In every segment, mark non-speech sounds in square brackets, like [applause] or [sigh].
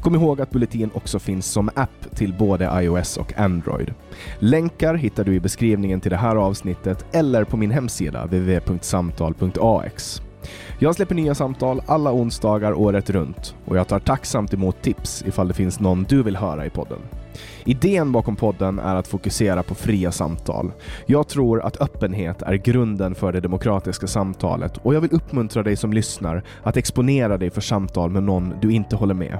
Kom ihåg att Bulletin också finns som app till både iOS och Android. Länkar hittar du i beskrivningen till det här avsnittet eller på min hemsida www.samtal.ax. Jag släpper nya samtal alla onsdagar året runt och jag tar tacksamt emot tips ifall det finns någon du vill höra i podden. Idén bakom podden är att fokusera på fria samtal. Jag tror att öppenhet är grunden för det demokratiska samtalet och jag vill uppmuntra dig som lyssnar att exponera dig för samtal med någon du inte håller med.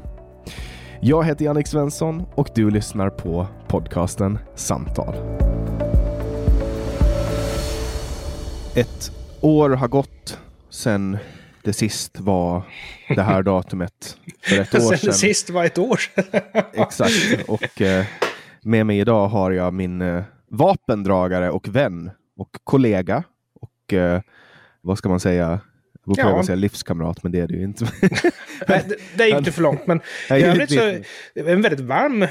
Jag heter Jannik Svensson och du lyssnar på podcasten Samtal. Ett år har gått sedan det sist var det här [laughs] datumet för ett år sedan. Sen sist var ett år sedan. [laughs] Exakt. Och eh, med mig idag har jag min eh, vapendragare och vän och kollega och eh, vad ska man säga? Jag får ja. säga livskamrat, men det är det ju inte. [laughs] Nej, det, det är inte för långt, men [laughs] i övrigt så en väldigt varm, eh,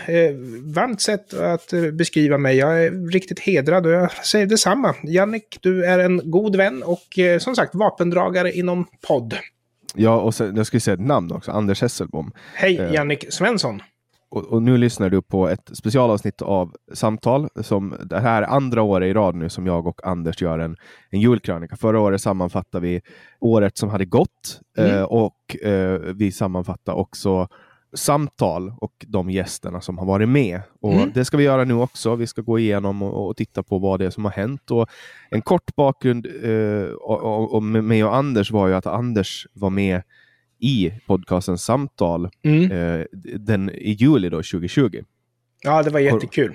varmt sätt att eh, beskriva mig. Jag är riktigt hedrad och jag säger detsamma. Jannik, du är en god vän och eh, som sagt vapendragare inom podd. Ja, och sen, jag ska säga ett namn också, Anders Hesselbom. Hej, eh, Jannik Svensson. Och, och, nu lyssnar du på ett specialavsnitt av Samtal. Som, det här är andra året i rad nu som jag och Anders gör en, en julkrönika. Förra året sammanfattade vi året som hade gått mm. eh, och eh, vi sammanfattar också samtal och de gästerna som har varit med. Och mm. Det ska vi göra nu också. Vi ska gå igenom och, och titta på vad det är som har hänt. Och en kort bakgrund eh, om mig och Anders var ju att Anders var med i podcastens samtal mm. eh, den, i juli då, 2020. Ja, det var jättekul.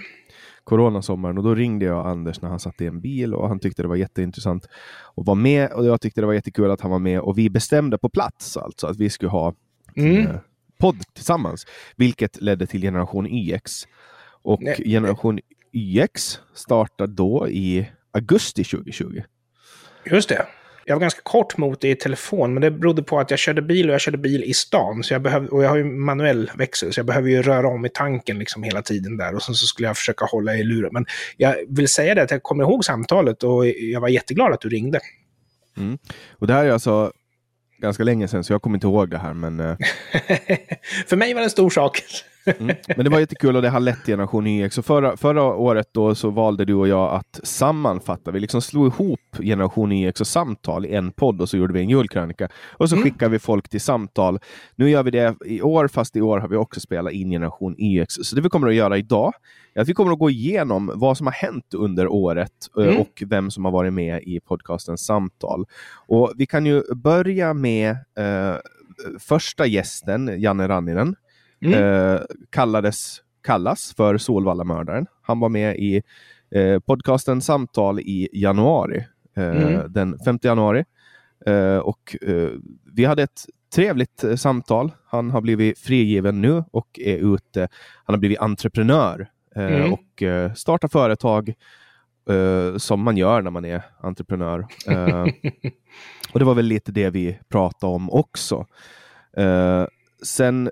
Coronasommaren och då ringde jag Anders när han satt i en bil och han tyckte det var jätteintressant att vara med och jag tyckte det var jättekul att han var med och vi bestämde på plats alltså att vi skulle ha mm. eh, podd tillsammans, vilket ledde till Generation YX. Och Nej. Generation YX startade då i augusti 2020. Just det. Jag var ganska kort mot det i telefon, men det berodde på att jag körde bil och jag körde bil i stan. Så jag behöv, och jag har ju manuell växel, så jag behöver ju röra om i tanken liksom hela tiden där. Och sen så skulle jag försöka hålla i luren. Men jag vill säga det att jag kommer ihåg samtalet och jag var jätteglad att du ringde. Mm. Och det här är alltså ganska länge sedan, så jag kommer inte ihåg det här. Men, [laughs] För mig var det en stor sak. Mm. Men det var jättekul och det har lett Generation YX. Så förra, förra året då så valde du och jag att sammanfatta. Vi liksom slog ihop Generation YX och samtal i en podd och så gjorde vi en julkrönika. Och så mm. skickade vi folk till samtal. Nu gör vi det i år, fast i år har vi också spelat in Generation YX. Så det vi kommer att göra idag är att vi kommer att gå igenom vad som har hänt under året eh, mm. och vem som har varit med i podcastens samtal. Och vi kan ju börja med eh, första gästen, Janne Ranninen mm. eh, kallades, kallas för Solvallamördaren. Han var med i eh, podcasten Samtal i januari, eh, mm. den 5 januari. Eh, och eh, vi hade ett trevligt samtal. Han har blivit frigiven nu och är ute. Han har blivit entreprenör mm. och startar företag som man gör när man är entreprenör. [laughs] och det var väl lite det vi pratade om också. sen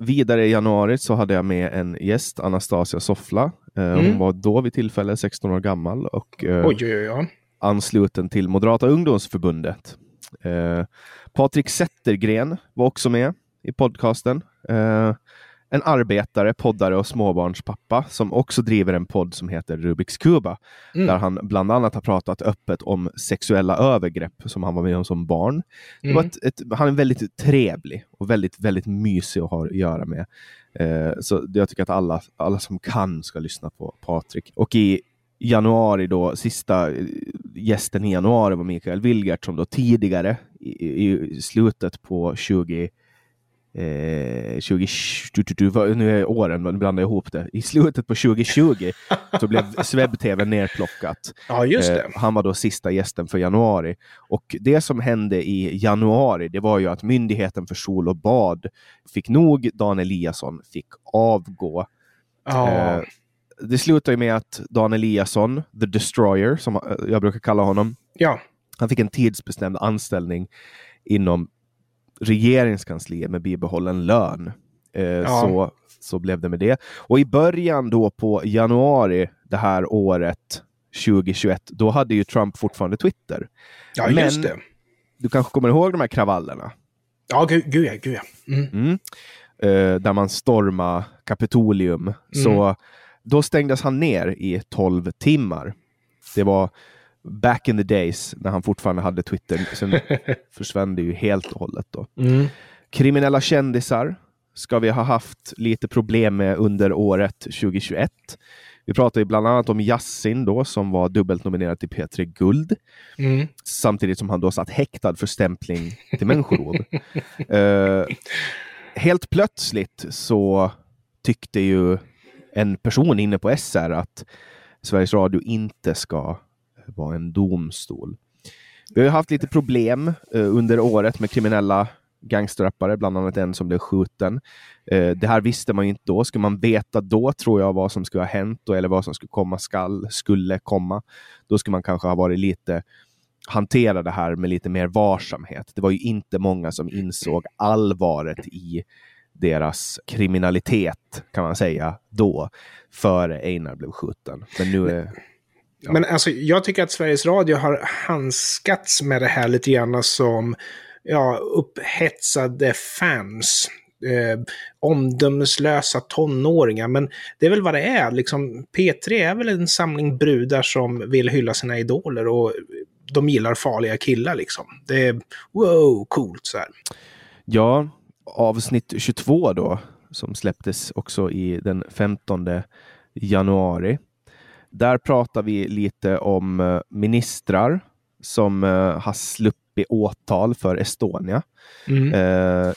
Vidare i januari så hade jag med en gäst, Anastasia Soffla. Eh, mm. Hon var då vid tillfälle 16 år gammal och eh, oj, oj, oj. ansluten till Moderata ungdomsförbundet. Eh, Patrik Zettergren var också med i podcasten. En arbetare, poddare och småbarnspappa som också driver en podd som heter Rubiks Kuba. Mm. Där han bland annat har pratat öppet om sexuella övergrepp som han var med om som barn. Mm. Ett, ett, han är väldigt trevlig och väldigt, väldigt mysig att ha att göra med. Eh, så jag tycker att alla, alla som kan ska lyssna på Patrik. Och i januari då, sista eh, gästen i januari var Mikael Wilgert som då tidigare i, i slutet på 20 eh, 20, nu är åren, nu blandar ihop det. I slutet på 2020 så blev [laughs] SvebTV nerplockat. Ja, just det. Eh, han var då sista gästen för januari. Och det som hände i januari, det var ju att Myndigheten för sol och bad fick nog. Dan Eliasson fick avgå. Ja. Eh, det slutade med att Dan Eliasson, the destroyer, som jag brukar kalla honom, ja. han fick en tidsbestämd anställning inom regeringskansliet med bibehållen lön. Eh, ja. så, så blev det med det. Och i början då på januari det här året 2021, då hade ju Trump fortfarande Twitter. Ja, Men just det. Du kanske kommer ihåg de här kravallerna? Ja, gud, gud ja. Gud, ja. Mm. Mm. Eh, där man stormade Kapitolium. Mm. Så då stängdes han ner i 12 timmar. Det var back in the days när han fortfarande hade Twitter. Sen [laughs] försvann det ju helt och hållet. Då. Mm. Kriminella kändisar ska vi ha haft lite problem med under året 2021. Vi pratar ju bland annat om Yassin då, som var dubbelt nominerad till P3 Guld. Mm. Samtidigt som han då satt häktad för stämpling till människorov. uh, [laughs] helt plötsligt så tyckte ju en person inne på SR att Sveriges Radio inte ska var en domstol. Vi har haft lite problem eh, under året med kriminella gangsterrappare, bland annat en som blev skjuten. Eh, det här visste man ju inte då. Skulle man veta då, tror jag, vad som skulle ha hänt då, eller vad som skulle komma skall, skulle komma, då skulle man kanske ha varit lite hantera det här med lite mer varsamhet. Det var ju inte många som insåg allvaret i deras kriminalitet, kan man säga, då, före Einar blev skjuten. Men nu är Ja. Men alltså, jag tycker att Sveriges Radio har handskats med det här lite grann som ja, upphetsade fans. Eh, omdömeslösa tonåringar. Men det är väl vad det är. Liksom, P3 är väl en samling brudar som vill hylla sina idoler och de gillar farliga killar. Liksom. Det är wow, coolt så här. Ja, avsnitt 22 då, som släpptes också i den 15 januari. Där pratar vi lite om eh, ministrar som uh, har sluppit åtal för Estonia. Mm. Uh,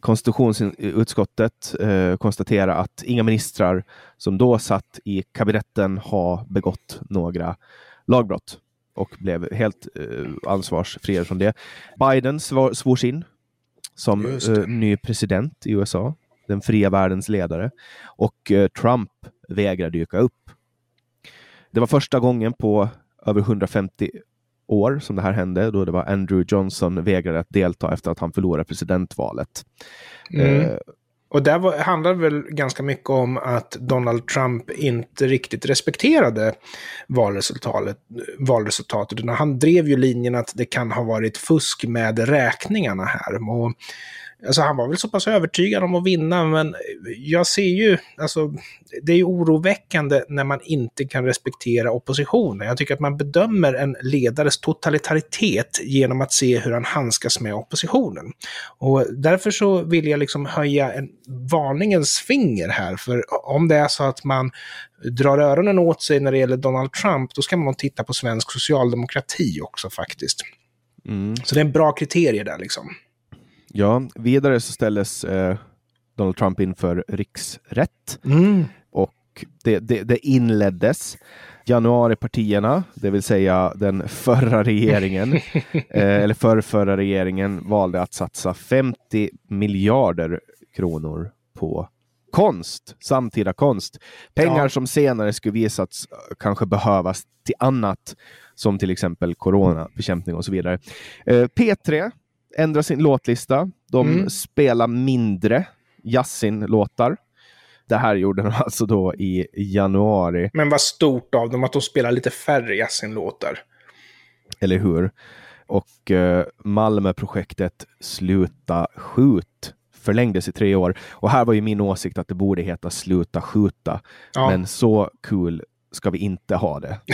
konstitutionsutskottet uh, konstaterar att inga ministrar som då satt i kabinetten har begått några lagbrott och blev helt uh, ansvarsfria från det. Biden svar, svors in som uh, ny president i USA, den fria världens ledare. Och Trump vägrar dyka upp. Det var första gången på över 150 år som det här hände, då det var Andrew Johnson vägrade att delta efter att han förlorade presidentvalet. Mm. Eh, och där var, handlar väl ganska mycket om att Donald Trump inte riktigt respekterade valresultatet. valresultatet. Han drev ju linjen att det kan ha varit fusk med räkningarna här. Och Alltså han var väl så pass övertygad om att vinna, men jag ser ju, alltså det är ju oroväckande när man inte kan respektera oppositionen. Jag tycker att man bedömer en ledares totalitaritet genom att se hur han handskas med oppositionen. Och därför så vill jag liksom höja en varningens finger här, för om det är så att man drar öronen åt sig när det gäller Donald Trump, då ska man titta på svensk socialdemokrati också faktiskt. Mm. Så det är en bra kriterie där liksom. Ja, vidare så ställdes eh, Donald Trump inför riksrätt. Mm. Och det, det, det inleddes. Januaripartierna, det vill säga den förra regeringen, [laughs] eh, eller förrförra regeringen, valde att satsa 50 miljarder kronor på konst, samtida konst. Pengar ja. som senare skulle visats kanske behövas till annat, som till exempel coronabekämpning och så vidare. Eh, P3 ändrar sin låtlista. De mm. spelar mindre Yasin-låtar. Det här gjorde de [laughs] alltså då i januari. Men vad stort av dem att de spelar lite färre Yasin-låtar. Eller hur? Och eh, Malmöprojektet Sluta skjut förlängdes i tre år. Och här var ju min åsikt att det borde heta Sluta skjuta. Ja. Men så kul ska vi inte ha det. [laughs]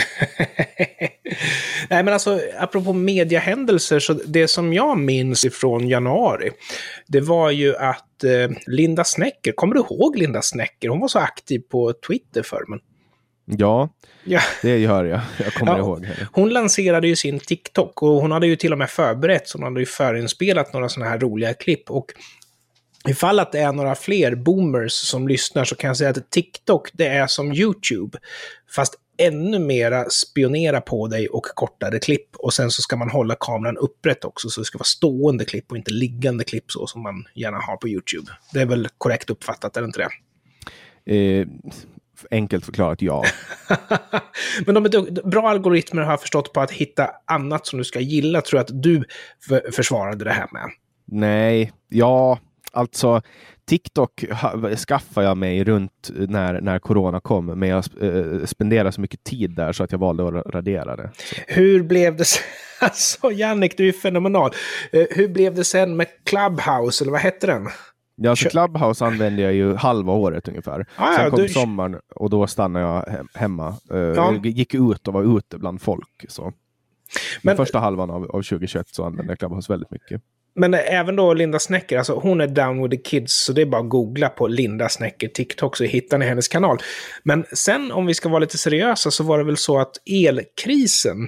Nej, men alltså, apropå mediehändelser, så det som jag minns ifrån januari, det var ju att eh, Linda Snäcker, kommer du ihåg Linda Snäcker? Hon var så aktiv på Twitter för men. Ja, ja, det gör jag. Jag kommer ja, ihåg henne. Hon lanserade ju sin TikTok och hon hade ju till och med förberett, så hon hade ju förinspelat några sådana här roliga klipp. Och Ifall att det är några fler boomers som lyssnar så kan jag säga att TikTok, det är som YouTube. Fast ännu mera spionera på dig och kortare klipp. Och sen så ska man hålla kameran upprätt också, så det ska vara stående klipp och inte liggande klipp så som man gärna har på YouTube. Det är väl korrekt uppfattat, är det inte det? Eh, enkelt förklarat ja. [laughs] Men de är bra algoritmer har jag förstått på att hitta annat som du ska gilla, tror jag att du försvarade det här med. Nej, ja, Alltså, TikTok skaffade jag mig runt när, när corona kom, men jag eh, spenderade så mycket tid där så att jag valde att radera det. Så. Hur blev det sen? [laughs] Alltså Jannik, du är fenomenal. Eh, hur blev det sen med Clubhouse, eller vad hette den? Ja, alltså Clubhouse använde jag ju halva året ungefär. Ah, Sen kom du... sommaren och då stannade jag hemma. Uh, ja. Gick ut och var ute bland folk. Så. Men, första halvan av, av 2021 så använde jag Clubhouse väldigt mycket. Men även då Linda Snäcker, alltså hon är down with the kids, så det är bara att googla på Linda Snäcker TikTok så hittar ni hennes kanal. Men sen om vi ska vara lite seriösa så var det väl så att elkrisen,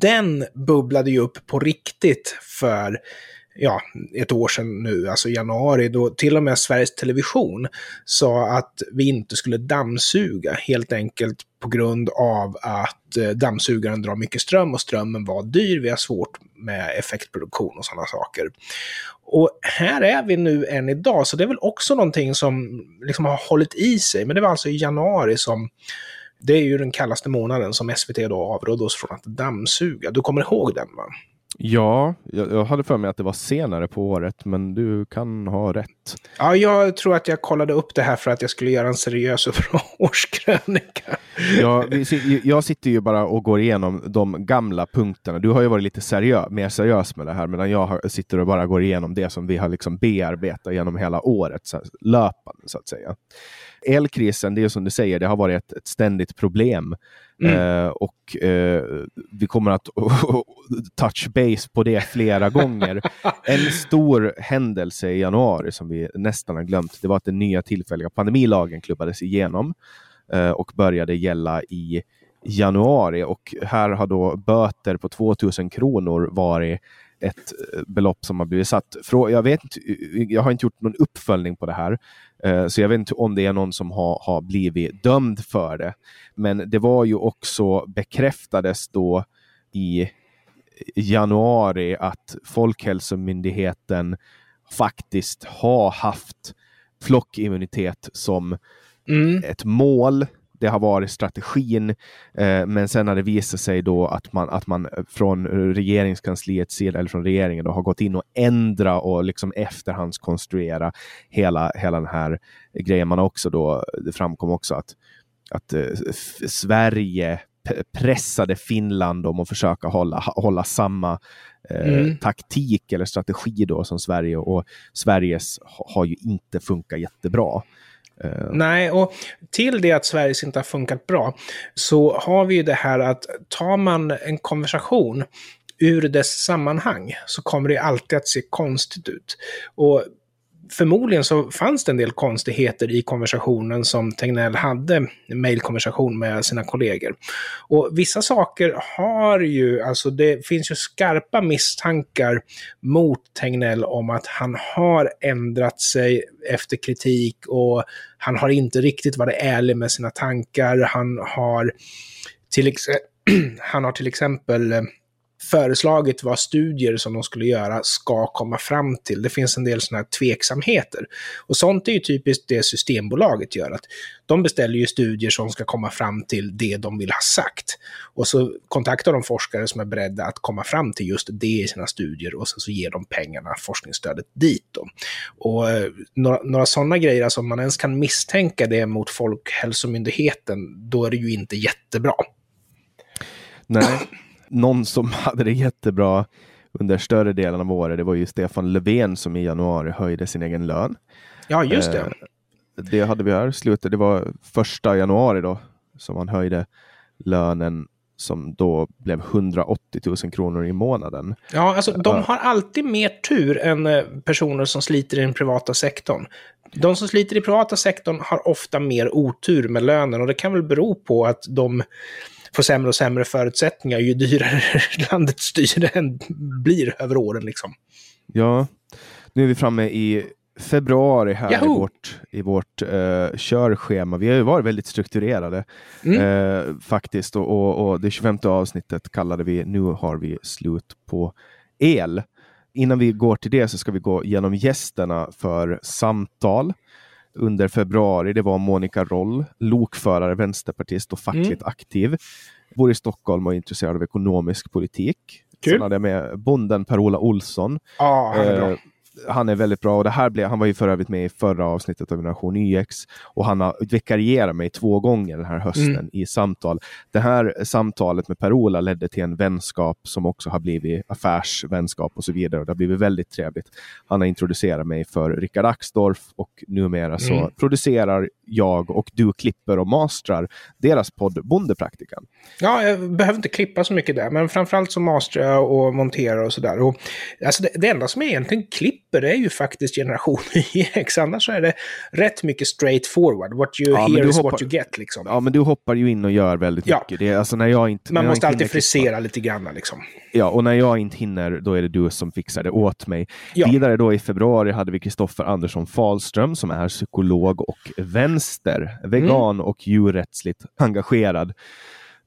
den bubblade ju upp på riktigt för ja, ett år sedan nu, alltså januari, då till och med Sveriges Television sa att vi inte skulle dammsuga, helt enkelt på grund av att eh, dammsugaren drar mycket ström och strömmen var dyr. Vi har svårt med effektproduktion och sådana saker. Och här är vi nu än idag, så det är väl också någonting som liksom har hållit i sig. Men det var alltså i januari som det är ju den kallaste månaden som SVT då avrådde oss från att dammsuga. Du kommer ihåg den va? Ja, jag, jag, hade för mig att det var senare på året, men du kan ha rätt. Ja, jag tror att jag kollade upp det här för att jag skulle göra en seriös och [laughs] bra årskrönika. Ja, vi, jag sitter ju bara och går igenom de gamla punkterna. Du har ju varit lite seriö mer seriös med det här, medan jag har, sitter och bara går igenom det som vi har liksom bearbetat genom hela året, så, löpande så att säga. Elkrisen, det är som du säger, det har varit ett, ett ständigt problem Mm. Uh, och uh, vi kommer att [laughs] touch base på det flera gånger. En stor händelse i januari som vi nästan har glömt, det var att den nya tillfälliga pandemilagen klubbades igenom uh, och började gälla i januari. Och här har då böter på 2000 kronor varit ett belopp som har blivit satt. Jag, vet, jag har inte gjort någon uppföljning på det här, Eh, så jag vet inte om det är någon som har, har blivit dömd för det. Men det var ju också bekräftades då i januari att Folkhälsomyndigheten faktiskt har haft flockimmunitet som mm. ett mål det har varit strategin. Eh, men sen har det visat sig då att man, att man från regeringskansliets sida, eller från regeringen, då, har gått in och ändrat och liksom efterhandskonstruera hela, hela den här grejen. Man också då, det framkom också att, att eh, Sverige pressade Finland om att försöka hålla, hålla samma eh, mm. taktik eller strategi då som Sverige och Sveriges har ju inte funkat jättebra. Uh. Nej, och till det att Sveriges inte har funkat bra så har vi ju det här att tar man en konversation ur dess sammanhang så kommer det alltid att se konstigt ut. Och förmodligen så fanns det en del konstigheter i konversationen som Tegnell hade, mejlkonversation med sina kollegor. Och vissa saker har ju, alltså det finns ju skarpa misstankar mot Tegnell om att han har ändrat sig efter kritik och han har inte riktigt varit ärlig med sina tankar. Han har till, ex [clears throat] han har till exempel eh, föreslagit vad studier som de skulle göra ska komma fram till. Det finns en del sådana här tveksamheter. Och sånt är ju typiskt det Systembolaget gör. Att de beställer ju studier som ska komma fram till det de vill ha sagt. Och så kontaktar de forskare som är beredda att komma fram till just det i sina studier och sen så ger de pengarna, forskningsstödet dit. Då. Och eh, några, några sådana grejer, alltså om man ens kan misstänka det mot Folkhälsomyndigheten, då är det ju inte jättebra. Nej, någon som [laughs] hade det jättebra under större delen av året, det var ju Stefan Löfven som i januari höjde sin egen lön. Ja, just det. Eh, det hade vi här slutet. Det var första januari då som han höjde lönen som då blev 180 000 kronor i månaden. Ja, alltså de har alltid mer tur än eh, personer som sliter i den privata sektorn. De som sliter i privata sektorn har ofta mer otur med lönen och det kan väl bero på att de får sämre och sämre förutsättningar ju dyrare [laughs] landets styre blir över åren. Liksom. Ja, nu är vi framme i februari här i vårt, i vårt uh, körschema. Vi har ju varit väldigt strukturerade mm. uh, faktiskt och, och, och, det 25 avsnittet kallade vi Nu har vi slut på el. Innan vi går till det så ska vi gå igenom gästerna för samtal under februari. Det var Monica Roll, lokförare, vänsterpartist och fackligt mm. aktiv. Bor i Stockholm och är intresserad av ekonomisk politik. Kul. Sen hade jag med bonden Per-Ola Olsson. Ah. Eh, han är väldigt bra och det här blev, han var ju för övrigt med i förra avsnittet av Generation YX och han har vikarierat mig två gånger den här hösten mm. i samtal. Det här samtalet med Per-Ola ledde till en vänskap som också har blivit affärsvänskap och så vidare och det har blivit väldigt trevligt. Han har introducerat mig för Rickard Axdorff och numera så mm. producerar jag och du klipper och mastrar deras podd Bondepraktikan. Ja, jag behöver inte klippa så mycket där, men framförallt så mastrar jag och monterar och sådär. Alltså det, det enda som jag egentligen klipper är ju faktiskt Generation YX, [laughs] annars är det rätt mycket straight forward. What you ja, hear is hoppar, what you get liksom. Ja, men du hoppar ju in och gör väldigt ja. mycket. Det är, alltså när jag inte, Man när måste alltid frisera lite grann liksom. Ja, och när jag inte hinner, då är det du som fixar det åt mig. Ja. Vidare då i februari hade vi Kristoffer Andersson Falström som är psykolog och vänster, vegan mm. och djurrättsligt engagerad.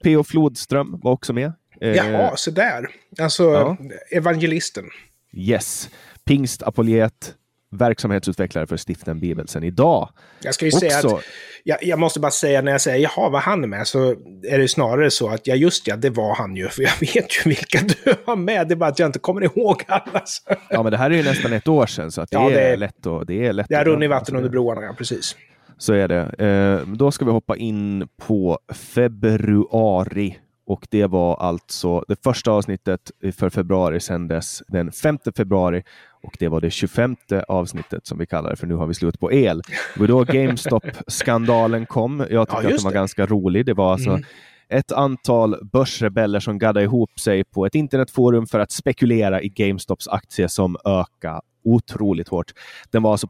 P.O. Flodström var också med. Jaha, så där. Alltså ja. evangelisten. Yes. Pingstapologet, verksamhetsutvecklare för Stiften Bibelsen idag. Jag ska ju också... säga att, jag, jag, måste bara säga när jag säger jaha, vad han är med, så är det snarare så att ja, just ja, det var han ju, för jag [laughs] vet ju vilka du har med, det är bara att jag inte kommer ihåg alla. [laughs] Ja, men det här är ju nästan ett år sedan, så att det, ja, det är lätt att... Det är lätt det har runnit vatten under broarna, ja, precis. Så är det. Eh, då ska vi hoppa in på februari och det var alltså det första avsnittet för februari sändes den 5 februari och det var det 25 avsnittet som vi kallar det för nu har vi slut på el. Det var då GameStop-skandalen kom. Jag tycker ja, att den var det. ganska rolig. Det var alltså mm. ett antal börsrebeller som gaddade ihop sig på ett internetforum för att spekulera i GameStops aktie som ökade otroligt hårt. Den var alltså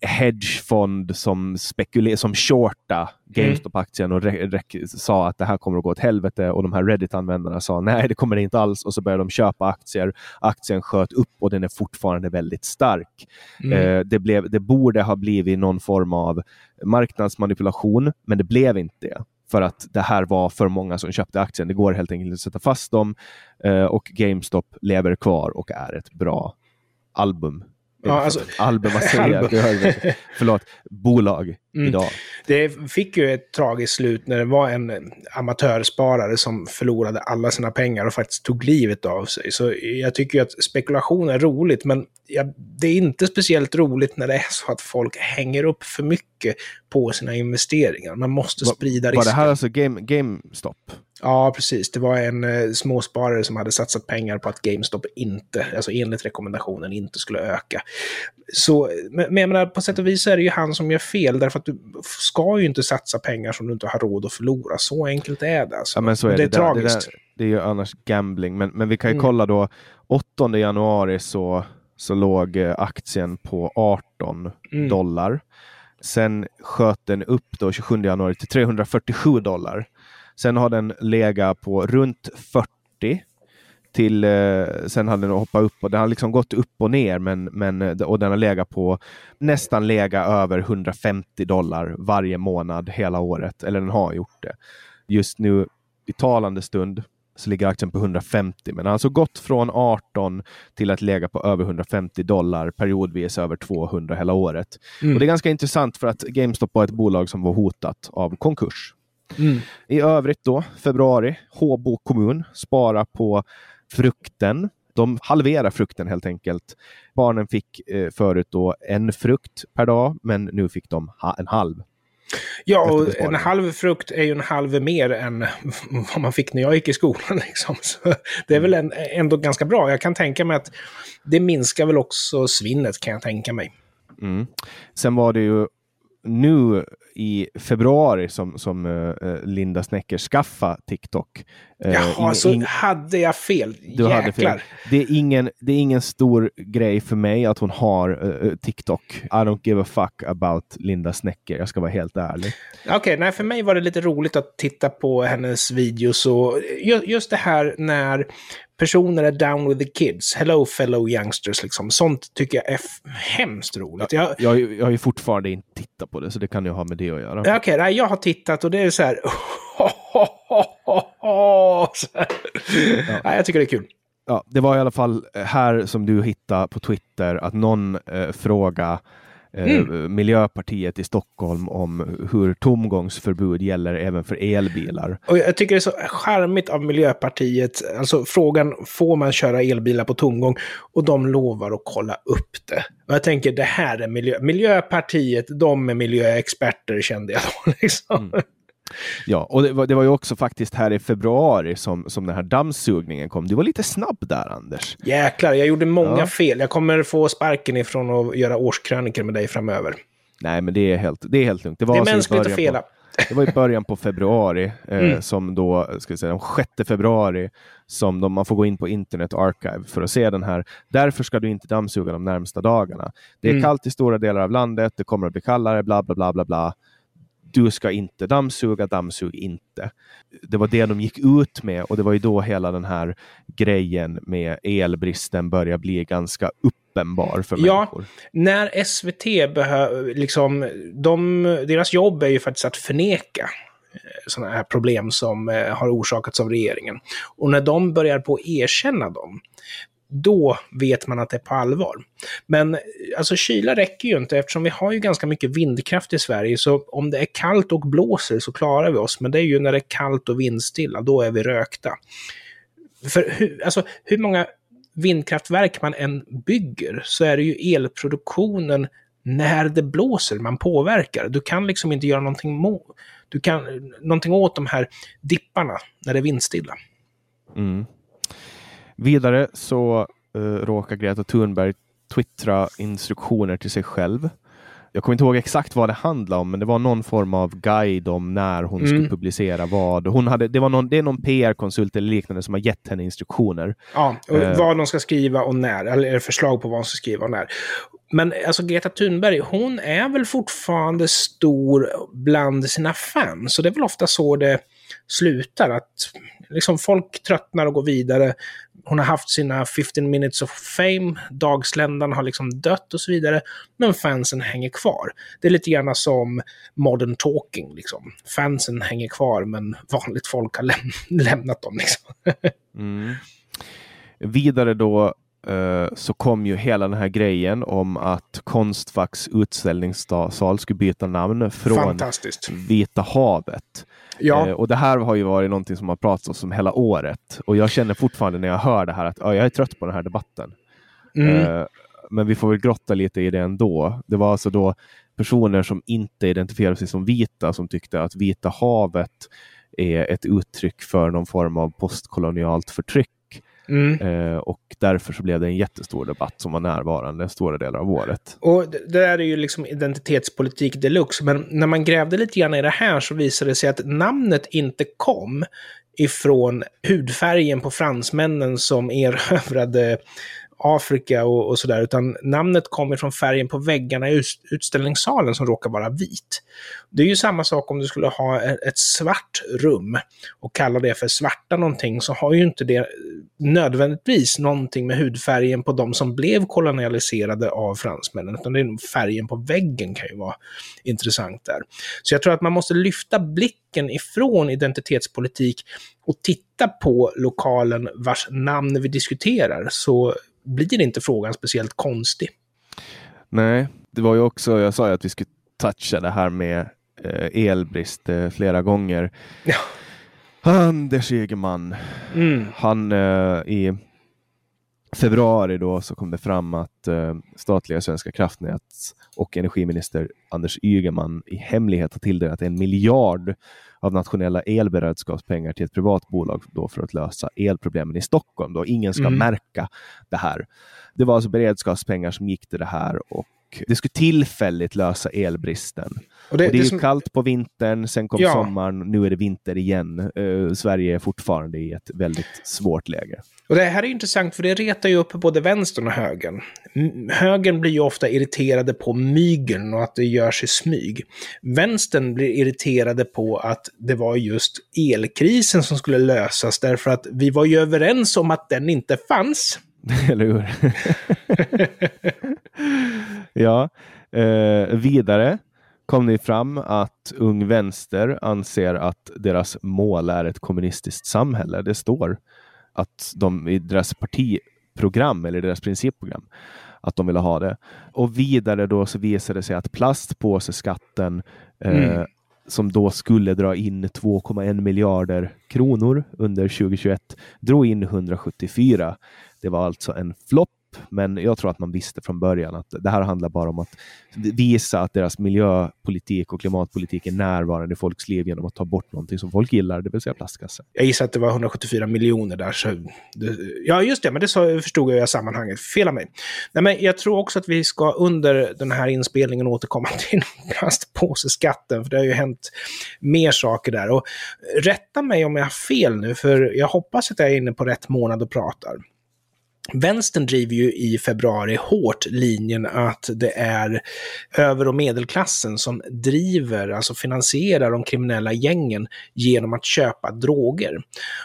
hedgefond som, spekuler som shorta GameStop-aktien och sa att det här kommer att gå åt helvete och de här Reddit-användarna sa nej, det kommer det inte alls och så började de köpa aktier. Aktien sköt upp och den är fortfarande väldigt stark. Mm. Eh, det, blev, det borde ha blivit någon form av marknadsmanipulation, men det blev inte det för att det här var för många som köpte aktien. Det går helt enkelt att sätta fast dem eh, och GameStop lever kvar och är ett bra album Ja, alltså, säger jag? Förlåt, bolag mm. idag. Det fick ju ett tragiskt slut när det var en amatörsparare som förlorade alla sina pengar och faktiskt tog livet av sig. Så jag tycker att spekulation är roligt, men ja, det är inte speciellt roligt när det är så att folk hänger upp för mycket på sina investeringar. Man måste Va- sprida Var risken. det här alltså game, GameStop? Ja, precis. Det var en eh, småsparare som hade satsat pengar på att GameStop inte, alltså enligt rekommendationen, inte skulle öka. Så, men, jag menar, på sätt och vis är det ju han som gör fel, därför att du ska ju inte satsa pengar som du inte har råd att förlora. Så enkelt är det. Alltså. Ja, men så är det. det är där- det, tragiskt. där, det är ju annars gambling. Men, men vi kan ju Mm. kolla då. 8 januari så, så låg eh, aktien på 18 Mm. dollar. Sen sköt den upp då 27 januari till 347 dollar. Sen har den legat på runt 40 till, eh, sen hade den hoppat upp och den har liksom gått upp och ner men, men, eh, och den har legat på nästan legat över 150 dollar varje månad hela året. Eller den har gjort det. Just nu i talande stund så ligger aktien på 150 men har alltså gått från 18 till att lägga på över 150 dollar periodvis över 200 hela året. Mm. Och Det är ganska intressant för att GameStop var ett bolag som var hotat av konkurs. Mm. I övrigt då, februari, Håbo kommun sparar på frukten. De halverar frukten helt enkelt. Barnen fick eh, förut då en frukt per dag, men nu fick de en halv. Ja, och en halv frukt är ju en halv mer än [laughs] vad man fick när jag gick i skolan. [laughs] Liksom. Så det är väl en, ändå ganska bra. Jag kan tänka mig att det minskar väl också svinnet, kan jag tänka mig. Mm. Sen var det ju nu i februari som, som eh, Linda Snecker skaffa TikTok. Eh, Jaha, ing- så ing- hade jag fel. Du hade fel. Jäklar. Det är, ingen, det är ingen stor grej för mig att hon har eh, TikTok. I don't give a fuck about Linda Snecker. Jag ska vara helt ärlig. Okej, nej, för mig var det lite roligt att titta på hennes videos och ju- just det här när personer är down with the kids, hello fellow youngsters, liksom. Sånt tycker jag är hemskt roligt. Jag, Jag, har ju- jag har ju fortfarande inte tittat på det, så det kan ju ha med det att göra. Ja, Okej, nej, jag har tittat och det är så här... [laughs] så här. Nej, jag tycker det är kul. Ja, det var i alla fall här som du hittade på Twitter att någon eh, fråga eh, Miljöpartiet i Stockholm om hur tomgångsförbud gäller även för elbilar. Och jag tycker det är så charmigt av Miljöpartiet. Alltså frågan, får man köra elbilar på tomgång? Och de lovar att kolla upp det. Och jag tänker, det här är miljö... Miljöpartiet, de är miljöexperter kände jag då. [laughs] Liksom. Ja, och det var, det var ju också faktiskt här i februari som, som den här dammsugningen kom. Du var lite snabb där, Anders. Jäklar, jag gjorde många Ja. fel. Jag kommer få sparken ifrån att göra årskrönikor med dig framöver. Nej, men det är helt, det är helt lugnt. Det var Det är alltså mänskligt att fela. På, det var i början på februari, eh, Mm. som då, ska säga, den 6 februari, som de, man får gå in på Internet Archive för att se den här. Därför ska du inte dammsuga de närmsta dagarna. Det är Mm. kallt i stora delar av landet, det kommer att bli kallare, bla bla bla bla bla. Du ska inte dammsuga, dammsug inte. Det var det de gick ut med och det var ju då hela den här grejen med elbristen började bli ganska uppenbar för Ja. människor. När SVT behöver, liksom, de, deras jobb är ju faktiskt att förneka sådana här problem som eh, har orsakats av regeringen. Och när de börjar på att erkänna dem, då vet man att det är på allvar. Men alltså kyla räcker ju inte eftersom vi har ju ganska mycket vindkraft i Sverige. Så om det är kallt och blåser så klarar vi oss. Men det är ju när det är kallt och vindstilla, då är vi rökta. För hur, alltså, hur många vindkraftverk man än bygger så är det ju elproduktionen när det blåser man påverkar. Du kan liksom inte göra någonting, du kan, någonting åt de här dipparna när det är vindstilla. Mm. Vidare så uh, råkar Greta Thunberg twittra instruktioner till sig själv. Jag kommer inte ihåg exakt vad det handlade om, men det var någon form av guide om när hon Mm. skulle publicera vad. Hon hade, det, var någon, det är någon PR-konsult eller liknande som har gett henne instruktioner. Ja, och Eh. vad de ska skriva och när, eller förslag på vad de ska skriva och när. Men alltså Greta Thunberg, hon är väl fortfarande stor bland sina fans. Så det är väl ofta så det slutar, att liksom folk tröttnar och går vidare. Hon har haft sina 15 minutes of fame, dagsländan har liksom dött och så vidare. Men fansen hänger kvar. Det är lite grann som modern talking. Liksom. Fansen hänger kvar, men vanligt folk har läm- [laughs] lämnat dem. Liksom. Mm. Vidare då så kom ju hela den här grejen om att Konstfacks utställningssal skulle byta namn från. Vita havet. Ja. Eh, och det här har ju varit någonting som har pratats om hela året. Och jag känner fortfarande när jag hör det här att ja, jag är trött på den här debatten. Mm. Eh, men vi får väl grotta lite i det ändå. Det var alltså då personer som inte identifierade sig som vita som tyckte att Vita havet är ett uttryck för någon form av postkolonialt förtryck. Mm. Eh, och därför så blev det en jättestor debatt som var närvarande stora delar av året. Och det där är ju liksom identitetspolitik deluxe, men när man grävde lite grann i det här så visade det sig att namnet inte kom ifrån hudfärgen på fransmännen som erövrade Afrika och, och sådär, utan namnet kommer från färgen på väggarna i utställningssalen som råkar vara vit. Det är ju samma sak om du skulle ha e-, ett svart rum och kalla det för svarta någonting, så har ju inte det eh, nödvändigtvis någonting med hudfärgen på de som blev kolonialiserade av fransmännen, utan det är färgen på väggen kan ju vara intressant där. Så jag tror att man måste lyfta blicken ifrån identitetspolitik och titta på lokalen vars namn vi diskuterar, så blir inte frågan speciellt konstig. Nej, det var ju också, jag sa ju att vi skulle toucha det här med eh, elbrist eh, flera gånger. Ja. Anders Egerman, mm. han eh, i februari då så kom det fram att eh, statliga Svenska kraftnät och energiminister Anders Ygeman i hemlighet har tilldelat en miljard av nationella elberedskapspengar till ett privat bolag då för att lösa elproblemen i Stockholm. Då. Ingen ska mm. märka det här. Det var alltså beredskapspengar som gick till det här och det skulle tillfälligt lösa elbristen. Och det, och det är det som... kallt på vintern, sen kom ja. sommaren, nu är det vinter igen. Uh, Sverige är fortfarande i ett väldigt svårt läge. Och det här är intressant för det retar ju upp både vänstern och högern. Högern blir ju ofta irriterade på mygeln och att det görs i smyg. Vänstern blir irriterade på att det var just elkrisen som skulle lösas därför att vi var ju överens om att den inte fanns. [laughs] Eller hur? [laughs] ja, eh, vidare kom det fram att Ung Vänster anser att deras mål är ett kommunistiskt samhälle. Det står att de i deras partiprogram eller deras principprogram att de ville ha det. Och vidare då så visade det sig att plastpåseskatten eh, mm. som då skulle dra in 2,1 miljarder kronor under 2021 drog in 174. Det var alltså en flopp men jag tror att man visste från början att det här handlar bara om att visa att deras miljöpolitik och klimatpolitik är närvarande i folks liv genom att ta bort någonting som folk gillar, det vill säga plastkassar. Jag gissar att det var 174 miljoner där. Så det, ja, just det, men det så förstod jag i sammanhanget. Fel av mig. Nej, men jag tror också att vi ska under den här inspelningen återkomma [laughs] till plastpåseskatten, för det har ju hänt mer saker där. Och rätta mig om jag har fel nu, för jag hoppas att jag är inne på rätt månad och pratar. Vänstern driver ju i februari hårt linjen att det är över och medelklassen som driver, alltså finansierar de kriminella gängen genom att köpa droger.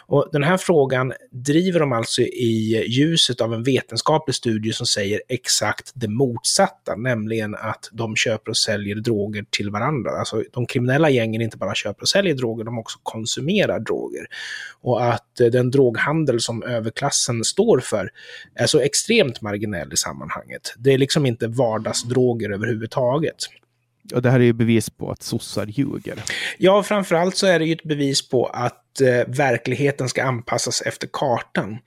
Och den här frågan driver de alltså i ljuset av en vetenskaplig studie som säger exakt det motsatta, nämligen att de köper och säljer droger till varandra. Alltså de kriminella gängen inte bara köper och säljer droger, de också konsumerar droger. Och att den droghandel som överklassen står för är så extremt marginell i sammanhanget. Det är liksom inte vardagsdroger överhuvudtaget. Och det här är ju bevis på att sossar ljuger. Ja, framförallt så är det ju ett bevis på att Eh, verkligheten ska anpassas efter kartan.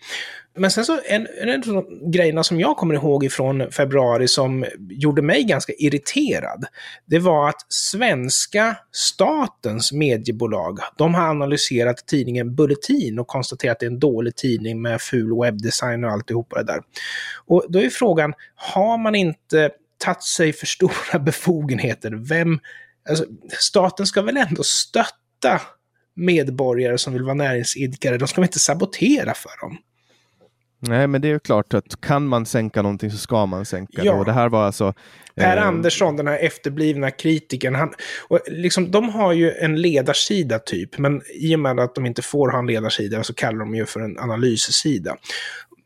Men sen så, en, en av de grejerna som jag kommer ihåg ifrån februari som gjorde mig ganska irriterad, det var att svenska statens mediebolag, de har analyserat tidningen Bulletin och konstaterat att det är en dålig tidning med ful webbdesign och alltihopa det där. Och då är frågan, har man inte tagit sig för stora [laughs] befogenheter? Vem, alltså, staten ska väl ändå stötta medborgare som vill vara näringsidkare, de ska väl inte sabotera för dem? Nej, men det är ju klart att kan man sänka någonting så ska man sänka ja. det. Och det här var alltså... Per eh... Andersson, den här efterblivna kritiken, han, och liksom, de har ju en ledarsida typ, men i och med att de inte får ha en ledarsida så kallar de ju för en analyssida.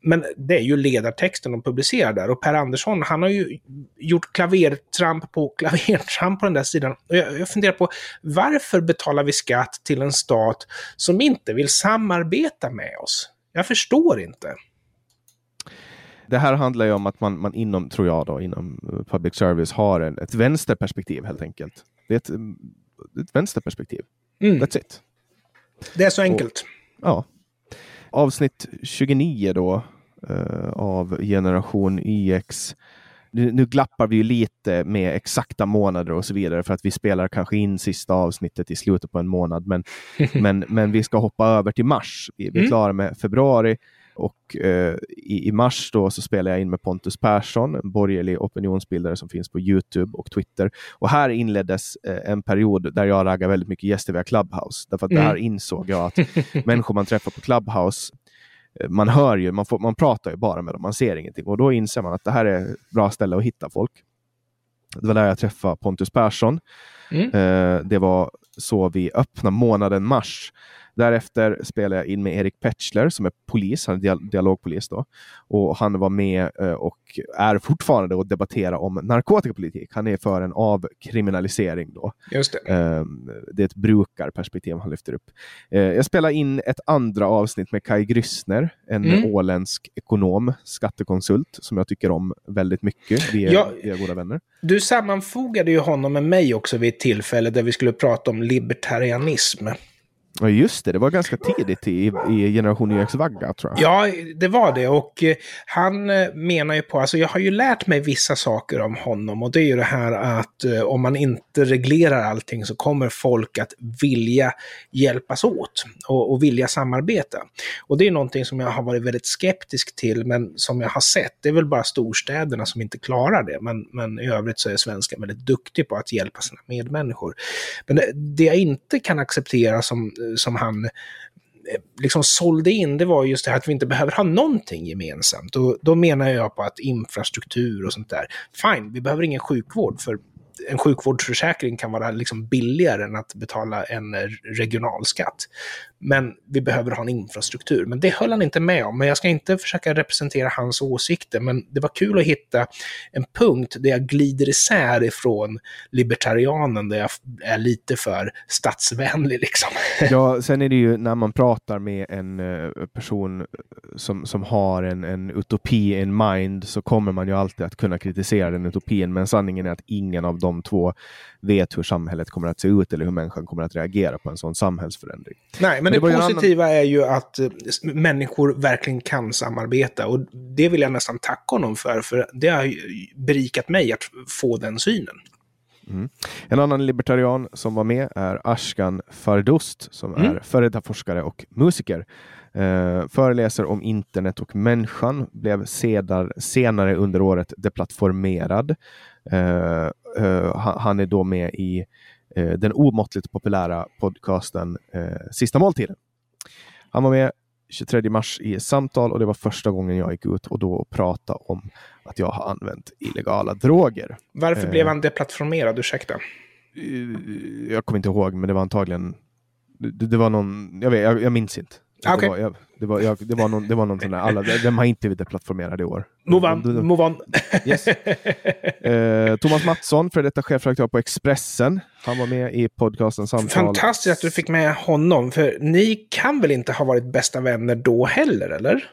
Men det är ju ledartexten de publicerar där. Och Per Andersson, han har ju gjort klavertramp på [laughs] klavertramp på den där sidan. Och jag, jag funderar på varför betalar vi skatt till en stat som inte vill samarbeta med oss? Jag förstår inte det här handlar ju om att man, man inom, tror jag då, inom public service har en, ett vänsterperspektiv helt enkelt. Det är ett, ett vänsterperspektiv. Mm. That's it. Det är så enkelt. Och, ja. Avsnitt 29 då eh, av generation YX. Nu, nu glappar vi ju lite med exakta månader och så vidare för att vi spelar kanske in sista avsnittet i slutet på en månad. Men, [laughs] men, men vi ska hoppa över till mars. Vi, vi är Mm. klara med februari och eh, i, i mars då så spelar jag in med Pontus Persson, en borgerlig opinionsbildare som finns på Youtube och Twitter. Och här inleddes eh, en period där jag raggar väldigt mycket gäster via Clubhouse. Därför att det här insåg jag att [laughs] människor man träffar på Clubhouse eh, man hör ju, man, får, man pratar ju bara med dem, man ser ingenting. Och då inser man att det här är ett bra ställe att hitta folk. Det var där jag träffade Pontus Persson. Mm. Eh, det var så vi öppnade månaden mars. Därefter spelade jag in med Erik Petschler som är polis, han är dia- dialogpolis då. Och han var med eh, och är fortfarande och debatterar om narkotikapolitik. Han är för en avkriminalisering då. Just det. Eh, det är ett brukarperspektiv han lyfter upp. Eh, jag spelar in ett andra avsnitt med Kai Gryssner, en Mm. åländsk ekonom, skattekonsult, som jag tycker om väldigt mycket. Vi är, Ja. vi är goda vänner. Du sammanfogade ju honom med mig också vid ett tillfälle där vi skulle prata om libertarianism. Ja, just det. Det var ganska tidigt i, i Generation YX vagga, tror jag. Ja, det var det. Och eh, han eh, menar ju på, alltså jag har ju lärt mig vissa saker om honom och det är ju det här att eh, om man inte reglerar allting så kommer folk att vilja hjälpas åt och, och vilja samarbeta. Och det är någonting som jag har varit väldigt skeptisk till men som jag har sett, det är väl bara storstäderna som inte klarar det. Men, men i övrigt så är svenskan väldigt duktig på att hjälpa sina medmänniskor. Men det, det jag inte kan acceptera som, som han eh, liksom sålde in, det var just det här att vi inte behöver ha någonting gemensamt. Och då menar jag på att infrastruktur och sånt där, fine, vi behöver ingen sjukvård, för en sjukvårdsförsäkring kan vara liksom billigare än att betala en eh, regionalskatt. Men vi behöver ha en infrastruktur. Men det höll han inte med om. Men jag ska inte försöka representera hans åsikter. Men det var kul att hitta en punkt där jag glider isär ifrån libertarianen, där jag är lite för statsvänlig liksom. Ja, [laughs] sen är det ju när man pratar med en eh, person som, som har en, en utopi in mind så kommer man ju alltid att kunna kritisera den utopin. Men sanningen är att ingen av de två vet hur samhället kommer att se ut eller hur människan kommer att reagera på en sån samhällsförändring. Nej, men, det det, ju en annan- positiva är ju att eh, människor verkligen kan samarbeta. Och det vill jag nästan tacka honom för, för det har berikat mig att få den synen. En annan libertarian som var med är Ashkan Fardost som Mm. är före detta forskare och musiker. Eh, föreläser om internet och människan, blev sedar, senare under året deplattformerad. Eh, eh, han, är då med i eh, den omåttligt populära podcasten Sista måltiden. Han var med 23 mars i samtal och det var första gången jag gick ut och då pratade om att jag har använt illegala droger. Varför blev han deplattformerad? Ursäkta. Jag kommer inte ihåg, men det var antagligen... Det, det var någon... Jag, vet, jag, jag minns inte. Okej. Det, var, jag, det, var, jag, det var någon, det var någon sån där... Alla, de har inte deplattformerade i år. On, move on. Yes. Eh, Thomas Mattsson, för detta chefredaktör på Expressen. Han var med i podcasten Samtal. Fantastiskt att du fick med honom, för ni kan väl inte ha varit bästa vänner då heller, eller?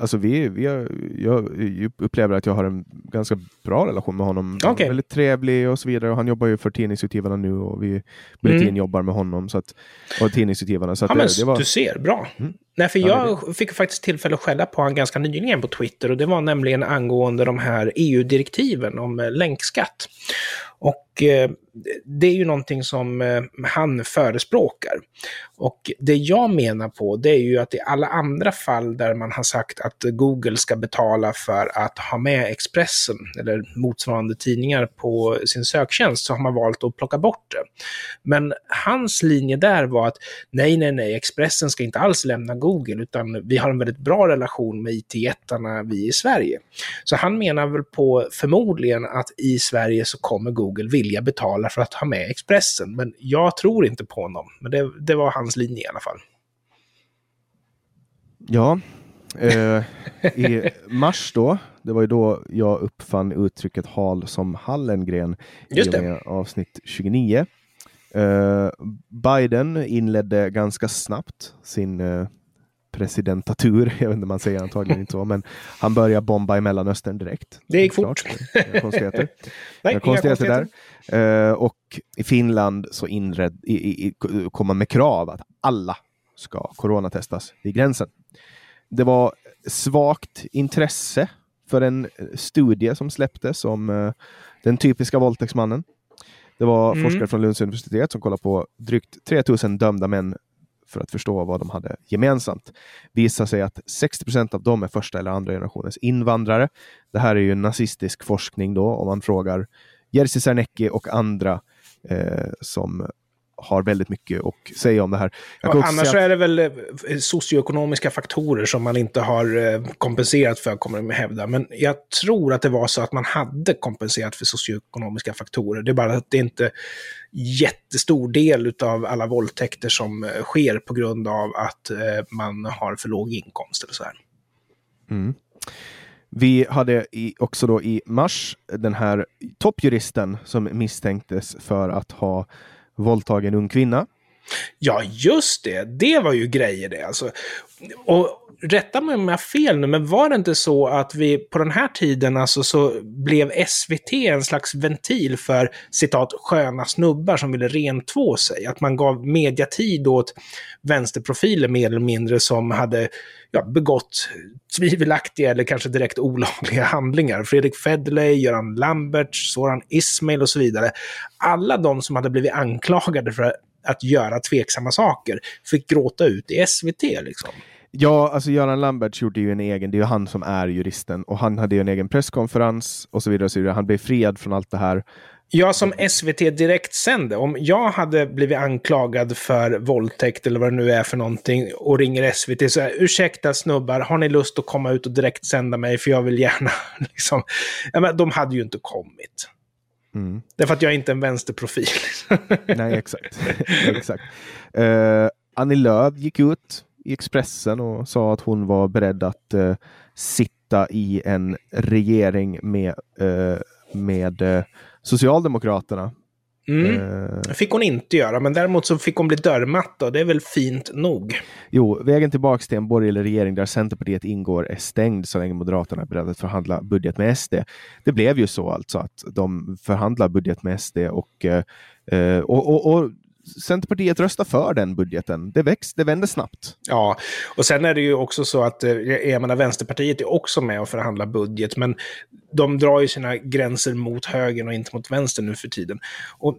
Alltså vi, vi har, jag upplever att jag har en ganska bra relation med honom. Han är. Väldigt trevlig och så vidare. Och han jobbar ju för Tidningsutgivarna nu och vi, Bulletin Mm. jobbar med honom. Så att, och Tidningsutgivarna. Så att Ja, det, men det var... du ser, bra. Mm. Nej, för Ja, jag fick faktiskt tillfälle att skälla på honom ganska nyligen på Twitter och det var nämligen angående de här EU-direktiven om eh, länkskatt. Och eh, det är ju någonting som eh, han förespråkar. Och det jag menar på det är ju att i alla andra fall där man har sagt att Google ska betala för att ha med Expressen eller motsvarande tidningar på sin söktjänst så har man valt att plocka bort det. Men hans linje där var att nej, nej, nej, Expressen ska inte alls lämna Google, utan vi har en väldigt bra relation med IT-jättarna vi i Sverige. Så han menar väl på förmodligen att i Sverige så kommer Google vilja betala för att ha med Expressen, men jag tror inte på honom. Men det, det var hans linje i alla fall. Ja, eh, i mars då, det var ju då jag uppfann uttrycket hal som Hallengren Just i och det. med avsnitt 29. Eh, Biden inledde ganska snabbt sin eh, presidentatur, jag vet inte om man säger antagligen inte så, men han började bomba i Mellanöstern direkt. Det gick Klart. Inga konstigheter. [laughs] Nej, Inga konstigheter där. Eh, och i Finland så inred, i, i, i, kom man med krav att alla ska coronatestas vid gränsen. Det var svagt intresse för en studie som släpptes om uh, den typiska våldtäktsmannen. Det var mm. forskare från Lunds universitet som kollade på drygt 3000 dömda män för att förstå vad de hade gemensamt. Visar sig att 60 procent av dem är första eller andra generationens invandrare. Det här är ju nazistisk forskning då, om man frågar Jerzy Sarnecki och andra eh, som har väldigt mycket att säga om det här. annars att... är det väl eh, socioekonomiska faktorer som man inte har eh, kompenserat för, kommer de hävda. Men jag tror att det var så att man hade kompenserat för socioekonomiska faktorer. Det är bara att det inte är jättestor del av alla våldtäkter som eh, sker på grund av att man har för låg inkomst eller så här. Mm. Vi hade i, också då i mars den här toppjuristen som misstänktes för att ha våldtagen ung kvinna. Ja, just det. Det var ju grejer det. Alltså. Och rätta mig om jag har fel nu, men var det inte så att vi på den här tiden alltså, så blev SVT en slags ventil för citat sköna snubbar som ville rentvå sig? Att man gav mediatid åt vänsterprofiler mer eller mindre som hade ja, begått tvivelaktiga eller kanske direkt olagliga handlingar. Fredrik Federley, Göran Lambert, Soran Ismail och så vidare. Alla de som hade blivit anklagade för att göra tveksamma saker fick gråta ut i SVT. Liksom. Ja, alltså Göran Lambert gjorde ju en egen, det är ju han som är juristen och han hade ju en egen presskonferens och så vidare. Och så vidare. Han blev friad från allt det här. Jag som SVT direkt sände, om jag hade blivit anklagad för våldtäkt eller vad det nu är för någonting och ringer SVT så här, ursäkta snubbar, har ni lust att komma ut och direkt sända mig för jag vill gärna [laughs] liksom. Ja, men de hade ju inte kommit. Mm. Därför att jag är inte en vänsterprofil. Nej, exakt. [laughs] exakt. Uh, Annie Lööf gick ut i Expressen och sa att hon var beredd att uh, sitta i en regering med, uh, med Socialdemokraterna Mm. Uh, fick hon inte göra, men däremot så fick hon bli dörrmatta och det är väl fint nog. Jo, vägen tillbaka till en borgerlig regering där Centerpartiet ingår är stängd så länge Moderaterna är beredda att förhandla budget med SD. Det blev ju så alltså att de förhandlar budget med SD och, uh, och, och, och Centerpartiet röstar för den budgeten. Det växer, det vänder snabbt. Ja, och sen är det ju också så att eh, jag menar, Vänsterpartiet är också med och förhandlar budget, men de drar ju sina gränser mot högern och inte mot vänster nu för tiden. Och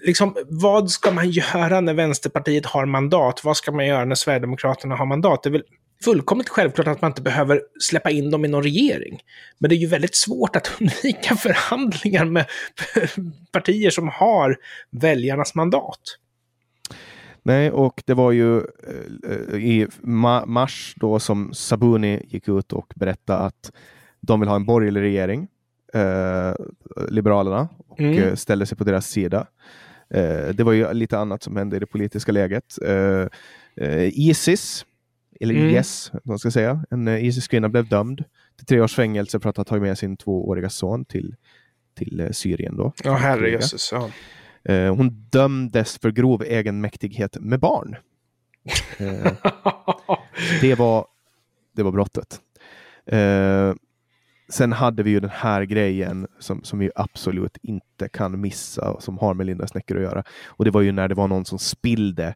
liksom, vad ska man göra när Vänsterpartiet har mandat? Vad ska man göra när Sverigedemokraterna har mandat? Det är väl fullkomligt självklart att man inte behöver släppa in dem i någon regering. Men det är ju väldigt svårt att [laughs] undvika förhandlingar med [laughs] partier som har väljarnas mandat. Nej, och det var ju eh, i ma mars då som Sabuni gick ut och berättade att de vill ha en borgerlig regering, eh, Liberalerna, och mm. Eh, ställde sig på deras sida. Eh, det var ju lite annat som hände i det politiska läget. Eh, eh, Isis eller mm. IS, man ska säga. En uh, ISIS-kvinna blev dömd till tre års fängelse för att ha tagit med sin tvååriga son till, till uh, Syrien. Då, ja, herrejösses. Ja. Uh, hon dömdes för grov egenmäktighet med barn. Det, var, det var brottet. sen hade vi ju den här grejen som, som vi absolut inte kan missa, som har med Linda Snecker att göra. Och det var ju när det var någon som spillde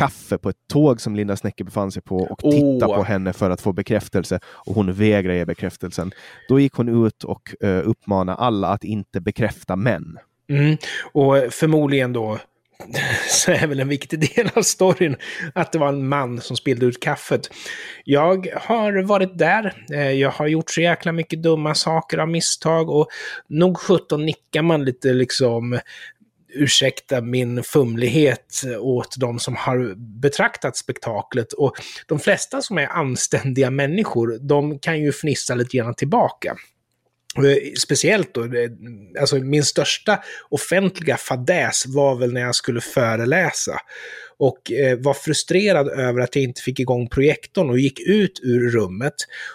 kaffe på ett tåg som Linda Snäcke befann sig på och oh. på henne för att få bekräftelse och hon vägrar ge bekräftelsen. Då gick hon ut och uh, uppmanade alla att inte bekräfta män. Mm. Och förmodligen då [laughs] så är väl en viktig del av storyn att det var en man som spillde ut kaffet. Jag har varit där. Eh, jag har gjort så jäkla mycket dumma saker av misstag och nog sjutton nickar man lite liksom ursäkta min fumlighet åt de som har betraktat spektaklet. Och de flesta som är anständiga människor, de kan ju fnissa lite grann tillbaka. Eh, speciellt då, alltså min största offentliga fadäs var väl när jag skulle föreläsa och eh, var frustrerad över att jag inte fick igång projektorn och gick ut ur rummet.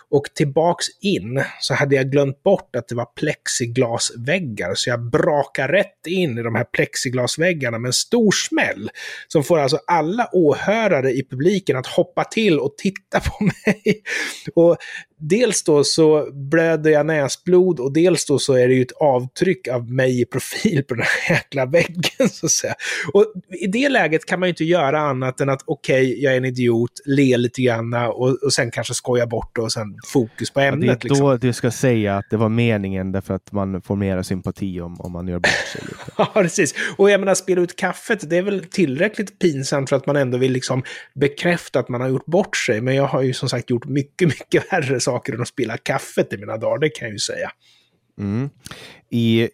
Och tillbaks in så hade jag glömt bort att det var plexiglasväggar, så jag brakar rätt in i de här plexiglasväggarna med en stor smäll. Som får alltså alla åhörare i publiken att hoppa till och titta på [laughs] mig. Och dels då så blöder jag näsblod och dels då så är det ju ett avtryck av mig i profil på den här jäkla väggen. Så att säga. Och i det läget kan man ju inte göra annat än att okej, okay, jag är en idiot, le lite grann och, och sen kanske skoja bort och sen fokus på ämnet. Ja, det är liksom. då du ska säga att det var meningen därför att man får mera sympati om, om man gör bort sig lite. [laughs] ja, precis. Och jag menar, spela ut kaffet, det är väl tillräckligt pinsamt för att man ändå vill liksom bekräfta att man har gjort bort sig. Men jag har ju som sagt gjort mycket, [laughs] mycket värre saker än att spela kaffet i mina dagar, det kan jag ju säga. Mm. I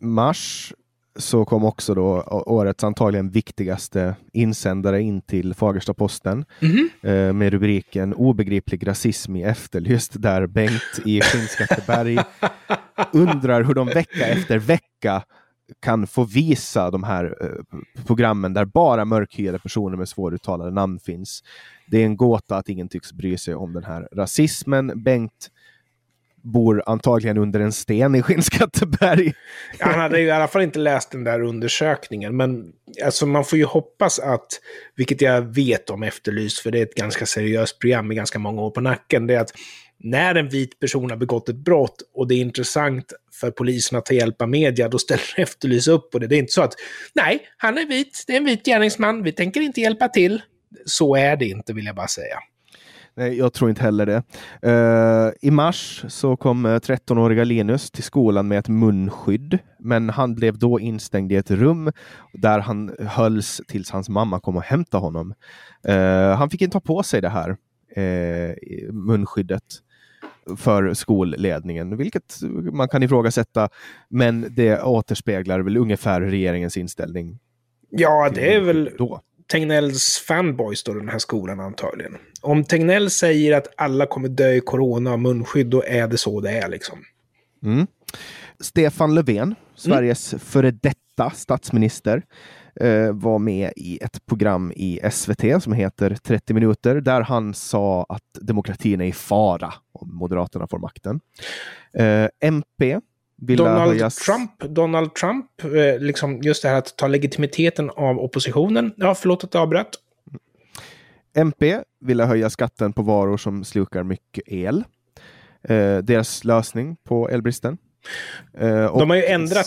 mars så kom också då årets antagligen viktigaste insändare in till Fagersta-Posten mm -hmm. med rubriken Obegriplig rasism i Efterlyst där Bengt i Skinnskatteberg [laughs] undrar hur de vecka efter vecka kan få visa de här eh, programmen där bara mörkhyade personer med svåruttalade namn finns. Det är en gåta att ingen tycks bry sig om den här rasismen. Bengt bor antagligen under en sten i Skinnskatteberg. Han hade ju i alla fall inte läst den där undersökningen, men alltså man får ju hoppas att, vilket jag vet om Efterlyst, för det är ett ganska seriöst program med ganska många år på nacken, det är att när en vit person har begått ett brott och det är intressant för polisen att ta hjälp av media, då ställer [laughs] Efterlys upp på det. Det är inte så att, nej, han är vit, det är en vit gärningsman, vi tänker inte hjälpa till. Så är det inte, vill jag bara säga. Nej, jag tror inte heller det. Uh, I mars så kom 13-åriga Linus till skolan med ett munskydd, men han blev då instängd i ett rum där han hölls tills hans mamma kom och hämtade honom. Uh, han fick inte ta på sig det här uh, munskyddet för skolledningen, vilket man kan ifrågasätta, men det återspeglar väl ungefär regeringens inställning. Ja, det är väl då. Tegnells fanboys då, den här skolan antagligen. Om Tegnell säger att alla kommer dö i corona och munskydd, då är det så det är liksom. Mm. Stefan Löfven, Sveriges mm. före detta statsminister, eh, var med i ett program i SVT som heter 30 minuter, där han sa att demokratin är i fara om Moderaterna får makten. Eh, MP, MP Donald höjas... Trump, Donald Trump, eh, liksom just det här att ta legitimiteten av oppositionen. Ja, förlåt att jag avbröt. MP ville höja skatten på varor som slukar mycket el. Eh, deras lösning på elbristen. Eh, De har ju ändrat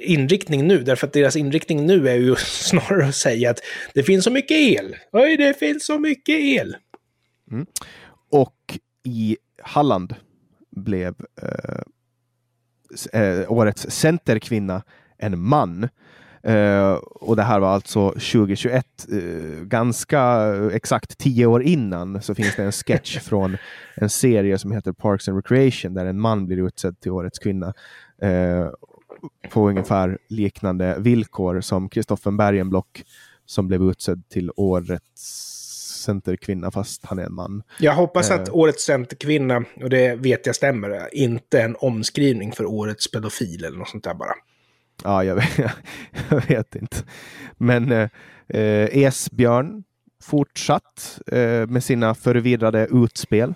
inriktning nu, därför att deras inriktning nu är ju [laughs] snarare att säga att det finns så mycket el. Oj, det finns så mycket el. Mm. Och i Halland blev eh, eh, årets centerkvinna en man. Uh, och det här var alltså 2021, uh, eh, ganska exakt tio år innan så finns det en sketch [laughs] från en serie som heter Parks and Recreation där en man blir utsedd till årets kvinna på ungefär liknande villkor som Kristoffer Bergenblock som blev utsedd till årets centerkvinna fast han är en man. Jag hoppas att årets centerkvinna, och det vet jag stämmer, inte är en omskrivning för årets pedofil eller något sånt där bara. Ja, jag vet, [laughs] jag vet inte. Men eh, Esbjörn fortsatt eh, med sina förvirrade utspel.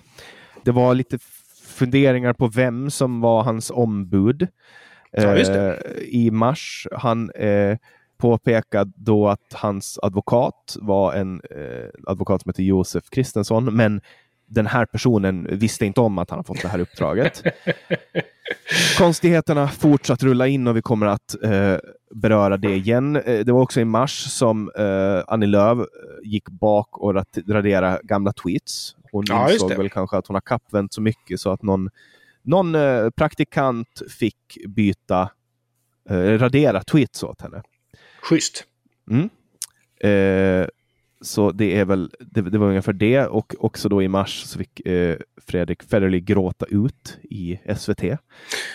Det var lite funderingar på vem som var hans ombud. Ja, eh, I mars. Han eh, påpekade då att hans advokat var en eh, advokat som heter Josef Kristensson, men den här personen visste inte om att han har fått det här uppdraget. [laughs] Konstigheterna fortsatt rulla in och vi kommer att eh, beröra det igen. Eh, det var också i mars som eh, Annie Lööf eh, gick bak och raderade gamla tweets. Hon ja, insåg väl kanske att hon har kappvänt så mycket så att någon, någon eh, praktikant fick byta, radera tweets åt henne. Schysst. Mm. Eh, så det är väl, det, det, var ungefär det och också då i mars så fick eh, Fredrik Federley gråta ut i SVT.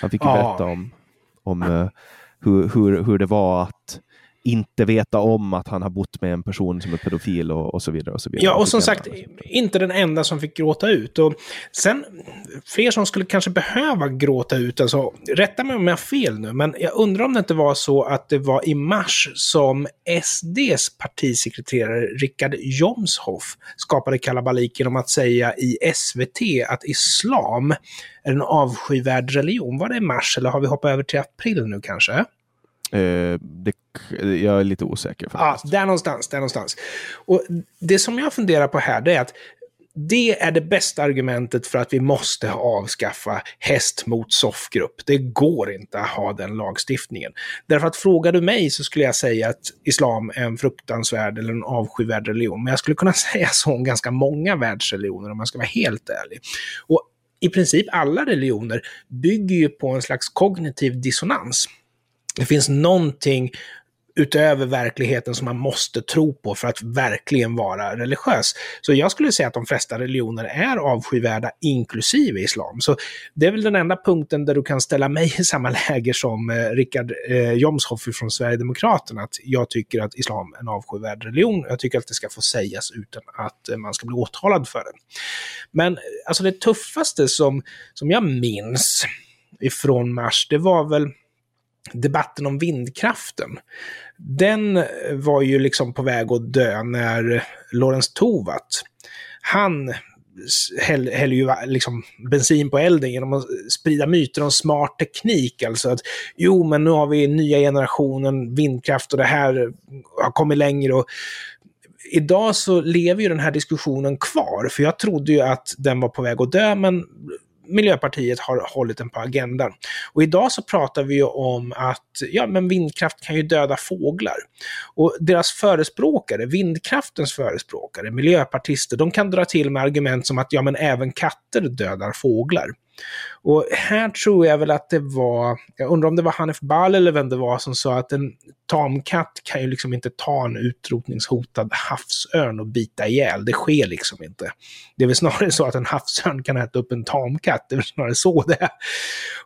Han fick ju berätta om, om eh, hur, hur, hur det var att inte veta om att han har bott med en person som är pedofil och, och så vidare. Och så vidare. Ja, och som sagt, inte den enda som fick gråta ut. Och sen, fler som skulle kanske behöva gråta ut, alltså, rätta mig om jag har fel nu, men jag undrar om det inte var så att det var i mars som SDs partisekreterare Richard Jomshoff skapade kalabalik genom att säga i SVT att islam är en avskyvärd religion. Var det i mars eller har vi hoppat över till april nu kanske? Eh, det, jag är lite osäker. Faktiskt. Ja, där någonstans, där någonstans. Och det som jag funderar på här, det är att det är det bästa argumentet för att vi måste avskaffa häst mot soffgrupp. Det går inte att ha den lagstiftningen. Därför att frågar du mig så skulle jag säga att islam är en fruktansvärd eller en avskyvärd religion. Men jag skulle kunna [laughs] säga så om ganska många världsreligioner om man ska vara helt ärlig. Och i princip alla religioner bygger ju på en slags kognitiv dissonans. Det finns någonting utöver verkligheten som man måste tro på för att verkligen vara religiös. Så jag skulle säga att de flesta religioner är avskyvärda, inklusive islam. Så det är väl den enda punkten där du kan ställa mig i samma läger som eh, Richard eh, Jomshoff från Sverigedemokraterna, att jag tycker att islam är en avskyvärd religion. Jag tycker att det ska få sägas utan att eh, man ska bli åtalad för det. Men alltså det tuffaste som, som jag minns ifrån mars, det var väl debatten om vindkraften. Den var ju liksom på väg att dö när Lorentz Tovatt, han häller häll ju liksom bensin på elden genom att sprida myter om smart teknik. Alltså att jo, men nu har vi nya generationen vindkraft och det här har kommit längre. Och idag så lever ju den här diskussionen kvar, för jag trodde ju att den var på väg att dö, men Miljöpartiet har hållit den på agendan. Och idag så pratar vi ju om att ja, men vindkraft kan ju döda fåglar. Och deras förespråkare, vindkraftens förespråkare, miljöpartister, de kan dra till med argument som att ja, men även katter dödar fåglar. Och här tror jag väl att det var, jag undrar om det var Hanif Bal eller vem det var som sa att en tamkatt kan ju liksom inte ta en utrotningshotad havsörn och bita ihjäl. Det sker liksom inte. Det är väl snarare så att en havsörn kan äta upp en tamkatt. Det är väl snarare så det är.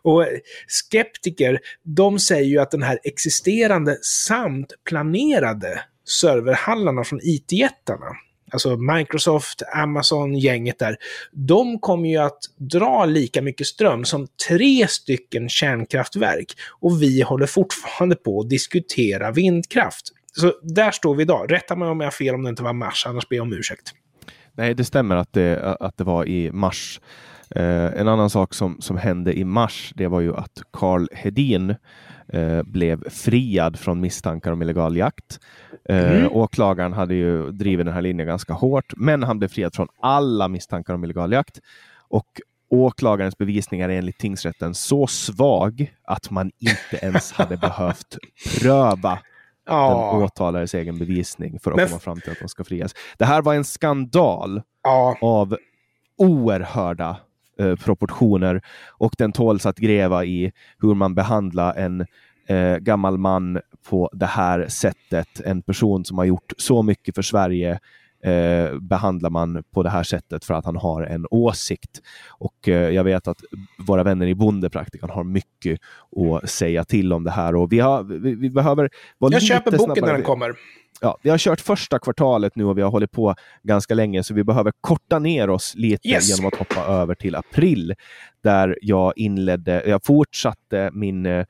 Och skeptiker, de säger ju att den här existerande samt planerade serverhallarna från IT-jättarna, alltså Microsoft, Amazon, gänget där, de kommer ju att dra lika mycket ström som tre stycken kärnkraftverk. Och vi håller fortfarande på att diskutera vindkraft. Så där står vi idag. Rätta mig om jag har fel om det inte var mars, annars ber jag om ursäkt. Nej, det stämmer att det, att det var i mars. Eh, en annan sak som, som hände i mars, det var ju att Carl Hedin eh, blev friad från misstankar om illegal jakt. Eh, mm. Åklagaren hade ju drivit den här linjen ganska hårt, men han blev friad från alla misstankar om illegal jakt. Och åklagarens bevisning är enligt tingsrätten så svag att man inte ens [laughs] hade behövt pröva ja. den åtalades egen bevisning för att men... komma fram till att de ska frias. Det här var en skandal ja. av oerhörda eh, proportioner och den tåls att gräva i hur man behandlar en eh, gammal man på det här sättet. En person som har gjort så mycket för Sverige eh, behandlar man på det här sättet för att han har en åsikt. Och eh, jag vet att våra vänner i Bondepraktikan har mycket att säga till om det här och vi, har, vi, vi behöver vara Jag lite köper boken snabbare. när den kommer. Ja, vi har kört första kvartalet nu och vi har hållit på ganska länge så vi behöver korta ner oss lite yes. genom att hoppa över till april där jag inledde, jag fortsatte min eh,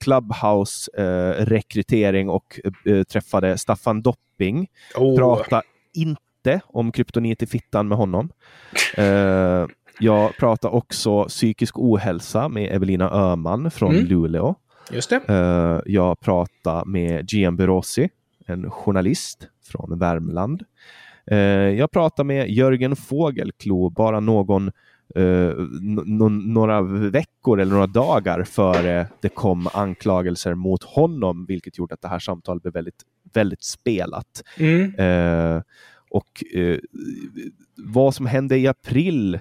Clubhouse-rekrytering eh, och eh, träffade Staffan Dopping. Oh. Prata inte om kryptonit i fittan med honom. [laughs] Eh, jag pratar också psykisk ohälsa med Evelina Öhman från mm. Luleå. Just det. Eh, jag pratar med Gian Berosi, en journalist från Värmland. Eh, jag pratar med Jörgen Fågelklo bara någon Uh, några veckor eller några dagar före det kom anklagelser mot honom, vilket gjorde att det här samtalet blev väldigt, väldigt spelat. Mm. Uh, och uh, vad som hände i april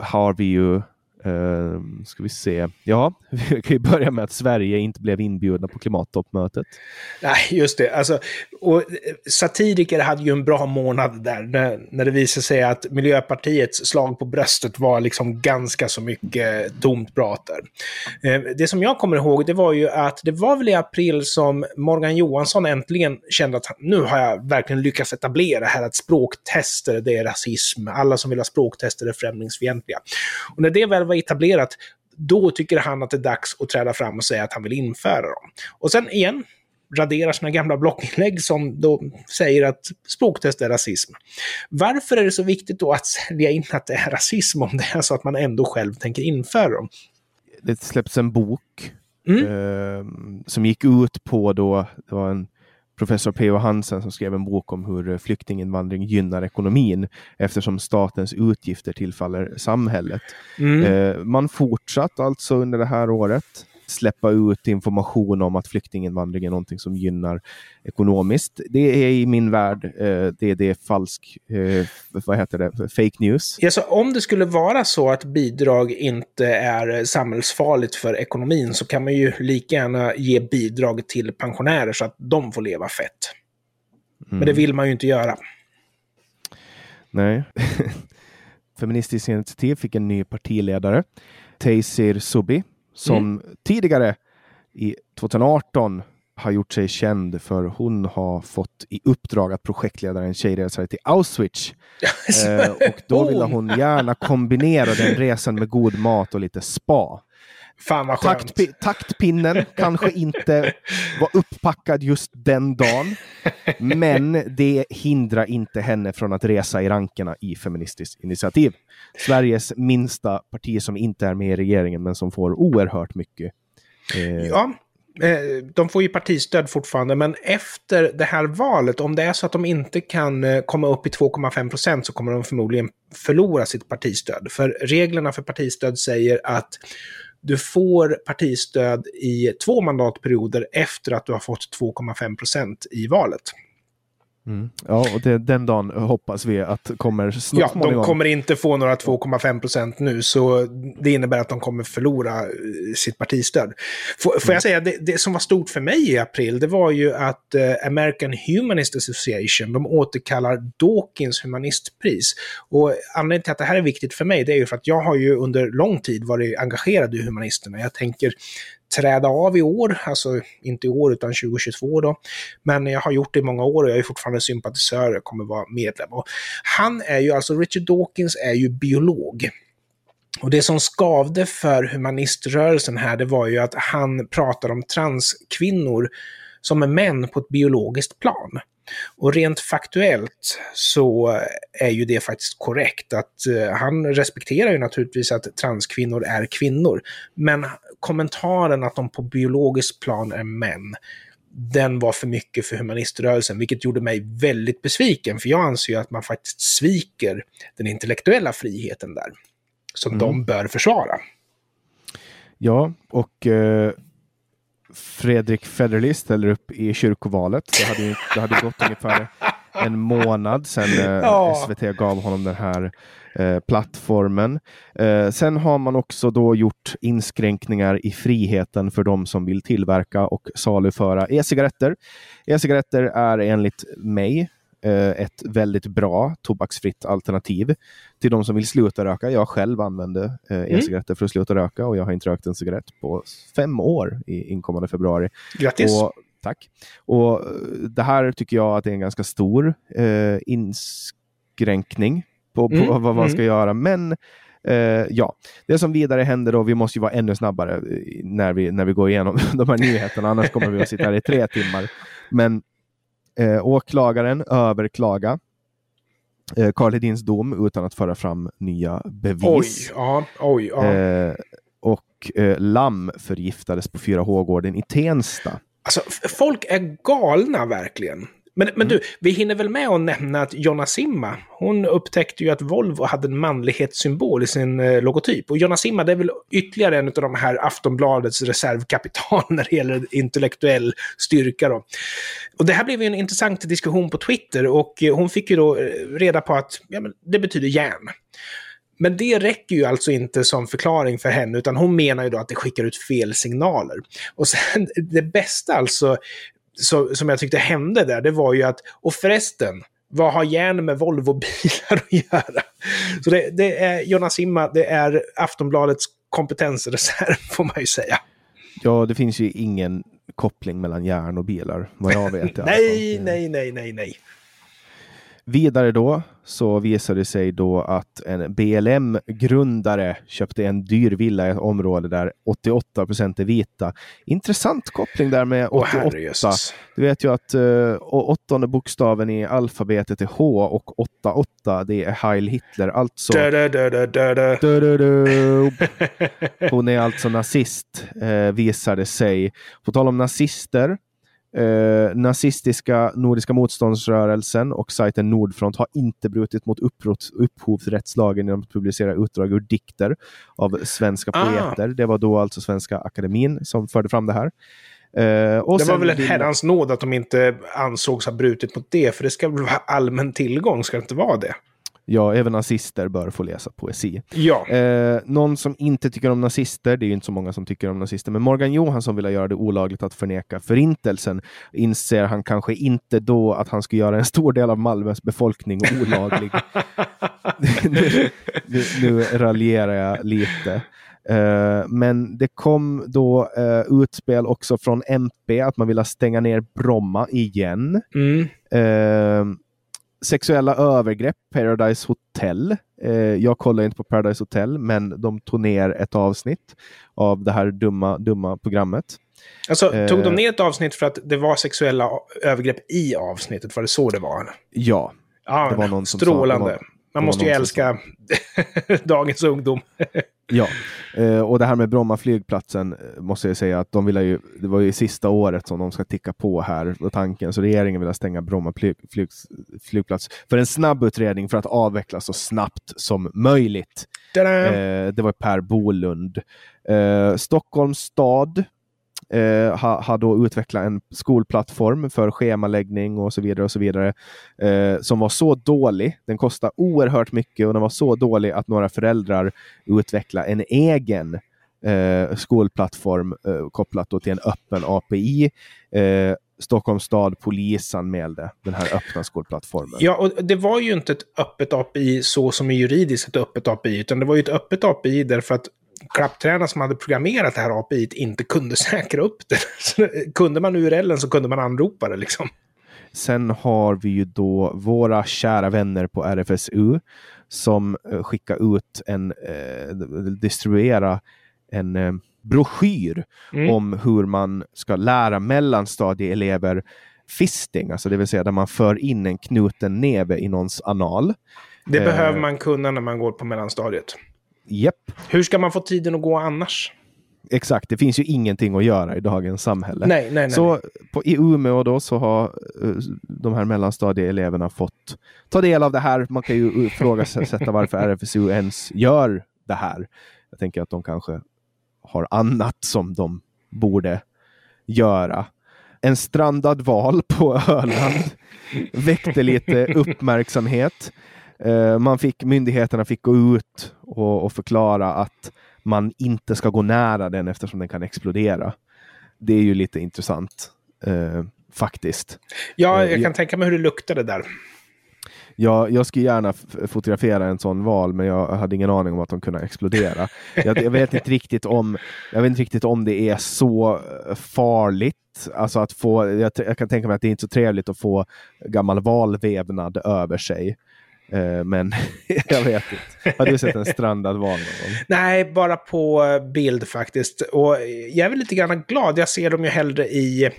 har vi ju Uh, ska vi se. Ja, [laughs] vi kan ju börja med att Sverige inte blev inbjudna på klimattoppmötet. Nej, just det. Alltså, och eh, satiriker hade ju en bra månad där, när, när det visade sig att Miljöpartiets slag på bröstet var liksom ganska så mycket eh, tomt prat där. Ehm, det som jag kommer ihåg, det var ju att det var väl i april som Morgan Johansson äntligen kände att nu har jag verkligen lyckats etablera här att språktester, det är rasism. Alla som vill ha språktester är främlingsfientliga. Och när det väl var etablerat, då tycker han att det är dags att träda fram och säga att han vill införa dem. Och sen igen, raderar sina gamla blogginlägg som då säger att språktest är rasism. Varför är det så viktigt då att sälja in att det är rasism om det är så att man ändå själv tänker införa dem? Det släpps en bok mm. eh, som gick ut på då, det var en professor P.O. Hansen som skrev en bok om hur flyktinginvandring gynnar ekonomin eftersom statens utgifter tillfaller samhället. Mm. Eh, man fortsatt alltså under det här året släppa ut information om att flyktinginvandring är någonting som gynnar ekonomiskt. Det är i min värld, eh, det, det är falsk, eh, vad heter det, fake news. Ja, så om det skulle vara så att bidrag inte är samhällsfarligt för ekonomin så kan man ju lika gärna ge bidrag till pensionärer så att de får leva fett. Men det vill man ju inte göra. Nej. [laughs] Feministiskt initiativ fick en ny partiledare, Taysir Subi, som tidigare i 2018 har gjort sig känd för hon har fått i uppdrag att projektleda en tjejresa till Auschwitz. [laughs] Eh, och då ville hon gärna kombinera den resan med god mat och lite spa. Fan vad skönt. Taktpi- taktpinnen kanske inte var upppackad just den dagen, men det hindrar inte henne från att resa i rankerna i Feministiskt initiativ. Sveriges minsta parti som inte är med i regeringen, men som får oerhört mycket. Eh, Ja, eh, de får ju partistöd fortfarande, men efter det här valet, om det är så att de inte kan eh, komma upp i 2,5 procent så kommer de förmodligen förlora sitt partistöd. För reglerna för partistöd säger att du får partistöd i två mandatperioder efter att du har fått 2,5 procent i valet. Mm. Ja, och det, den dagen hoppas vi att kommer snart Ja, småningom. de kommer inte få några 2,5 procent nu, så det innebär att de kommer förlora eh, sitt partistöd. Får, får Mm. jag säga, det, det som var stort för mig i april, det var ju att eh, American Humanist Association, de återkallar Dawkins humanistpris. Och anledningen till att det här är viktigt för mig, det är ju för att jag har ju under lång tid varit engagerad i humanisterna. Jag tänker träda av i år, alltså inte i år utan 2022 då. Men jag har gjort det i många år och jag är fortfarande sympatisör, jag kommer vara medlem. Och han är ju, alltså Richard Dawkins är ju biolog. Och det som skavde för humaniströrelsen här, det var ju att han pratar om transkvinnor som är män på ett biologiskt plan. Och rent faktuellt så är ju det faktiskt korrekt. Att eh, han respekterar ju naturligtvis att transkvinnor är kvinnor. Men kommentaren att de på biologiskt plan är män, den var för mycket för humaniströrelsen, vilket gjorde mig väldigt besviken. För jag anser ju att man faktiskt sviker den intellektuella friheten där. Som de bör försvara. Ja, och eh, Fredrik Federley ställer upp i kyrkovalet. Det hade, ju, det hade gått ungefär en månad sedan eh. SVT gav honom den här eh, plattformen. Eh, sen har man också då gjort inskränkningar i friheten för de som vill tillverka och saluföra e-cigaretter. E-cigaretter är enligt mig ett väldigt bra tobaksfritt alternativ till de som vill sluta röka. Jag själv använde eh, e-cigaretter för att sluta röka och jag har inte rökt en cigarett på fem år i inkommande februari. Grattis! Och, tack. Och eh, det här tycker jag att det är en ganska stor eh, inskränkning på, på Mm, vad man mm. ska göra. Men eh, ja, det som vidare händer då, vi måste ju vara ännu snabbare eh, när vi, när vi går igenom [laughs] de här nyheterna, annars kommer vi att sitta här i tre timmar. Men eh, åklagaren överklaga eh, Karl Hedins dom utan att föra fram nya Oj, bevis. ja, oj, ja. Eh, och eh, lamm förgiftades på 4H-gården i Tensta. Alltså, folk är galna verkligen. Men, men du, vi hinner väl med att nämna att Jonna Simma, hon upptäckte ju att Volvo hade en manlighetssymbol i sin eh, logotyp. Och Jonna Simma, det är väl ytterligare en av de här Aftonbladets reservkapital [laughs] när det gäller intellektuell styrka. Då. Och det här blev ju en intressant diskussion på Twitter och eh, hon fick ju då eh, reda på att ja, men det betyder järn. Men det räcker ju alltså inte som förklaring för henne, utan hon menar ju då att det skickar ut fel signaler. Och sen [laughs] det bästa alltså, så, som jag tyckte hände där, det var ju att, och förresten, vad har järn med Volvo-bilar [laughs] att göra? Så det, det är Jonas Simma, det är Aftonbladets kompetensreserv, [laughs] får man ju säga. Ja, det finns ju ingen koppling mellan järn och bilar, vad jag vet. Nej, nej, nej, nej, nej. Vidare då så visade det sig då att en BLM-grundare köpte en dyr villa i ett område där 88 procent är vita. Intressant koppling där med Åh 88. herrejösses. Du vet ju att uh, åttonde bokstaven i alfabetet är H och 88 det är Heil Hitler. Alltså dö, dö. Du-du-du. [laughs] Hon är alltså nazist, eh, visar det sig. På tal om nazister, Eh, nazistiska Nordiska motståndsrörelsen och sajten Nordfront har inte brutit mot upphovsrättslagen genom att publicera utdrag ur dikter av svenska ah. poeter. Det var då alltså Svenska Akademin som förde fram det här. Eh, det var väl en herrans nåd att de inte ansågs ha brutit mot det, för det ska väl vara allmän tillgång, ska det inte vara det? Ja, även nazister bör få läsa poesi. Ja. Eh, någon som inte tycker om nazister, det är ju inte så många som tycker om nazister, men Morgan Johansson vill göra det olagligt att förneka förintelsen. Inser han kanske inte då att han ska göra en stor del av Malmös befolkning olaglig. [laughs] nu, nu, nu raljerar jag lite. Uh, men det kom då uh, utspel också från MP att man vill stänga ner Bromma igen. Mm. Uh, sexuella övergrepp, Paradise Hotel. Eh, jag kollar inte på Paradise Hotel, men de tog ner ett avsnitt av det här dumma, dumma programmet. Alltså, eh, tog de ner ett avsnitt för att det var sexuella övergrepp i avsnittet? Var det så det var? Ja. Ah, det var någon som strålande. Sa, var, Man måste ju älska [laughs] dagens ungdom. Ja, eh, och det här med Bromma flygplatsen eh, måste jag säga att de vill ju, det var ju sista året som de ska ticka på här och tanken, så regeringen vill stänga Bromma flyg, flyg, flygplats för en snabb utredning för att avveckla så snabbt som möjligt. Eh, det var Per Bolund. Eh, Stockholms stad eh, har, har då utvecklat en skolplattform för schemaläggning och så vidare och så vidare eh, som var så dålig. Den kostade oerhört mycket och den var så dålig att några föräldrar utvecklade en egen eh, skolplattform eh, kopplat till en öppen API. Eh, Stockholms stad polisanmälde den här öppna skolplattformen. Ja, och det var ju inte ett öppet API så som är juridiskt ett öppet API, utan det var ju ett öppet API därför att klapptränaren som hade programmerat det här API inte kunde [laughs] säkra upp det. Så kunde man URLen så kunde man anropa det liksom. Sen har vi ju då våra kära vänner på RFSU som uh, skickar ut en, uh, distribuera en uh, broschyr mm. om hur man ska lära mellanstadieelever fisting, alltså det vill säga där man för in en knuten neve i någons anal. Det behöver man kunna när man går på mellanstadiet. Japp. Hur ska man få tiden att gå annars? Exakt, det finns ju ingenting att göra i dagens samhälle. Nej, nej, nej. Så på, i Umeå då så har uh, de här mellanstadieeleverna fått ta del av det här. Man kan ju ifrågasätta [laughs] varför RFSU ens gör det här. Jag tänker att de kanske har annat som de borde göra. En strandad val på Öland [laughs] väckte lite uppmärksamhet. Uh, man fick, myndigheterna fick gå ut och, och, förklara att man inte ska gå nära den eftersom den kan explodera. Det är ju lite intressant uh, faktiskt. Ja, jag uh, kan tänka mig hur det luktade där. Ja, jag skulle gärna fotografera en sån val, men jag hade ingen aning om att de kunde explodera. jag, jag, vet inte riktigt om, jag vet inte riktigt om det är så farligt. Alltså att få, jag, jag kan tänka mig att det är inte är så trevligt att få gammal valvävnad över sig. Eh, men [laughs] jag vet inte. Har du sett en strandad val någon gång? Nej, bara på bild faktiskt. Och jag är väl lite grann glad. Jag ser dem ju hellre i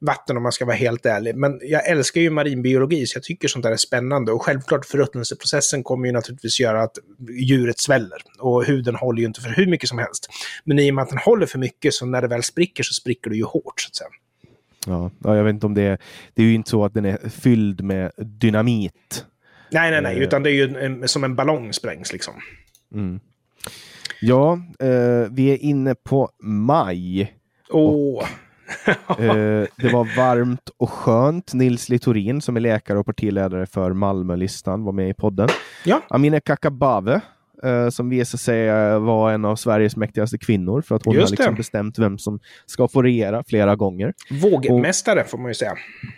vatten om man ska vara helt ärlig. Men jag älskar ju marinbiologi så jag tycker sånt där är spännande. Och självklart förruttnelseprocessen kommer ju naturligtvis göra att djuret sväller. Och huden håller ju inte för hur mycket som helst. Men i och med att den håller för mycket så när det väl spricker så spricker det ju hårt. Så att säga. Ja, jag vet inte om det är... Det är ju inte så att den är fylld med dynamit Nej, nej, nej, eh. utan det är ju en, som en ballong sprängs liksom. Mm. Ja, eh, vi är inne på maj. Åh! Oh. eh, [laughs] det var varmt och skönt. Nils Littorin som är läkare och partiledare för Malmölistan var med i podden. Ja. Amineh Kakabaveh eh, som visade sig vara en av Sveriges mäktigaste kvinnor för att hon Just har liksom bestämt vem som ska få regera flera gånger. Vågmästare och, får man ju säga.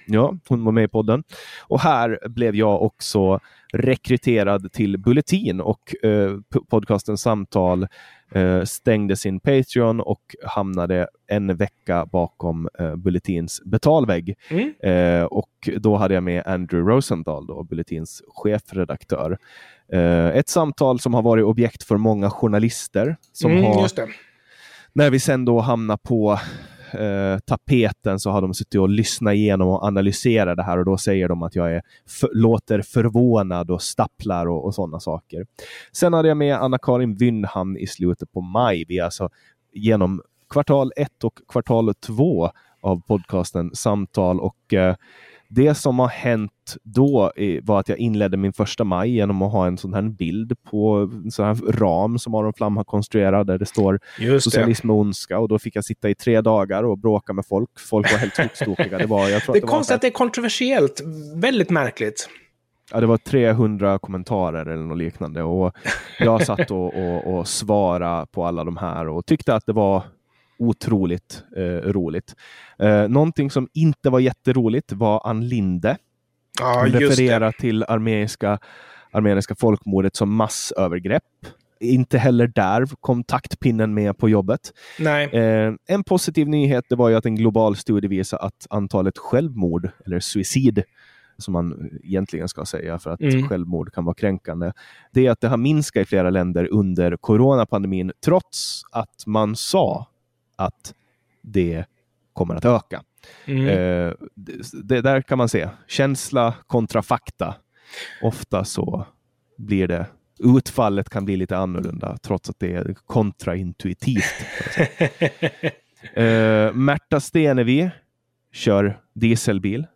Ja, hon var med i podden. Och här blev jag också rekryterad till Bulletin och eh, podcasten Samtal eh, stängde sin Patreon och hamnade en vecka bakom eh, Bulletins betalvägg. Mm. Eh, och då hade jag med Andrew Rosendahl, då, Bulletins chefredaktör. Eh, ett samtal som har varit objekt för många journalister. Som mm, har, När vi sen då hamnar på eh, tapeten så har de suttit och lyssnat igenom och analyserat det här och då säger de att jag är för, låter förvånad och stapplar och, och sådana saker. Sen hade jag med Anna-Karin Wyndhamn i slutet på maj. Vi är alltså genom kvartal ett och kvartal två av podcasten Samtal och eh, det som har hänt då var att jag inledde min första maj genom att ha en sån här bild på en sån här ram som Aron Flam har konstruerat där det står Just socialism och ondska och då fick jag sitta i tre dagar och bråka med folk. Folk var helt tokstokiga. Det, var, jag tror det är konstigt att det är kontroversiellt. Väldigt märkligt. Ja, det var 300 kommentarer eller något liknande och jag satt och, och, och svarade på alla de här och tyckte att det var otroligt eh, roligt. Eh, någonting som inte var jätteroligt var Ann Linde. Hon refererar till armeniska, armeniska folkmordet som massövergrepp. Inte heller där kom taktpinnen med på jobbet. Eh, en positiv nyhet det var ju att en global studie visar att antalet självmord, eller suicid, som man egentligen ska säga för att mm. självmord kan vara kränkande, det är att det har minskat i flera länder under coronapandemin trots att man sa att det kommer att öka. Mm. Eh, det, där kan man se känsla kontra fakta. Ofta så blir det utfallet kan bli lite annorlunda trots att det är kontraintuitivt. [laughs] eh, Märta Stenevi kör dieselbil.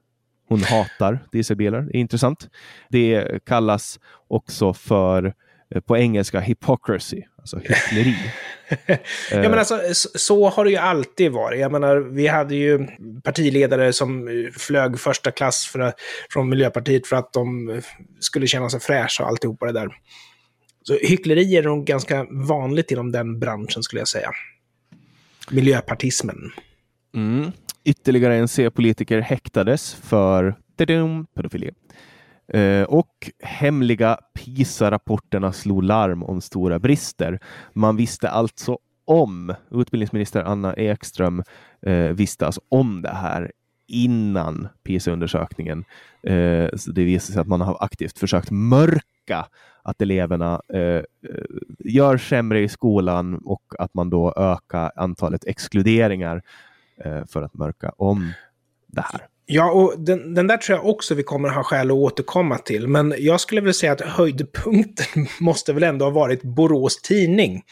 Hon hatar dieselbilar. Det är intressant. Det kallas också för Eh, på engelska hypocrisy, alltså hyckleri. [laughs] [laughs] ja, men alltså, så har det ju alltid varit. Jag menar, vi hade ju partiledare som eh, flög första klass för, från Miljöpartiet för att de eh, skulle känna sig fräscha och alltihopa det där. Så hyckleri är nog ganska vanligt inom den branschen skulle jag säga. Miljöpartismen. Mm. Ytterligare en C-politiker häktades för pedofili. Eh, och hemliga PISA-rapporterna slog larm om stora brister. Man visste alltså om, utbildningsminister Anna Ekström eh, visste alltså om det här innan PISA-undersökningen. Eh, det visade sig att man har aktivt försökt mörka att eleverna eh, gör sämre i skolan och att man då ökar antalet exkluderingar eh, för att mörka om det här. Ja, och den, den, där tror jag också vi kommer ha skäl att återkomma till. Men jag skulle vilja säga att höjdpunkten [laughs] måste väl ändå ha varit Borås Tidning.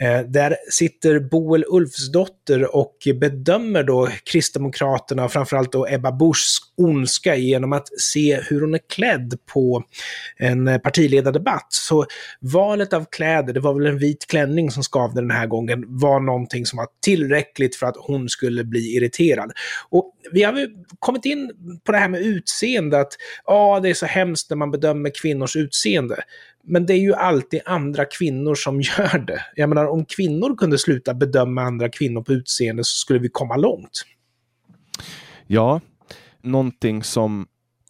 Eh, där sitter Boel Ulfsdotter och bedömer då Kristdemokraterna, framförallt då Ebba Buschs ondska genom att se hur hon är klädd på en partiledardebatt. Så valet av kläder, det var väl en vit klänning som skavde den här gången, var någonting som var tillräckligt för att hon skulle bli irriterad. Och vi har kommit in på det här med utseende, att ja, det är så hemskt när man bedömer kvinnors utseende. Men det är ju alltid andra kvinnor som [laughs] gör det. Jag menar, om kvinnor kunde sluta bedöma andra kvinnor på utseende så skulle vi komma långt. Ja, någonting som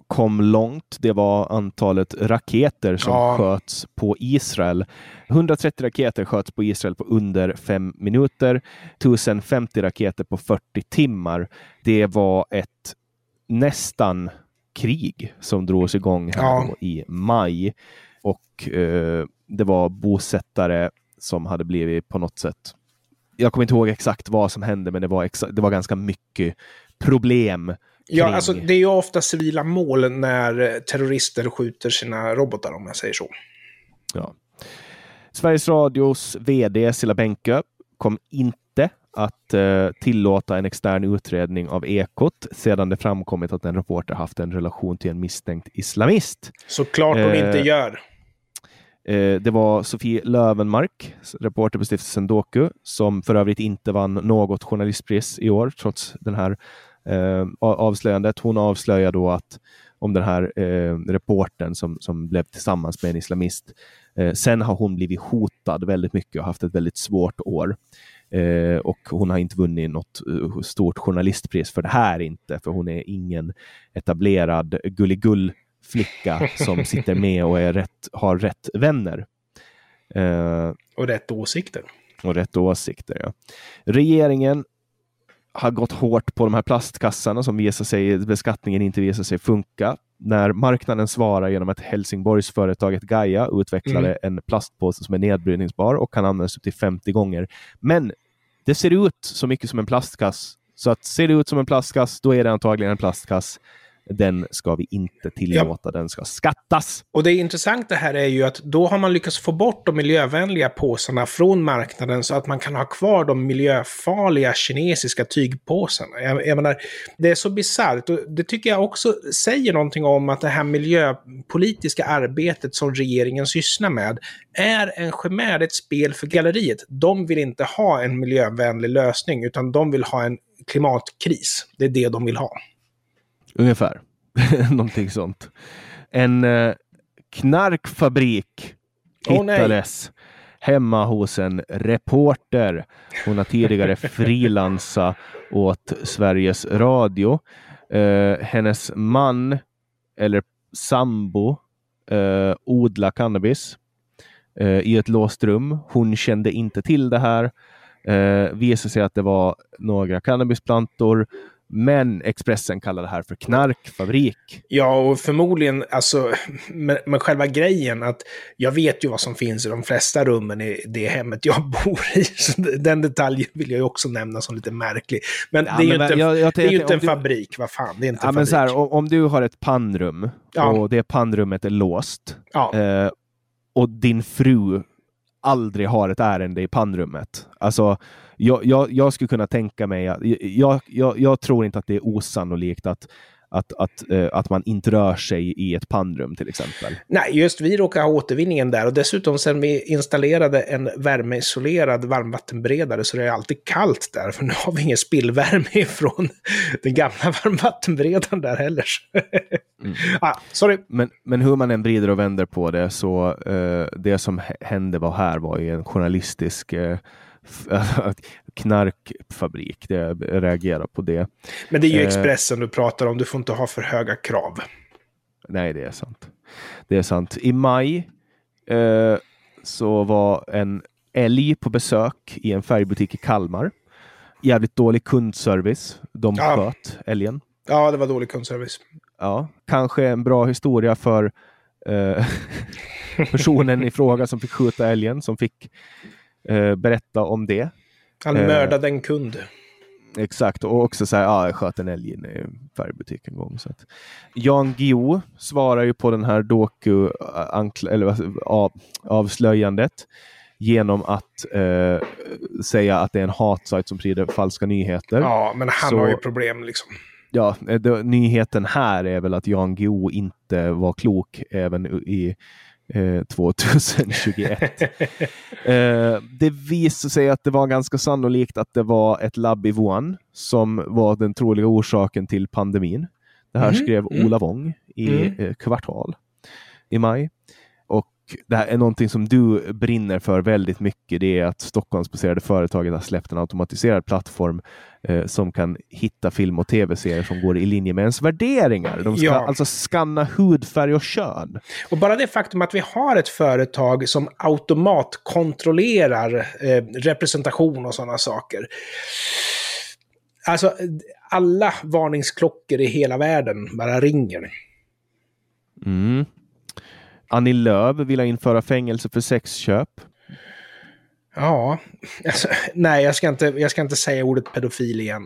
kom långt, det var antalet raketer som ja. sköts på Israel. 130 raketer sköts på Israel på under fem minuter, 1050 raketer på 40 timmar. Det var ett nästan krig som drogs igång här ja. i maj och eh, det var bosättare som hade blivit på något sätt jag kommer inte ihåg exakt vad som hände, men det var, det var ganska mycket problem. Ja, alltså det är ju ofta civila mål när terrorister skjuter sina robotar, om jag säger så. Ja. Sveriges Radios VD Silla Bänke kom inte att eh, tillåta en extern utredning av Ekot sedan det framkommit att en reporter haft en relation till en misstänkt islamist. Såklart hon eh, inte gör. Eh, det var Sofie Lövenmark, reporter på stiftelsen Doku, som för övrigt inte vann något journalistpris i år, trots den här eh, avslöjandet. Hon avslöjade då att om den här eh, reporten som, som blev tillsammans med en islamist. Eh, sen har hon blivit hotad väldigt mycket och haft ett väldigt svårt år. Eh, och hon har inte vunnit något eh, stort journalistpris för det här inte, för hon är ingen etablerad gulligull flicka som sitter med och är rätt, har rätt vänner. Eh, och rätt åsikter. Och rätt åsikter, ja. Regeringen har gått hårt på de här plastkassarna som visar sig, beskattningen inte visar sig funka. När marknaden svarar genom att Helsingborgsföretaget Gaia utvecklade mm. en plastpåse som är nedbrytningsbar och kan användas upp till 50 gånger. Men det ser ut så mycket som en plastkass. Så att ser det ut som en plastkass, då är det antagligen en plastkass. Den ska vi inte tillåta, den ska skattas. Och det intressanta här är ju att då har man lyckats få bort de miljövänliga påsarna från marknaden så att man kan ha kvar de miljöfarliga kinesiska tygpåsarna. Jag, jag menar, det är så bisarrt det tycker jag också säger någonting om att det här miljöpolitiska arbetet som regeringen sysslar med är en chimär, ett spel för galleriet. De vill inte ha en miljövänlig lösning utan de vill ha en klimatkris. Det är det de vill ha. Ungefär. [laughs] Någonting sånt. En eh, knarkfabrik Åh, nej. hittades hemma hos en reporter. Hon har tidigare [laughs] frilansat åt Sveriges Radio. Eh, hennes man, eller sambo, eh, odlar cannabis eh, i ett låst rum. Hon kände inte till det här. Eh, visade sig att det var några cannabisplantor, men Expressen kallar det här för knarkfabrik. Ja, och förmodligen, alltså, med, med själva grejen att jag vet ju vad som finns i de flesta rummen i det hemmet jag [laughs] bor i. Så den detaljen vill jag ju också nämna som lite märklig. Men Ja, det är ju men inte, jag- jag det är ju tänker, inte en du- fabrik, vad fan, det är inte Ja, en men fabrik. så här, om, om du har ett pannrum Ja. och det pannrummet är låst ja. eh, och din fru aldrig har ett ärende i pannrummet. Alltså, jag, jag, jag skulle kunna tänka mig jag, jag, jag tror inte att det är osannolikt att, att, att, eh, att man inte rör sig i ett pannrum till exempel. Nej, just vi råkar ha återvinningen där och dessutom sen vi installerade en värmeisolerad varmvattenberedare så det är alltid kallt där för nu har vi ingen spillvärme [laughs] ifrån den gamla [laughs] varmvattenberedaren där heller. Mm. [laughs] ah, sorry. Men, men hur man än vrider och vänder på det så eh, det som hände var här var ju en journalistisk eh, [laughs] knarkfabrik. Det, jag reagerar på det. Men det är ju Eh. Expressen du pratar om, du får inte ha för höga krav. Nej, det är sant. Det är sant. I maj eh, så var en älg på besök i en färgbutik i Kalmar. Jävligt dålig kundservice. De Ja. sköt älgen. Ja, det var dålig kundservice. Ja, kanske en bra historia för eh, [laughs] personen i fråga som fick skjuta älgen, som fick eh, berätta om det. Han Eh. mördade en kund. Exakt, och också så här, ja, jag sköt en älg inne i färgbutik en gång. Så att. Jan Guillou svarar ju på den här doku ankl- eller, av, avslöjandet genom att eh, säga att det är en hatsajt som sprider falska nyheter. Ja, men han Så- har ju problem liksom. Ja, eh, det, nyheten här är väl att Jan Guillou inte var klok även i eh, 2021. [laughs] eh, det visade sig att det var ganska sannolikt att det var ett labb i Wuhan som var den troliga orsaken till pandemin. Det här Mhm, skrev mm. Ola Wong i Mm. eh, Kvartal i maj. Och det här är någonting som du brinner för väldigt mycket. Det är att Stockholmsbaserade företaget har släppt en automatiserad plattform eh, som kan hitta film och tv-serier som går i linje med ens värderingar. De ska Ja. alltså skanna hudfärg och kön. Och bara det faktum att vi har ett företag som automatkontrollerar eh, representation och sådana saker. Alltså, alla varningsklockor i hela världen bara ringer. Mm. Annie Lööf vill införa fängelse för sexköp. Ja, alltså, nej, jag ska, inte, jag ska inte säga ordet pedofil igen.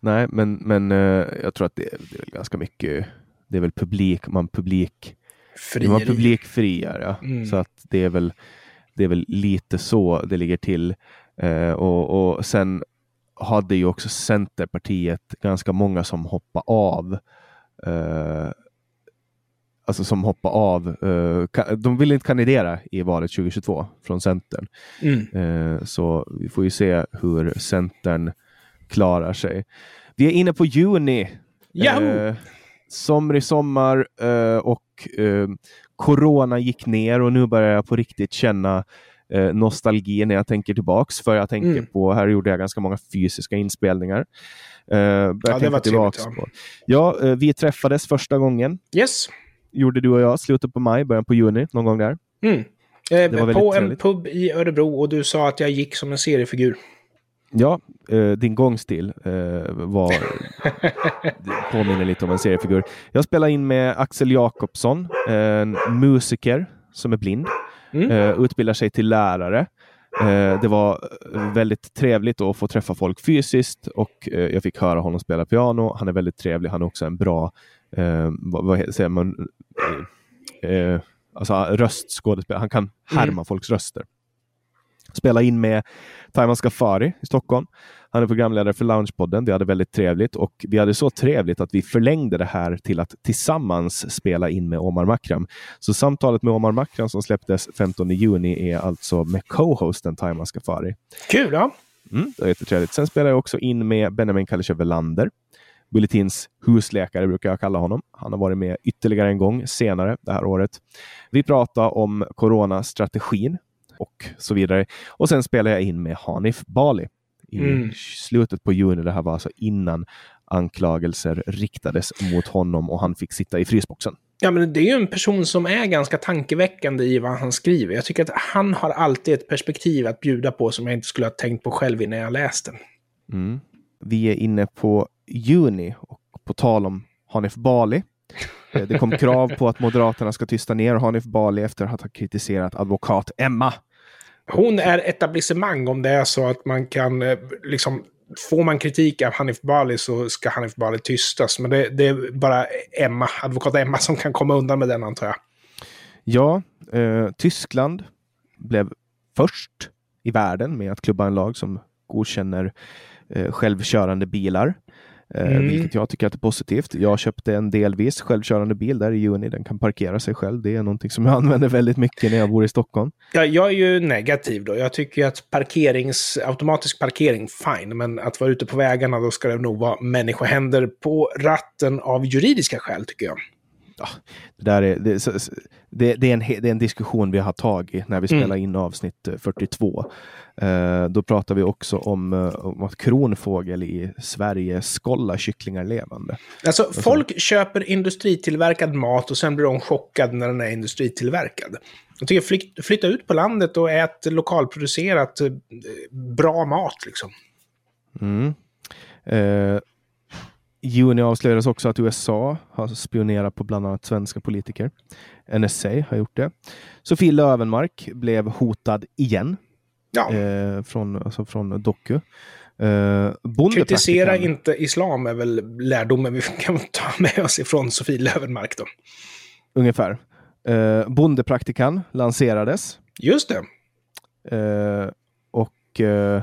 Nej, men, men eh, jag tror att det, det är ganska mycket. Det är väl publik, man publik Frieri. Man publikfriar, ja. Mm. Så att det är väl, det är väl lite så det ligger till. Eh, och, och sen hade ju också Centerpartiet ganska många som hoppade av. Eh, alltså som hoppade av. Eh, de ville inte kandidera i valet 2022 från Centern. Mm. Eh, så vi får ju se hur Centern klarar sig. Vi är inne på juni. Yahoo! Somrig sommar eh, och eh, corona gick ner och nu börjar jag på riktigt känna nostalgi när jag tänker tillbaks. För jag tänker Mm. på, här gjorde jag ganska många fysiska inspelningar. Börjar det var trevligt. Ja, eh, vi träffades första gången. Yes. Gjorde du och jag, slutet på maj, början på juni, någon gång där. Mm. Eh, på en trevligt. pub i Örebro och du sa att jag gick som en seriefigur. Ja, eh, din gångstil eh, var, [laughs] påminner lite om en seriefigur. Jag spelar in med Axel Jakobsson, en musiker som är blind. Mm. Eh, utbildar sig till lärare. Eh, det var väldigt trevligt att få träffa folk fysiskt och eh, jag fick höra honom spela piano. Han är väldigt trevlig. Han är också en bra, eh, vad, vad säger man, eh, eh, alltså röstskådespelare. Han kan härma mm. folks röster. Spela in med Taiman Skafari i Stockholm. Han är programledare för Loungepodden. Vi hade väldigt trevligt och vi hade så trevligt att vi förlängde det här till att tillsammans spela in med Omar Makram. Så samtalet med Omar Makram som släpptes 15 juni är alltså med co-hosten Taiman Skafari. Kul! Ja. Mm, det var jättetrevligt. Sen spelade jag också in med Benjamin Kallisha Velander. Bulletins husläkare brukar jag kalla honom. Han har varit med ytterligare en gång senare det här året. Vi pratade om coronastrategin och så vidare. Och sen spelade jag in med Hanif Bali i mm. slutet på juni. Det här var alltså innan anklagelser riktades mot honom och han fick sitta i frysboxen. Ja, men det är ju en person som är ganska tankeväckande i vad han skriver. Jag tycker att han har alltid ett perspektiv att bjuda på som jag inte skulle ha tänkt på själv innan jag läste. Mm. Vi är inne på juni och på tal om Hanif Bali. Eh, det kom krav på att Moderaterna ska tysta ner Hanif Bali efter att ha kritiserat advokat Emma hon är etablissemang om det är så att man kan, eh, liksom, får man kritik av Hanif Bali så ska Hanif Bali tystas. Men det, det, är bara Emma, advokat Emma som kan komma undan med den antar jag. Ja, eh, Tyskland blev först i världen med att klubba en lag som godkänner eh, självkörande bilar. Eh, mm. Vilket jag tycker är positivt. Jag köpte en delvis självkörande bil där i juni. Den kan parkera sig själv. Det är någonting som jag [laughs] använder väldigt mycket när jag bor i Stockholm. Ja, jag är ju negativ då. Jag tycker att parkerings, automatisk parkering, fine. Men att vara ute på vägarna, då ska det nog vara människohänder på ratten av juridiska skäl, tycker jag. Ja, det, där är, det, det, det, är en, det är en diskussion vi har tagit när vi mm. spelar in avsnitt 42. Eh, då pratar vi också om, eh, om, att kronfågel i Sverige skollar kycklingar levande. Alltså, folk köper industritillverkad mat och sen blir de chockade när den är industritillverkad. Jag tycker flyt, flytta ut på landet och ät lokalproducerat eh, bra mat liksom. Mm. Eh, juni avslöjades också att USA har spionerat på bland annat svenska politiker. NSA har gjort det. Sofie Lövenmark blev hotad igen Ja. Eh, från, alltså från Doku. Eh, Kritisera inte islam är väl lärdomen vi kan ta med oss ifrån Sofie Lövenmark då. Ungefär. Eh, Bondepraktikan lanserades. Just det. Eh, och eh,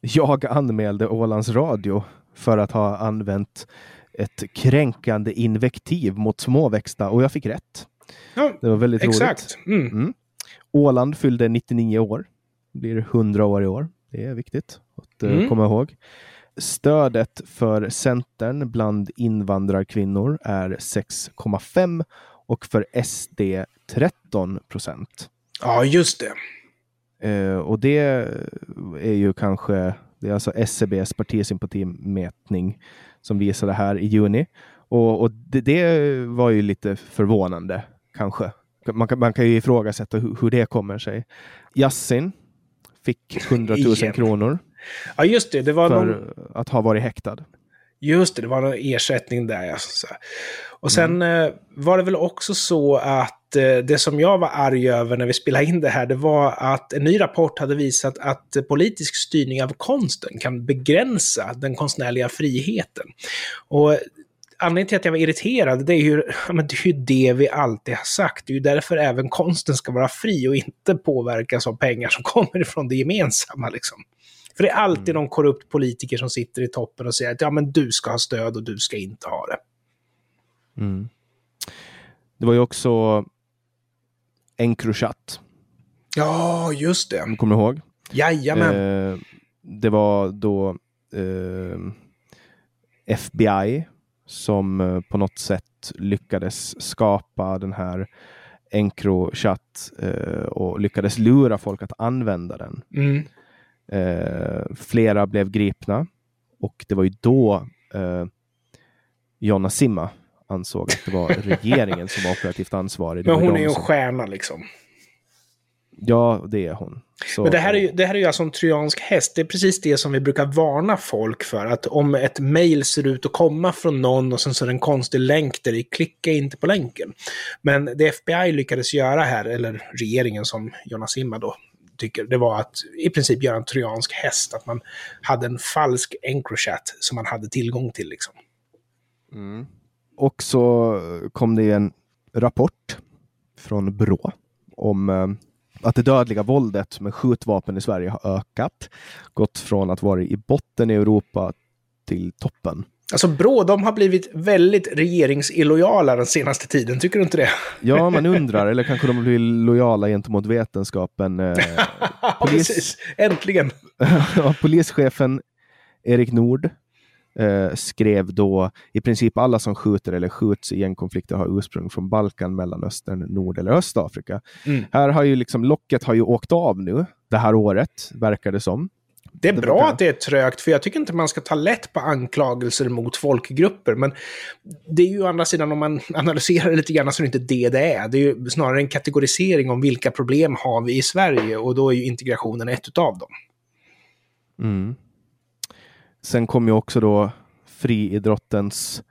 jag anmälde Ålands Radio för att ha använt ett kränkande invektiv mot småväxta och jag fick rätt. Ja, det var väldigt exakt. roligt. Mm. Mm. Åland fyllde 99 år blir 100 år i år. Det är viktigt att eh, mm. komma ihåg. Stödet för Centern bland invandrarkvinnor är 6,5 och för SD 13 procent. Ja, just det. Eh, och det är ju kanske, det är alltså SCBs partisympatimätning som visar det här i juni. Och, och det, det, var ju lite förvånande kanske. Man kan, man kan ju ifrågasätta hur, hur det kommer sig. Yassin fick 100 000 kronor. Ja, just det. det var för någon... att ha varit häktad. Just det, det var någon ersättning där. Alltså. Och sen mm. eh, var det väl också så att eh, det som jag var arg över när vi spelade in det här, det var att en ny rapport hade visat att politisk styrning av konsten kan begränsa den konstnärliga friheten. Och anledningen till att jag var irriterad, det är, ju, [laughs] det är ju det vi alltid har sagt. Det är ju därför även konsten ska vara fri och inte påverkas av pengar som kommer [laughs] ifrån det gemensamma. Liksom. För det är alltid mm. någon korrupt politiker som sitter i toppen och säger att ja, men du ska ha stöd och du ska inte ha det. Mm. Det var ju också Encrochat. Ja, just det. Du kommer ihåg? Jajamän. Eh, det var då eh, FBI som eh, på något sätt lyckades skapa den här Encrochat eh, och lyckades lura folk att använda den. Mm. Eh, flera blev gripna och det var ju då eh, Jonna Simma ansåg att det var [laughs] regeringen som var operativt ansvarig. Men hon är ju en stjärna liksom. Ja, det är hon. Så... Men det här, är ju, det här är ju alltså en trojansk häst. Det är precis det som vi brukar varna folk för. Att om ett mail ser ut att komma från någon och sen så är det en konstig länk där i, klicka inte på länken. Men det FBI lyckades göra här, eller regeringen som Jonas Simma då tycker, det var att i princip göra en trojansk häst. Att man hade en falsk Encrochat som man hade tillgång till. Liksom. Mm. Och så kom det en rapport från Brå om eh, att det dödliga våldet med skjutvapen i Sverige har ökat. Gått från att vara i botten i Europa till toppen. Alltså Brå, de har blivit väldigt regeringsillojala den senaste tiden, tycker du inte det? Ja, [laughs] man undrar, eller kanske de blir lojala gentemot vetenskapen. Eh, [laughs] polis... Precis, äntligen! [laughs] polischefen Erik Nord eh, skrev då i princip alla som skjuter eller skjuts i gängkonflikter har ursprung från Balkan, Mellanöstern, Nord eller Östafrika. Mm. Här har ju liksom locket har ju åkt av nu det här året, verkar det som. Det är bra att det är trögt, för jag tycker inte man ska ta lätt på anklagelser mot folkgrupper. Men det är ju å andra sidan, om man [laughs] analyserar lite grann, så är det inte det det är. Det är ju snarare en kategorisering om vilka problem har vi i Sverige och då är ju integrationen ett av dem. Mm. Sen kom ju också då friidrottens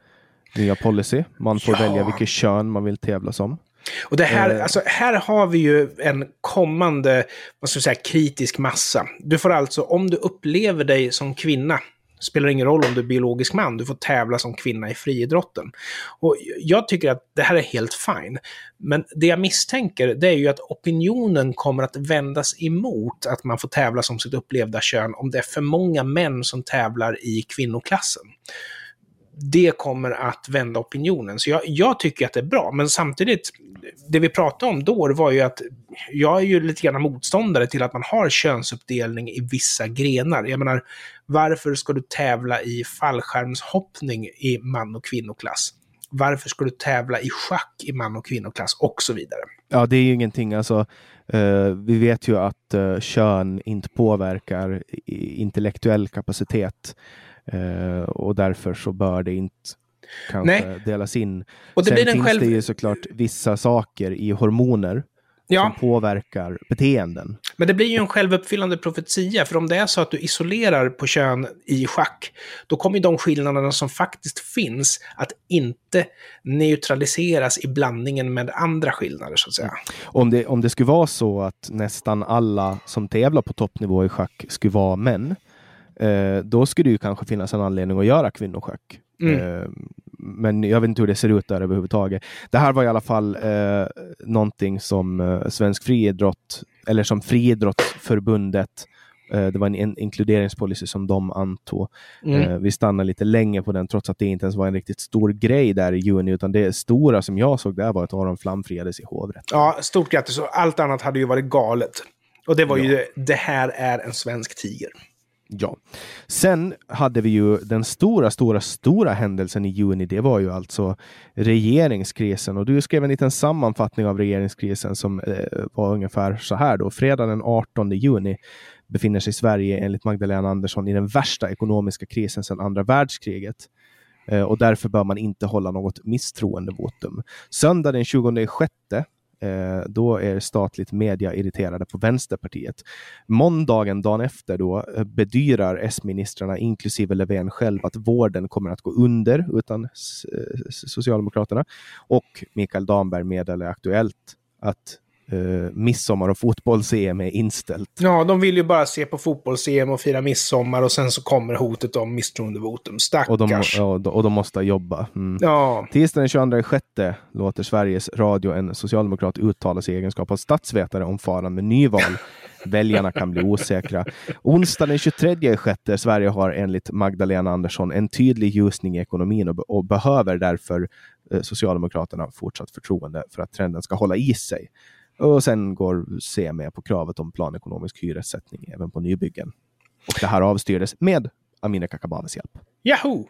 nya policy. Man får ja. välja vilket kön man vill tävla som. Och det här, eh. alltså, här har vi ju en kommande vad ska jag säga, kritisk massa. Du får alltså, om du upplever dig som kvinna, spelar ingen roll om du är biologisk man, du får tävla som kvinna i friidrotten. Och jag tycker att det här är helt fine. Men det jag misstänker, det är ju att opinionen kommer att vändas emot att man får tävla som sitt upplevda kön om det är för många män som tävlar i kvinnoklassen det kommer att vända opinionen. Så jag, jag, tycker att det är bra, men samtidigt, det vi pratade om då var ju att jag är ju lite grann motståndare till att man har könsuppdelning i vissa grenar. Jag menar, varför ska du tävla i fallskärmshoppning i man och kvinnoklass? Varför ska du tävla i schack i man och kvinnoklass? Och så vidare. Ja, det är ju ingenting, alltså eh, vi vet ju att eh, kön inte påverkar intellektuell kapacitet. Eh, och därför så bör det inte kanske Nej. delas in. Och det Sen finns själv... det ju såklart vissa saker i hormoner ja. som påverkar beteenden. Men det blir ju en självuppfyllande profetia, för om det är så att du isolerar på kön i schack, då kommer de skillnaderna som faktiskt finns att inte neutraliseras i blandningen med andra skillnader, så att säga. Om det, om det skulle vara så att nästan alla som tävlar på toppnivå i schack skulle vara män, eh, då skulle det ju kanske finnas en anledning att göra kvinnoschack. Mm. Eh, men jag vet inte hur det ser ut där överhuvudtaget. Det här var i alla fall eh, någonting som eh, Svensk friidrott, eller som Friidrottsförbundet eh, det var en, en inkluderingspolicy som de antog. Mm. Eh, vi stannade lite länge på den trots att det inte ens var en riktigt stor grej där i juni, utan det stora som jag såg där var att Aron Flam friades i hovrätt. Ja, stort grattis. Allt annat hade ju varit galet. Och det var ja. ju, det här är en svensk tiger. Ja. Sen hade vi ju den stora, stora, stora händelsen i juni. Det var ju alltså regeringskrisen och du skrev en liten sammanfattning av regeringskrisen som eh, var ungefär så här då. Fredag den 18 juni befinner sig Sverige enligt Magdalena Andersson i den värsta ekonomiska krisen sedan andra världskriget. Eh, och därför bör man inte hålla något misstroendevotum. Söndag den 20 sjätte eh, då är statligt media irriterade på Vänsterpartiet. Måndagen, dagen efter, då eh, bedyrar S-ministrarna, inklusive Löfven själv, att vården kommer att gå under utan eh, Socialdemokraterna. Och Mikael Damberg meddelar Aktuellt att uh, midsommar och fotbolls-EM är inställt. Ja, de vill ju bara se på fotbolls-EM och fira midsommar och sen så kommer hotet om misstroendevotum. Stackars. Och de, ja, och de måste jobba. Mm. Ja. Tisdagen den 22 sjätte låter Sveriges Radio en socialdemokrat uttala sig i egenskap av statsvetare om faran med nyval. [laughs] Väljarna kan bli osäkra. Onsdagen den 23 sjätte Sverige har enligt Magdalena Andersson en tydlig ljusning i ekonomin och, och behöver därför eh, Socialdemokraterna fortsatt förtroende för att trenden ska hålla i sig. Och sen går C med på kravet om planekonomisk hyressättning även på nybyggen. Och det här avstyrdes med Amineh Kakabavehs hjälp. Yahoo!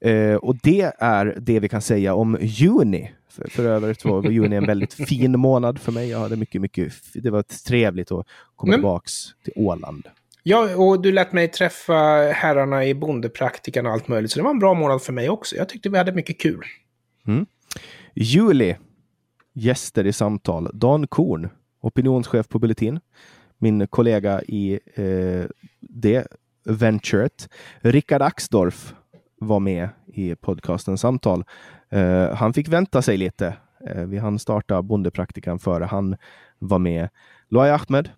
Eh, och det är det vi kan säga om juni. För, för övrigt var juni en väldigt [laughs] fin månad för mig. Jag hade mycket, mycket, det var trevligt att komma mm. tillbaks till Åland. Ja, och du lät mig träffa herrarna i bondepraktikan och allt möjligt. Så det var en bra månad för mig också. Jag tyckte vi hade mycket kul. Mm. Juli gäster i samtal. Dan Korn, opinionschef på Bulletin. Min kollega i eh, det venturet. Rickard Axdorff var med i podcasten Samtal. Eh, han fick vänta sig lite Eh, vi hann starta Bondepraktikan före han var med. Loai Ahmed,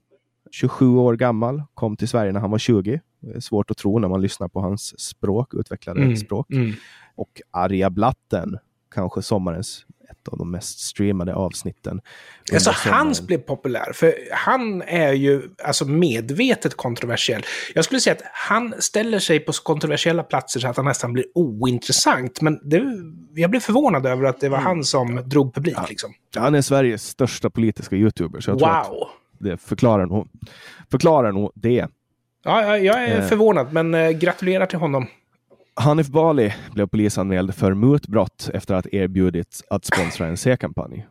27 år gammal, kom till Sverige när han var 20. Svårt att tro när man lyssnar på hans språk, utvecklade mm. språk. Mm. Och Arja Blatten, kanske sommarens ett av de mest streamade avsnitten. Alltså hans blev populär, för han är ju alltså medvetet kontroversiell. Jag skulle säga att han ställer sig på så kontroversiella platser så att han nästan blir ointressant. Men det, jag blev förvånad över att det var mm. han som drog publik. Ja. Liksom. Han är Sveriges största politiska youtuber. Så jag wow! Tror att det förklarar nog, förklarar nog det. Ja, jag är eh. förvånad, men eh, gratulerar till honom. Hanif Bali blev polisanmäld för mutbrott efter att erbjudits att sponsra en C-kampanj.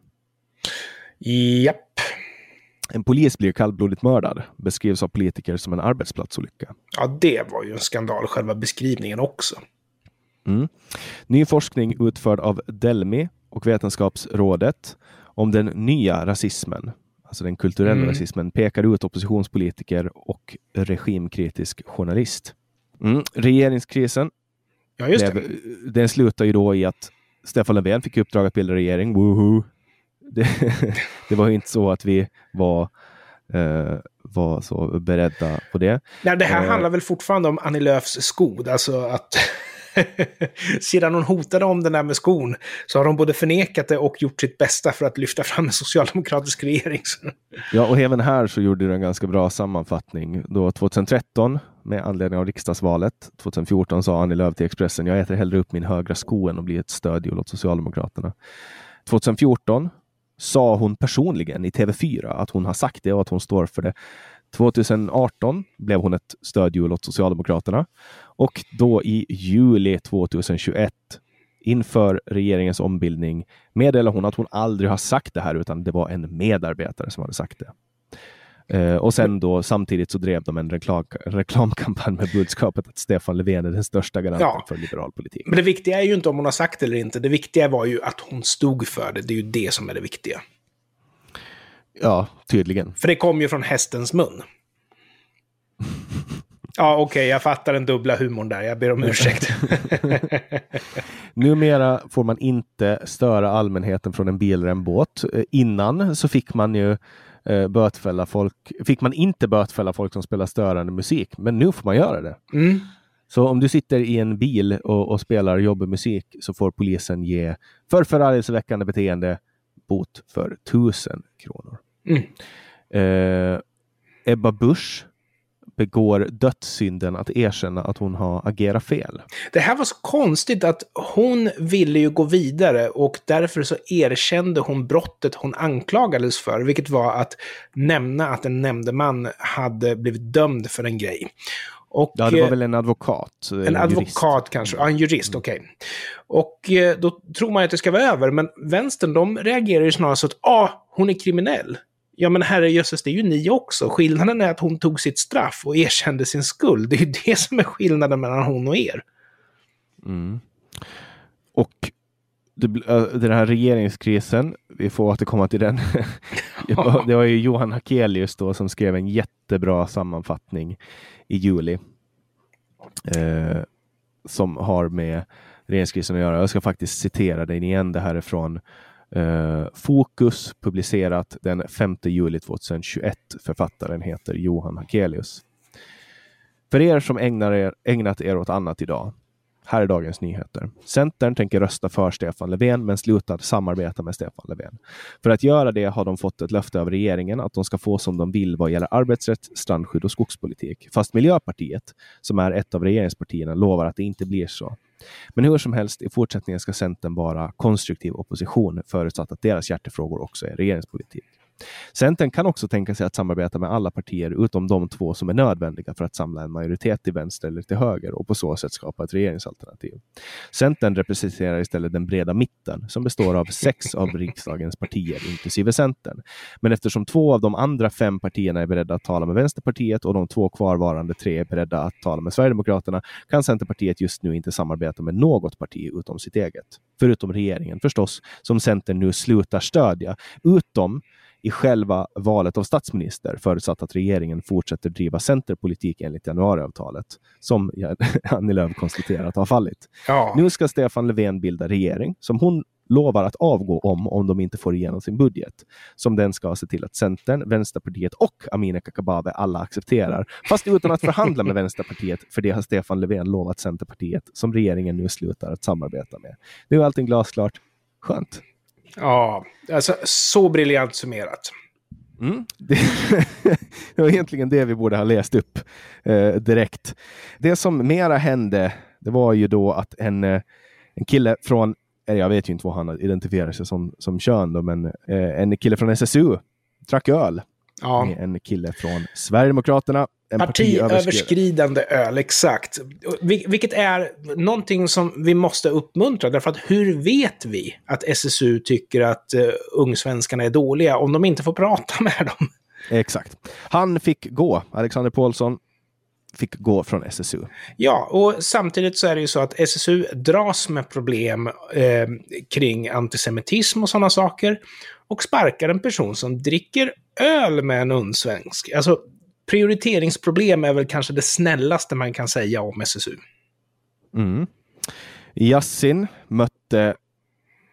Japp. En polis blir kallblodigt mördad, beskrivs av politiker som en arbetsplatsolycka. Ja, det var ju en skandal, själva beskrivningen också. Mm. Ny forskning utförd av Delmi och Vetenskapsrådet om den nya rasismen, alltså den kulturella mm. rasismen, pekar ut oppositionspolitiker och regimkritisk journalist. Mm. Regeringskrisen Ja, just det. Den slutar ju då i att Stefan Löfven fick uppdrag att bilda regering. Woohoo! Det, [laughs] det var ju inte så att vi var, uh, var så beredda på det. Nej, det här uh, handlar väl fortfarande om Annie Lööfs skod, alltså att [laughs] sedan hon hotade om den där med skon så har de både förnekat det och gjort sitt bästa för att lyfta fram en socialdemokratisk regering. ja, och även här så gjorde du en ganska bra sammanfattning. Då 2013 med anledning av riksdagsvalet 2014 sa Annie Lööf till Expressen, jag äter hellre upp min högra sko än att bli ett stödhjul åt Socialdemokraterna. 2014 sa hon personligen i TV4 att hon har sagt det och att hon står för det. 2018 blev hon ett stödhjul åt Socialdemokraterna och då i juli 2021 inför regeringens ombildning meddelar hon att hon aldrig har sagt det här utan det var en medarbetare som hade sagt det. Uh, och sen då samtidigt så drev de en reklam, reklamkampanj med budskapet att Stefan Löfven är den största garanten ja. för liberal politik. Men det viktiga är ju inte om hon har sagt det eller inte. Det viktiga var ju att hon stod för det. Det är ju det som är det viktiga. Ja, tydligen. För det kom ju från hästens mun. Ja, okej, okay, jag fattar den dubbla humorn där. Jag ber om ursäkt. [laughs] Numera får man inte störa allmänheten från en bil eller en båt. Eh, innan så fick man ju eh, bötfälla folk, fick man inte bötfälla folk som spelar störande musik, men nu får man göra det. Mm. Så om du sitter i en bil och, och spelar jobbig musik så får polisen ge för förargelseväckande beteende bot för tusen kronor. Mm. Eh, Ebba Busch begår dödssynden att erkänna att hon har agerat fel. Det här var så konstigt att hon ville ju gå vidare och därför så erkände hon brottet hon anklagades för, vilket var att nämna att en nämndeman hade blivit dömd för en grej. Och, ja, det var väl en advokat? En, en advokat kanske, ja en jurist, mm. okej. Okay. Och eh, då tror man att det ska vara över, men vänstern de reagerar ju snarare så att ah, hon är kriminell. Ja men herrejösses, det är ju ni också. Skillnaden är att hon tog sitt straff och erkände sin skuld. Det är ju [laughs] det som är skillnaden mellan hon och er. Mm. Och den här regeringskrisen, vi får återkomma till den. [laughs] det var ju Johan Hakelius då som skrev en jättebra sammanfattning i juli. Eh, som har med regeringskrisen att göra. Jag ska faktiskt citera den igen. Det här är från Eh, Fokus publicerat den 5 juli 2021. Författaren heter Johan Hakelius. För er som ägnar er, ägnat er åt annat idag. Här är dagens nyheter. Centern tänker rösta för Stefan Löfven men slutar samarbeta med Stefan Löfven. För att göra det har de fått ett löfte av regeringen att de ska få som de vill vad gäller arbetsrätt, strandskydd och skogspolitik. Fast Miljöpartiet, som är ett av regeringspartierna, lovar att det inte blir så. Men hur som helst, i fortsättningen ska Centern vara konstruktiv opposition förutsatt att deras hjärtefrågor också är regeringspolitik. Centern kan också tänka sig att samarbeta med alla partier utom de två som är nödvändiga för att samla en majoritet till vänster eller till höger och på så sätt skapa ett regeringsalternativ. Centern representerar istället den breda mitten som består av sex av riksdagens partier, inklusive Centern. Men eftersom två av de andra fem partierna är beredda att tala med Vänsterpartiet och de två kvarvarande tre är beredda att tala med Sverigedemokraterna kan Centerpartiet just nu inte samarbeta med något parti utom sitt eget. Förutom regeringen förstås, som Centern nu slutar stödja, utom i själva valet av statsminister, förutsatt att regeringen fortsätter driva centerpolitik enligt januariavtalet, som [laughs] Annie Lööf konstaterat har fallit. Ja. Nu ska Stefan Löfven bilda regering, som hon lovar att avgå om, om de inte får igenom sin budget. Som den ska se till att Centern, Vänsterpartiet och Amineh Kakabaveh alla accepterar. Fast utan att förhandla med Vänsterpartiet, för det har Stefan Löfven lovat Centerpartiet, som regeringen nu slutar att samarbeta med. Nu är allting glasklart. Skönt. Ja, alltså så briljant summerat. Mm. Det, [laughs] det var egentligen det vi borde ha läst upp eh, direkt. Det som mera hände, det var ju då att en, eh, en kille från, jag vet ju inte vad han identifierar sig som, som kön, då, men eh, en kille från SSU drack öl ja. med en kille från Sverigedemokraterna en partiöverskridande öl, exakt. Vilket är någonting som vi måste uppmuntra, därför att hur vet vi att SSU tycker att uh, ungsvenskarna är dåliga om de inte får prata [laughs] med dem? Exakt. Han fick gå, Alexander Paulsson fick gå från SSU. Ja, och samtidigt så är det ju så att SSU dras med problem eh, kring antisemitism och sådana saker och sparkar en person som dricker öl med en ungsvensk. Alltså, prioriteringsproblem är väl kanske det snällaste man kan säga om SSU. Mm. Yassin mötte,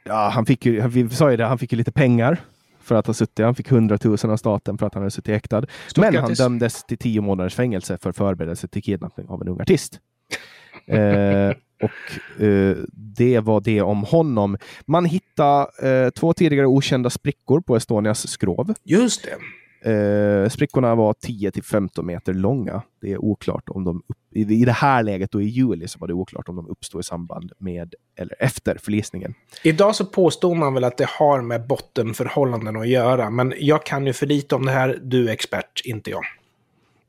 ja han fick ju, vi sa ju det, han fick ju lite pengar för att ha suttit. Han fick 100 000 av staten för att han hade suttit häktad. Stort Men han dömdes till tio månaders fängelse för förberedelse till kidnappning av en ung artist. [laughs] eh, och eh, det var det om honom. Man hittade eh, två tidigare okända sprickor på Estonias skrov. Just det. Eh, sprickorna var 10 till 15 meter långa. Det är oklart om de, i, i det här läget då i juli så var det oklart om de uppstod i samband med eller efter förlisningen. Idag så påstår man väl att det har med bottenförhållanden att göra, men jag kan ju för lite om det här. Du är expert, inte jag.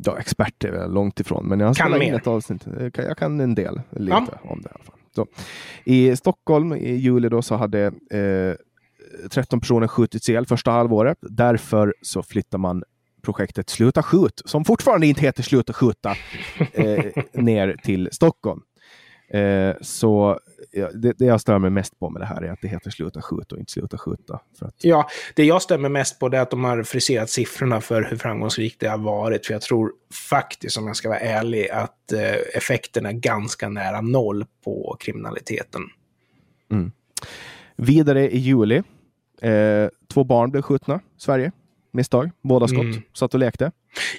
Ja, expert är väl långt ifrån, men jag kan in ett avsnitt. Jag kan en del, lite ja. om det i alla fall. Så, I Stockholm i juli då så hade eh, 13 personer skjutits ihjäl första halvåret. Därför så flyttar man projektet Sluta skjut, som fortfarande inte heter Sluta skjuta, [laughs] eh, ner till Stockholm. Eh, så det, det, jag stör mig mest på med det här är att det heter Sluta skjut och inte Sluta skjuta. För att... Ja, det jag stämmer mest på är att de har friserat siffrorna för hur framgångsrikt det har varit. För jag tror faktiskt, om jag ska vara ärlig, att eh, effekten är ganska nära noll på kriminaliteten. Mm. Vidare i juli Eh, två barn blev skjutna i Sverige. Misstag. Båda skott. Mm. Satt och lekte.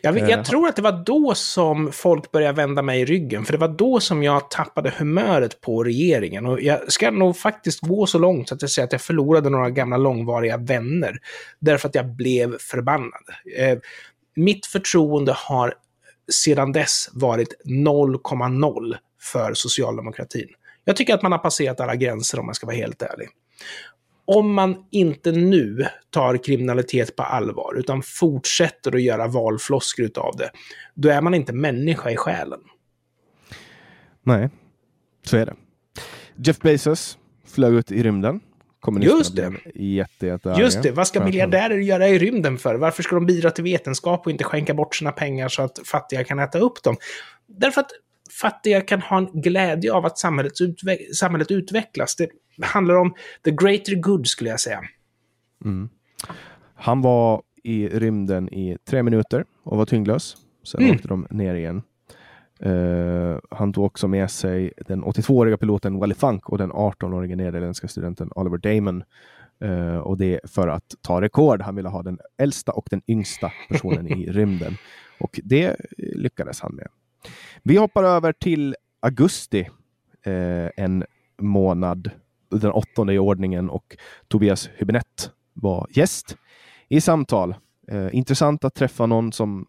Jag, jag eh, tror att det var då som folk började vända mig i ryggen. För det var då som jag tappade humöret på regeringen. Och jag ska nog faktiskt gå så långt så att jag säger att jag förlorade några gamla långvariga vänner. Därför att jag blev förbannad. Eh, mitt förtroende har sedan dess varit 0,0 för socialdemokratin. Jag tycker att man har passerat alla gränser om man ska vara helt ärlig om man inte nu tar kriminalitet på allvar, utan fortsätter att göra valfloskor utav det, då är man inte människa i själen. Nej, så är det. Jeff Bezos flög ut i rymden. Just det. Jätte, jätte Just det. Vad ska miljardärer göra i rymden för? Varför ska de bidra till vetenskap och inte skänka bort sina pengar så att fattiga kan äta upp dem? Därför att fattiga kan ha en glädje av att samhället, utveck samhället utvecklas. Det handlar om the greater good, skulle jag säga. Mm. Han var i rymden i tre minuter och var tyngdlös. Sen mm. åkte de ner igen. Uh, han tog också med sig den 82-åriga piloten Wally Funk och den 18-åriga nederländska studenten Oliver Damon. Uh, och det för att ta rekord. Han ville ha den äldsta och den yngsta personen i [laughs] rymden. Och det lyckades han med. Vi hoppar över till augusti, uh, en månad den åttonde i ordningen och Tobias Hübinette var gäst i samtal. Eh, intressant att träffa någon som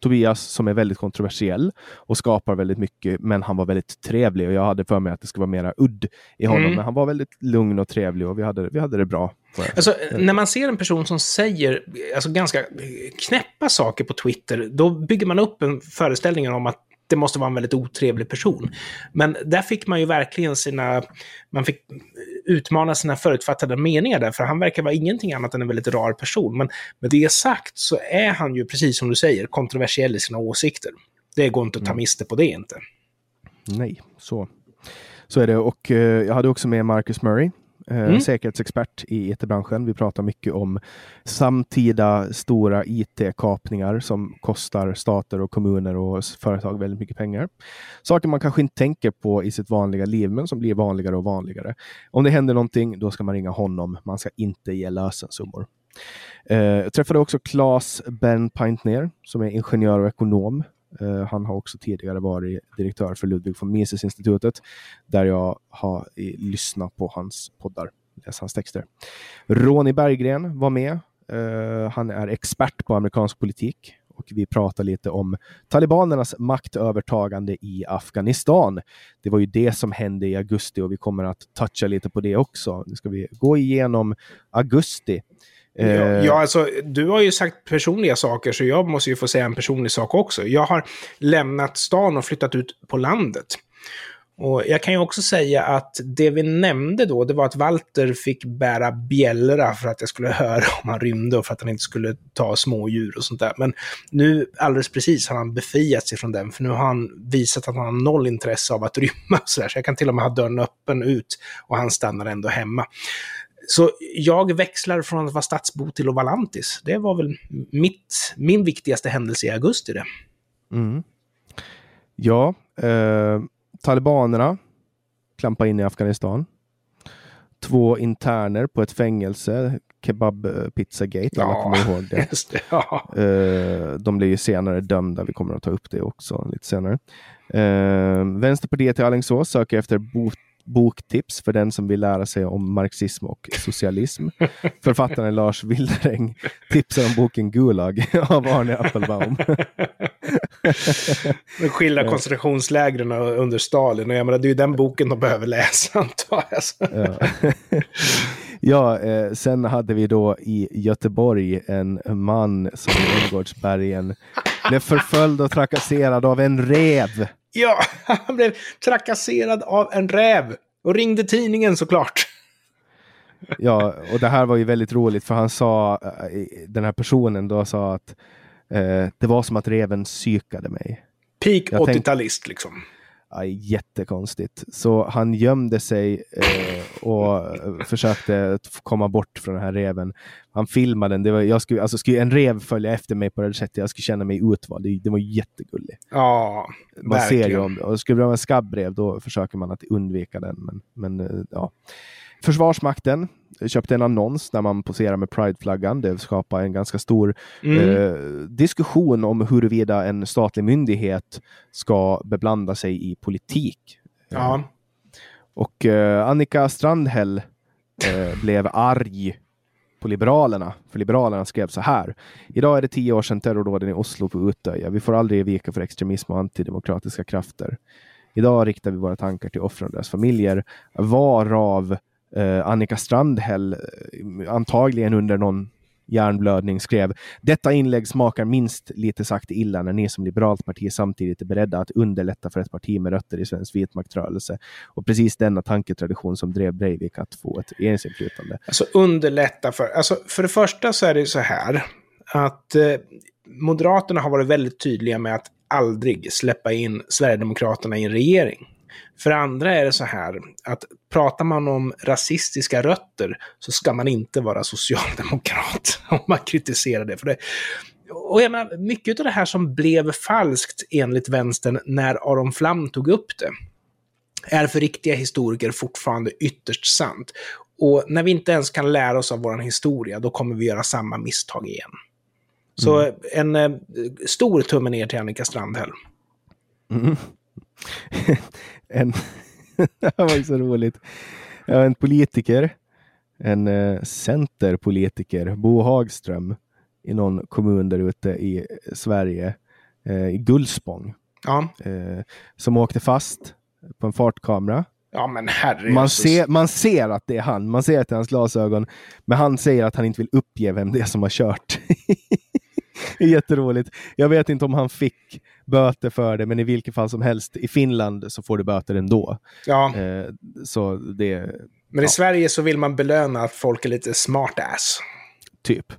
Tobias som är väldigt kontroversiell och skapar väldigt mycket, men han var väldigt trevlig och jag hade för mig att det skulle vara mera udd i honom, mm. men han var väldigt lugn och trevlig och vi hade, vi hade det bra. Alltså, när man ser en person som säger alltså, ganska knäppa saker på Twitter, då bygger man upp en föreställning om att det måste vara en väldigt otrevlig person. Men där fick man ju verkligen sina, man fick utmana sina förutfattade meningar där, för han verkar vara ingenting annat än en väldigt rar person. Men med det sagt så är han ju, precis som du säger, kontroversiell i sina åsikter. Det går inte att ta mm. miste på det inte. Nej, så, så är det. Och eh, jag hade också med Marcus Murray, Mm. säkerhetsexpert i it-branschen. Vi pratar mycket om samtida stora it-kapningar som kostar stater och kommuner och företag väldigt mycket pengar. Saker man kanske inte tänker på i sitt vanliga liv, men som blir vanligare och vanligare. Om det händer någonting, då ska man ringa honom. Man ska inte ge lösensummor. Eh, jag träffade också Claes Bernpaintner som är ingenjör och ekonom. Eh, han har också tidigare varit direktör för Ludwig von Mises-institutet där jag har eh, lyssnat på hans poddar, läst hans texter. Ronny Berggren var med. Eh, han är expert på amerikansk politik och vi pratar lite om talibanernas maktövertagande i Afghanistan. Det var ju det som hände i augusti och vi kommer att toucha lite på det också. Nu ska vi gå igenom augusti. Eh, Ja, ja, alltså, du har ju sagt personliga saker, så jag måste ju få säga en personlig sak också. Jag har lämnat stan och flyttat ut på landet. Och jag kan ju också säga att det vi nämnde då, det var att Walter fick bära bjällra för att jag skulle [laughs] höra om han rymde och för att han inte skulle ta smådjur och sånt där. Men nu, alldeles precis, har han befriat sig från den, för nu har han visat att han har noll intresse av att rymma. Så, där. så jag kan till och med ha dörren öppen ut och han stannar ändå hemma. Så jag växlar från att vara stadsbo till att vara lantis. Det var väl mitt, min viktigaste händelse i augusti det. Mm. Ja, eh, talibanerna klampar in i Afghanistan. Två interner på ett fängelse, Kebab eh, Pizzagate, alla Ja. kommer ihåg det. [laughs] Det, ja. Eh, de blir ju senare dömda, vi kommer att ta upp det också lite senare. Eh, Vänsterpartiet i Alingsås söker efter bo- boktips för den som vill lära sig om marxism och socialism. [laughs] Författaren Lars Wildereng tipsar om boken Gulag av Arne Appelbaum. [laughs] De skildrar koncentrationslägren under Stalin. Och jag menar, det är ju den boken de behöver läsa, [laughs] antar jag. Ja, eh, sen hade vi då i Göteborg en man som i Änggårdsbergen blev förföljd och trakasserad av en rev. Ja, [laughs] han blev trakasserad av en räv. Och ringde tidningen såklart. Ja, och det här var ju väldigt roligt för han sa, eh, den här personen då sa att eh, det var som att reven psykade mig. Peak Jag tänk- 80-talist liksom. Jättekonstigt. Så han gömde sig eh, och försökte komma bort från den här reven. Han filmade den. Det var, jag skulle, alltså, skulle en rev följa efter mig på det sättet, jag skulle känna mig utvald. Det, det var jättegulligt. Ja, Man ser ju verkligen. om. Och skulle det vara en skabbrev, då försöker man att undvika den. Men, men eh, ja. Försvarsmakten köpte en annons där man poserar med prideflaggan. Det skapar en ganska stor Mm. eh, diskussion om huruvida en statlig myndighet ska beblanda sig i politik. Ja. Och eh, Annika Strandhäll eh, [laughs] blev arg på Liberalerna. För Liberalerna skrev så här. Idag är det tio år sedan terrordåden i Oslo på Utöja. Vi får aldrig vika för extremism och antidemokratiska krafter. Idag riktar vi våra tankar till offren och deras familjer. Varav eh, Annika Strandhäll, eh, antagligen under någon hjärnblödning, skrev Detta inlägg smakar minst lite sagt illa när ni som liberalt parti samtidigt är beredda att underlätta för ett parti med rötter i svensk vitmaktrörelse och precis denna tanketradition som drev Breivik att få ett regeringsinflytande. Alltså underlätta för... Alltså för det första så är det ju så här att eh, Moderaterna har varit väldigt tydliga med att aldrig släppa in Sverigedemokraterna i en regering. För det andra är det så här att pratar man om rasistiska rötter så ska man inte vara socialdemokrat [laughs] om man kritiserar det. För det och jag menar, mycket av det här som blev falskt enligt vänstern när Aron Flam tog upp det är för riktiga historiker fortfarande ytterst sant. Och när vi inte ens kan lära oss av vår historia, då kommer vi göra samma misstag igen. Så en eh, stor tumme ner till Annika Strandhäll. Mm. [laughs] en, [laughs] det var ju så roligt. En politiker, en eh, centerpolitiker, Bo Hagström, i någon kommun där ute i Sverige, eh, i Gullspång, Ja, eh, som åkte fast på en fartkamera. ja men herre Man ser, man ser att det är han, man ser att det är hans glasögon, men han säger att han inte vill uppge vem det är som har kört. [laughs] det [laughs] är jätteroligt. Jag vet inte om han fick böter för det, men i vilket fall som helst, i Finland så får du böter ändå. Ja, Eh, så det men i ja. Sverige så vill man belöna att folk är lite smart-ass. typ.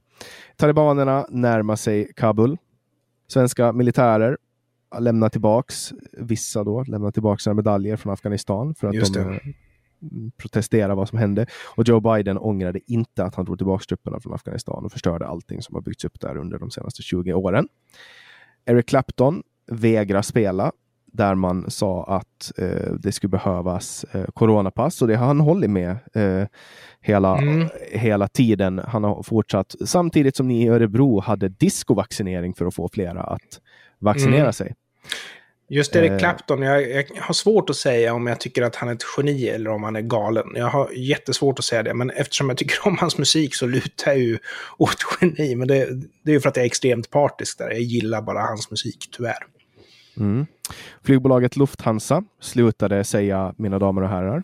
Talibanerna närmar sig Kabul. Svenska militärer lämnar tillbaks, vissa då, lämnar tillbaks sina medaljer från Afghanistan för att Just de det. Protestera vad som hände. Och Joe Biden ångrade inte att han drog tillbaka trupperna från Afghanistan och förstörde allting som har byggts upp där under de senaste 20 åren. Eric Clapton vägrar spela där man sa att eh, det skulle behövas eh, coronapass och det har han hållit med eh, hela, mm. hela tiden. Han har fortsatt samtidigt som ni i Örebro hade discovaccinering för att få flera att vaccinera mm. sig. Just Eric eh. Clapton, jag, jag, har svårt att säga om jag tycker att han är ett geni eller om han är galen. Jag har jättesvårt att säga det, men eftersom jag tycker om hans musik så lutar jag ju åt geni. Men det, det är ju för att jag är extremt partisk där. Jag gillar bara hans musik, tyvärr. Mm. Flygbolaget Lufthansa slutade säga mina damer och herrar.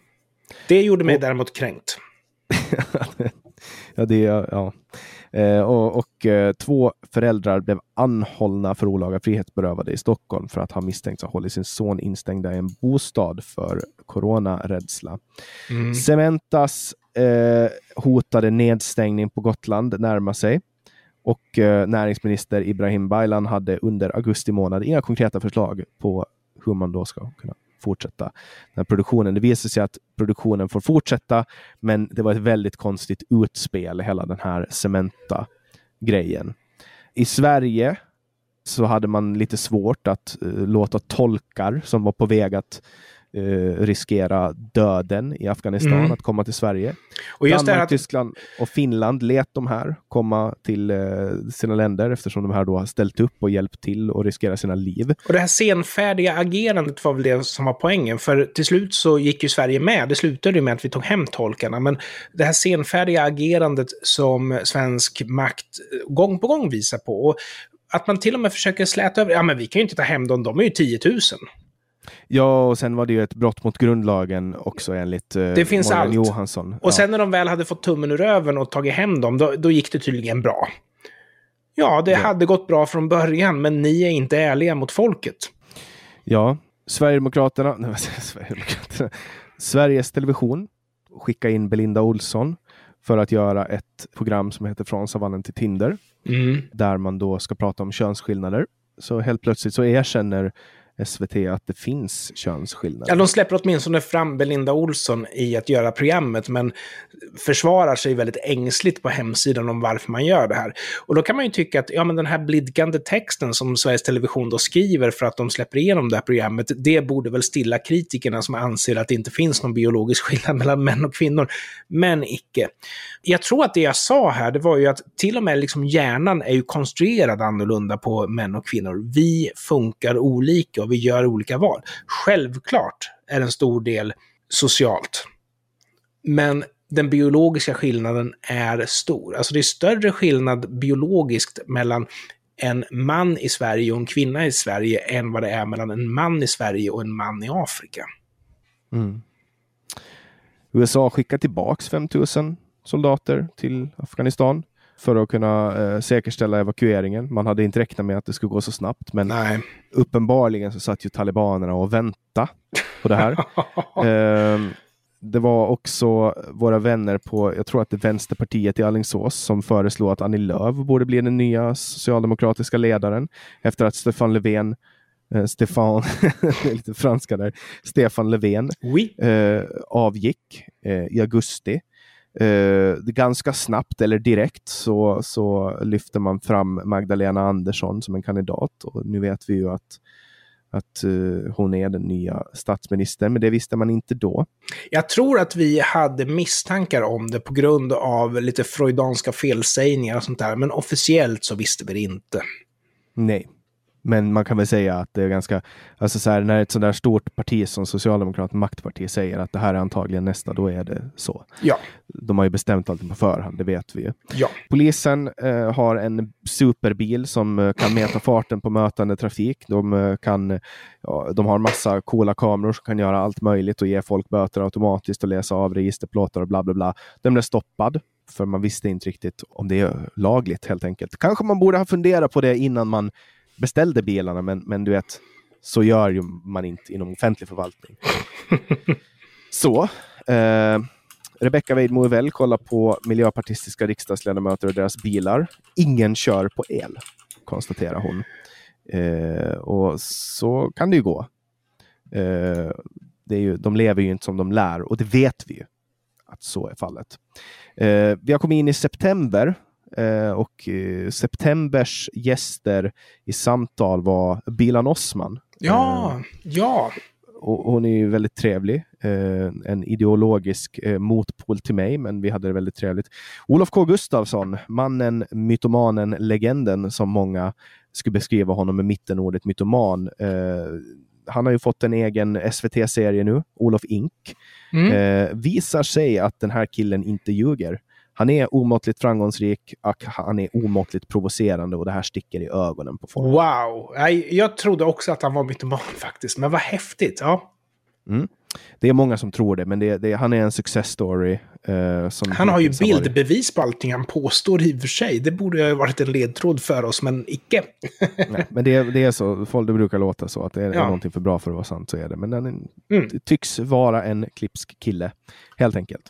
Det gjorde mig och... däremot kränkt. [laughs] ja, det, ja. Eh, och, och eh, två föräldrar blev anhållna för olaga frihetsberövade i Stockholm för att ha misstänkts ha hållit sin son instängda i en bostad för coronarädsla. Mm. Cementas eh, hotade nedstängning på Gotland närmar sig. Och eh, näringsminister Ibrahim Baylan hade under augusti månad inga konkreta förslag på hur man då ska kunna fortsätta den här produktionen. Det visade sig att produktionen får fortsätta, men det var ett väldigt konstigt utspel, hela den här Cementa-grejen. I Sverige så hade man lite svårt att uh, låta tolkar som var på väg att eh, riskera döden i Afghanistan mm. att komma till Sverige. Och just Danmark, att... Tyskland och Finland lät de här komma till eh, sina länder eftersom de här då har ställt upp och hjälpt till och riskerar sina liv. Och det här senfärdiga agerandet var väl det som var poängen. För till slut så gick ju Sverige med. Det slutade ju med att vi tog hem tolkarna. Men det här senfärdiga agerandet som svensk makt gång på gång visar på. Och att man till och med försöker släta över, ja men vi kan ju inte ta hem dem, de är ju 10 000. Ja, och sen var det ju ett brott mot grundlagen också enligt eh, det finns Morgan allt. Johansson. Och ja. sen när de väl hade fått tummen ur röven och tagit hem dem, då, då gick det tydligen bra. Ja, det ja. hade gått bra från början, men ni är inte ärliga mot folket. Ja, Sverigedemokraterna, [laughs] nej, Sverigedemokraterna Sveriges Television skickade in Belinda Olsson för att göra ett program som heter Från savannen till Tinder. Mm. Där man då ska prata om könsskillnader. Så helt plötsligt så erkänner SVT att det finns könsskillnader. Ja, de släpper åtminstone fram Belinda Olsson i att göra programmet, men försvarar sig väldigt ängsligt på hemsidan om varför man gör det här. Och då kan man ju tycka att ja, men den här blidgande texten som Sveriges Television då skriver för att de släpper igenom det här programmet, det borde väl stilla kritikerna som anser att det inte finns någon biologisk skillnad mellan män och kvinnor. Men icke. Jag tror att det jag sa här, det var ju att till och med liksom hjärnan är ju konstruerad annorlunda på män och kvinnor. Vi funkar olika och vi gör olika val. Självklart är en stor del socialt. Men den biologiska skillnaden är stor. Alltså det är större skillnad biologiskt mellan en man i Sverige och en kvinna i Sverige än vad det är mellan en man i Sverige och en man i Afrika. Mm. USA skickar tillbaks 5000 soldater till Afghanistan för att kunna eh, säkerställa evakueringen. Man hade inte räknat med att det skulle gå så snabbt, men Nej. uppenbarligen så satt ju talibanerna och väntade på det här. [laughs] eh, det var också våra vänner på, jag tror att det är Vänsterpartiet i Allingsås som föreslog att Annie Lööf borde bli den nya socialdemokratiska ledaren efter att Stefan Löfven eh, Stefan, [laughs] lite franska där, Stefan Löfven oui. eh, avgick eh, i augusti. Eh, ganska snabbt eller direkt så, så lyfter man fram Magdalena Andersson som en kandidat och nu vet vi ju att att uh, hon är den nya statsministern, men det visste man inte då. Jag tror att vi hade misstankar om det på grund av lite freudanska felsägningar och sånt där, men officiellt så visste vi det inte. Nej, men man kan väl säga att det är ganska, alltså så här, när ett sådär stort parti som Socialdemokraterna, maktparti, säger att det här är antagligen nästa, då är det så. Ja. De har ju bestämt allting på förhand, det vet vi ju. Ja. Polisen eh, har en superbil som eh, kan mäta farten på mötande trafik. De, eh, kan, ja, de har massa coola kameror som kan göra allt möjligt och ge folk böter automatiskt och läsa av registerplåtar och bla bla bla. Den blev stoppad för man visste inte riktigt om det är lagligt helt enkelt. Kanske man borde ha funderat på det innan man beställde bilarna, men, men du vet, så gör ju man inte inom offentlig förvaltning. [laughs] så, eh, Rebecka Weidmo väl kollar på miljöpartistiska riksdagsledamöter och deras bilar. Ingen kör på el, konstaterar hon. Eh, och så kan det ju gå. Eh, det är ju, de lever ju inte som de lär och det vet vi ju att så är fallet. Eh, vi har kommit in i september och eh, septembers gäster i samtal var Bilan Osman. Ja, Eh, ja. och hon är ju väldigt trevlig. Eh, en ideologisk eh, motpol till mig, men vi hade det väldigt trevligt. Olof K Gustafsson, mannen, mytomanen, legenden som många skulle beskriva honom med mittenordet mytoman. Eh, han har ju fått en egen SVT-serie nu, Olof Ink. Mm. Eh, visar sig att den här killen inte ljuger. Han är omåttligt framgångsrik och han är omåttligt provocerande och det här sticker i ögonen på folk. Wow. Jag trodde också att han var mytoman [laughs] faktiskt, men vad häftigt. Ja. Det är många som tror det, men det, det, han är en success story. eh, som Han har ju bildbevis på allting han påstår i och för sig. Det borde ju ha varit en ledtråd för oss, men icke. [laughs] Nej, men det, det är så, folk, det brukar låta så att det är, Ja. någonting för bra för att vara sant så är det. Men den är, Mm. tycks vara en klipsk kille, helt enkelt.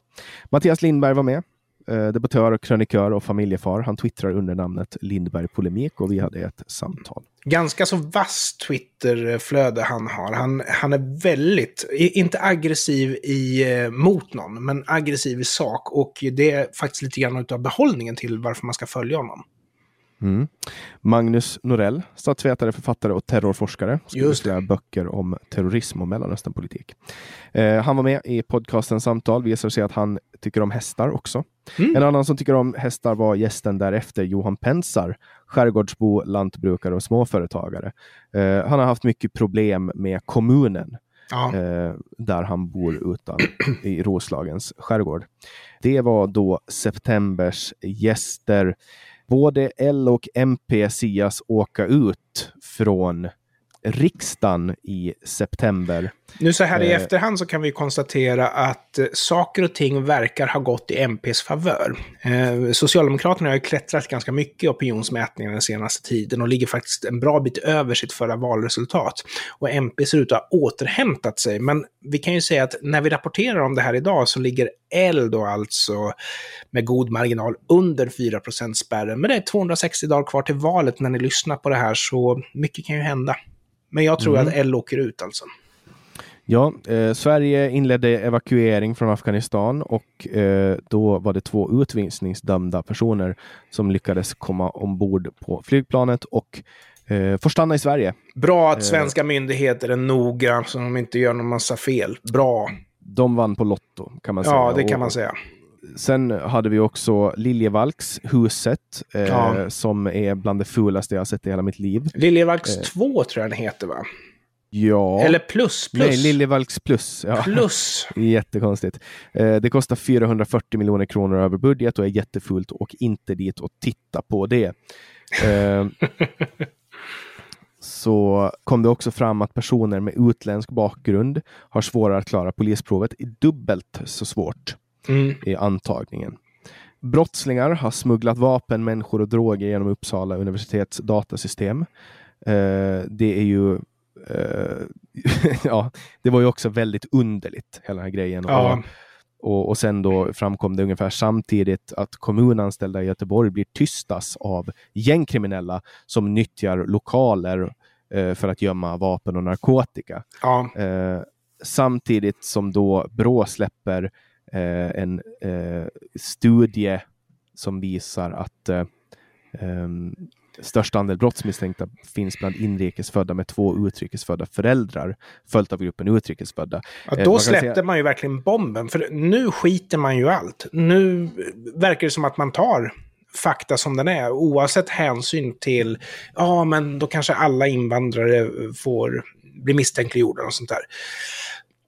Mattias Lindberg var med. Eh, debattör, krönikör och familjefar. Han twittrar under namnet Lindberg Polemik och vi hade ett samtal. Ganska så vass Twitterflöde han har. Han, han är väldigt, inte aggressiv i, eh, mot någon, men aggressiv i sak. Och det är faktiskt lite grann av behållningen till varför man ska följa honom. Mm. Magnus Norell, statsvetare, författare och terrorforskare. Skriver flera böcker om terrorism och Mellanösternpolitik. Eh, han var med i podcasten Samtal. Visar sig att han tycker om hästar också. Mm. En annan som tycker om hästar var gästen därefter, Johan Pensar, skärgårdsbo, lantbrukare och småföretagare. Eh, han har haft mycket problem med kommunen Ja. eh, där han bor utan i Roslagens skärgård. Det var då septembers gäster. Både L och MP sias åka ut från riksdagen i september. Nu så här i Eh. efterhand så kan vi konstatera att eh, saker och ting verkar ha gått i MPs favör. Eh, Socialdemokraterna har ju klättrat ganska mycket i opinionsmätningar den senaste tiden och ligger faktiskt en bra bit över sitt förra valresultat. Och MP ser ut att ha återhämtat sig. Men vi kan ju säga att när vi rapporterar om det här idag så ligger L då alltså med god marginal under 4 spärren. Men det är 260 dagar kvar till valet när ni lyssnar på det här så mycket kan ju hända. Men jag tror Mm. att L åker ut alltså. Ja, eh, Sverige inledde evakuering från Afghanistan och eh, då var det två utvisningsdömda personer som lyckades komma ombord på flygplanet och eh, får stanna i Sverige. Bra att Eh. svenska myndigheter är noga så de inte gör någon massa fel. Bra. De vann på Lotto kan man säga. Ja, det kan man säga. Sen hade vi också Liljevalchshuset eh, Ja. som är bland det fulaste jag har sett i hela mitt liv. Liljevalchs Eh. 2 tror jag den heter va? Ja. Eller plus, plus. Nej, Liljevalchs plus. Ja. Plus. [laughs] Jättekonstigt. Eh, det kostar 440 miljoner kronor över budget och är jättefult och inte dit och titta på det. Eh, [laughs] så kom det också fram att personer med utländsk bakgrund har svårare att klara polisprovet, dubbelt så svårt Mm. i antagningen. Brottslingar har smugglat vapen, människor och droger genom Uppsala universitets datasystem. Eh, det är ju eh, [laughs] ja, det var ju också väldigt underligt, hela den här grejen. Ja. Och, och, sen då framkom det ungefär samtidigt att kommunanställda i Göteborg blir tystas av gängkriminella som nyttjar lokaler eh, för att gömma vapen och narkotika. Ja. Eh, samtidigt som då Brå släpper en eh, studie som visar att eh, ehm, största andel brottsmisstänkta finns bland inrikesfödda med två utrikesfödda föräldrar, följt av gruppen utrikesfödda. Ja, Eh, då man släppte säga- man ju verkligen bomben. För nu skiter man ju allt. Nu verkar det som att man tar fakta som den är, oavsett hänsyn till, ja men då kanske alla invandrare får bli misstänkliggjorda och sånt där.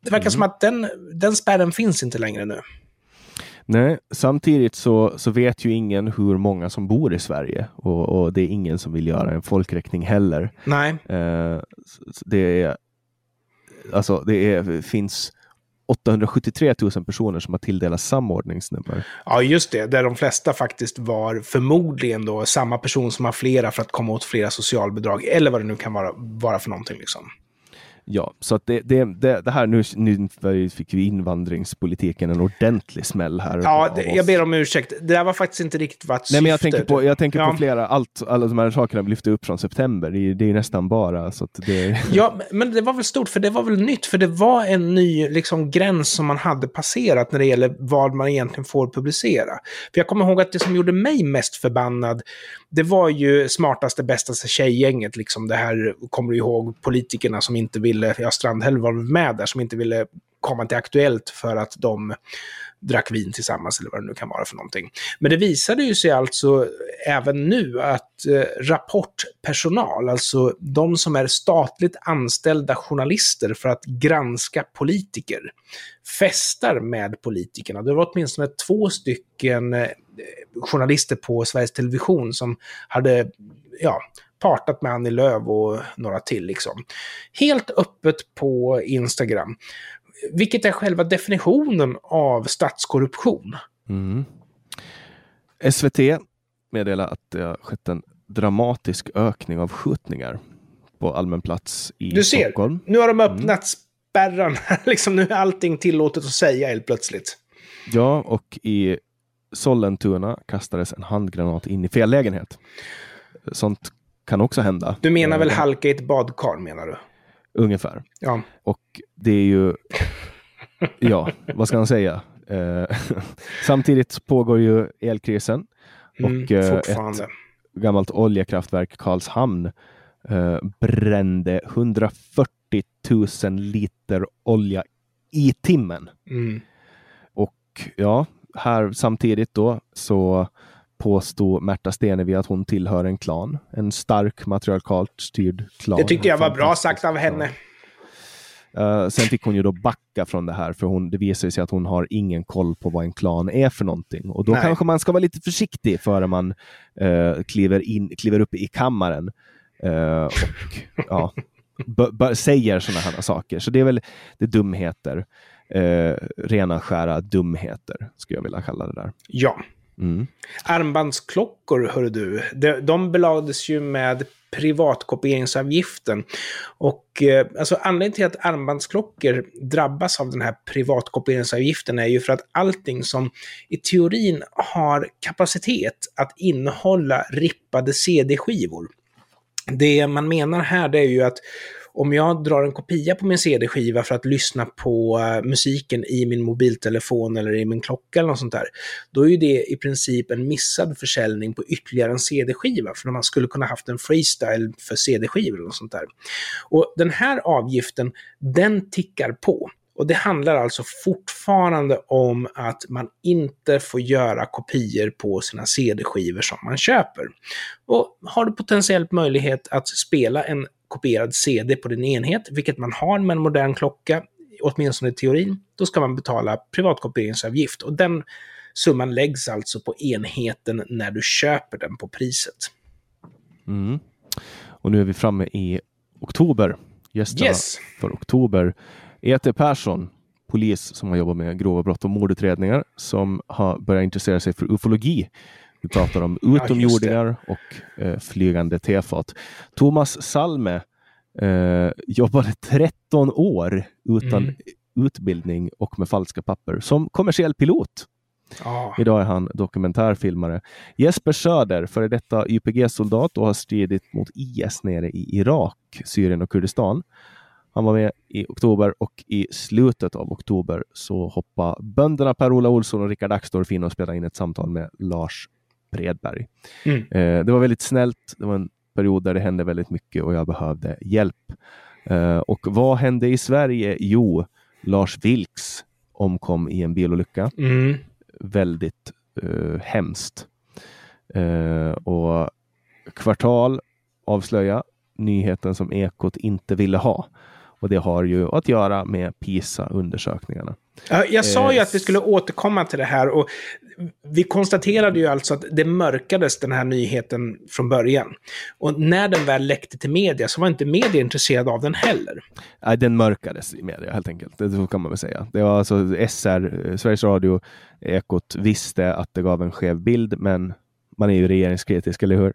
Det verkar som att den, den spärren finns inte längre nu. Nej, samtidigt så, så vet ju ingen hur många som bor i Sverige och, och det är ingen som vill göra en folkräkning heller. Nej. Eh, det är, alltså det är, finns 873 000 personer som har tilldelats samordningsnummer. Ja, just det. Där de flesta faktiskt var förmodligen då samma person som har flera för att komma åt flera socialbidrag. Eller vad det nu kan vara, vara för någonting liksom. Ja, så att det, det, det, det här nu, nu fick ju invandringspolitiken en ordentlig smäll här. Ja, jag ber om ursäkt. Det där var faktiskt inte riktigt vad Nej, men jag tänker på, jag tänker ja. på flera, allt, alla de här sakerna vi lyfte upp från september. Det, det är nästan bara så att det... Ja, men det var väl stort, för det var väl nytt, för det var en ny liksom, gräns som man hade passerat när det gäller vad man egentligen får publicera. För jag kommer ihåg att det som gjorde mig mest förbannad, det var ju smartaste, bästaste tjejgänget, liksom det här, kommer du ihåg, politikerna som inte ville, ja, Strandhäll var med där, som inte ville komma till Aktuellt för att de drack vin tillsammans eller vad det nu kan vara för någonting. Men det visade ju sig alltså även nu att eh, rapportpersonal, alltså de som är statligt anställda journalister för att granska politiker, festar med politikerna. Det var åtminstone två stycken eh, journalister på Sveriges Television som hade ja, partat med Annie Lööf och några till. Liksom. Helt öppet på Instagram. Vilket är själva definitionen av statskorruption. Mm. SVT meddelar att det har skett en dramatisk ökning av skjutningar på allmän plats i du ser, Stockholm. Nu har de öppnat mm. spärrarna. [laughs] liksom, nu är allting tillåtet att säga helt plötsligt. Ja, och i Sollentuna kastades en handgranat in i fel lägenhet. Sånt kan också hända. Du menar väl eh, halka i ett badkar menar du? Ungefär. Ja. Och det är ju, [laughs] ja, vad ska man säga? Eh, [laughs] samtidigt pågår ju elkrisen mm, och eh, ett gammalt oljekraftverk, Karlshamn, brände 140 000 liter olja i timmen. Mm. Och ja, här samtidigt då så påstod Märta Stenevi att hon tillhör en klan. En stark matriarkalt styrd klan. Det tyckte jag var bra sagt av henne. Uh, sen fick hon ju då backa från det här, för hon, det visar sig att hon har ingen koll på vad en klan är för någonting. Och då Nej. kanske man ska vara lite försiktig före man uh, kliver, in, kliver upp i kammaren uh, och ja, säger sådana här saker. Så det är väl det dumheter. Rena skära dumheter, skulle jag vilja kalla det där. Ja. Mm. Armbandsklockor, hör du, de, de belades ju med privatkopieringsavgiften. Och eh, alltså anledningen till att armbandsklockor drabbas av den här privatkopieringsavgiften är ju för att allting som i teorin har kapacitet att innehålla rippade CD-skivor. Det man menar här det är ju att om jag drar en kopia på min CD-skiva för att lyssna på uh, musiken i min mobiltelefon eller i min klocka eller något sånt där, då är ju det i princip en missad försäljning på ytterligare en CD-skiva, för man skulle kunna haft en freestyle för CD-skivor eller något sånt där. Och den här avgiften, den tickar på. Och det handlar alltså fortfarande om att man inte får göra kopior på sina CD-skivor som man köper. Och har du potentiellt möjlighet att spela en kopierad CD på din enhet, vilket man har med en modern klocka, åtminstone i teorin, då ska man betala privatkopieringsavgift. Och den summan läggs alltså på enheten när du köper den på priset. Mm. Och nu är vi framme i oktober. Gästerna yes. för oktober. E.T. Persson, polis som har jobbat med grova brott och mordutredningar, som har börjat intressera sig för ufologi. Vi pratar om utomjordingar ja, och eh, flygande tefat. Thomas Salme eh, jobbade 13 år utan mm. utbildning och med falska papper som kommersiell pilot. Ah. Idag är han dokumentärfilmare. Jesper Söder, före detta YPG-soldat och har stridit mot IS nere i Irak, Syrien och Kurdistan. Han var med i oktober och i slutet av oktober så hoppade bönderna Per-Ola Olsson och Rickard Axdorff in och spelade in ett samtal med Lars Bredberg. Mm. Eh, det var väldigt snällt. Det var en period där det hände väldigt mycket och jag behövde hjälp. Eh, och vad hände i Sverige? Jo, Lars Vilks omkom i en bilolycka. Mm. Väldigt eh, hemskt. Eh, och Kvartal avslöja nyheten som Ekot inte ville ha. Och det har ju att göra med PISA-undersökningarna. Jag sa ju att vi skulle återkomma till det här och vi konstaterade ju alltså att det mörkades den här nyheten från början. Och när den väl läckte till media så var inte media intresserade av den heller. Nej, den mörkades i media helt enkelt. Det så kan man väl säga. Det var alltså SR, eh, Sveriges Radio, Ekot visste att det gav en skev bild, men man är ju regeringskritisk, eller hur?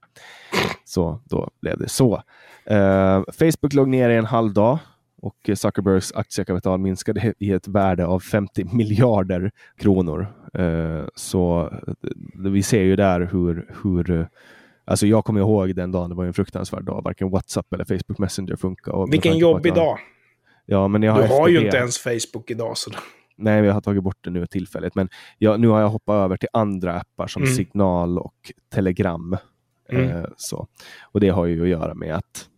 Så då blev det så. Uh, Facebook låg ner i en halv dag och Zuckerbergs aktiekapital minskade i ett värde av 50 [laughs] miljarder kronor. Eh, så vi ser ju där hur, hur Alltså jag kommer ihåg den dagen, det var en fruktansvärd dag. Varken WhatsApp eller Facebook Messenger funkar. Vilken jobbig dag! Ja, men jag har du har ju det... inte ens Facebook idag. Så... Nej, jag har tagit bort det nu tillfälligt. Men jag, nu har jag hoppat över till andra appar som mm. Signal och Telegram. Mm. Eh, så. Och det har ju att göra med att eh,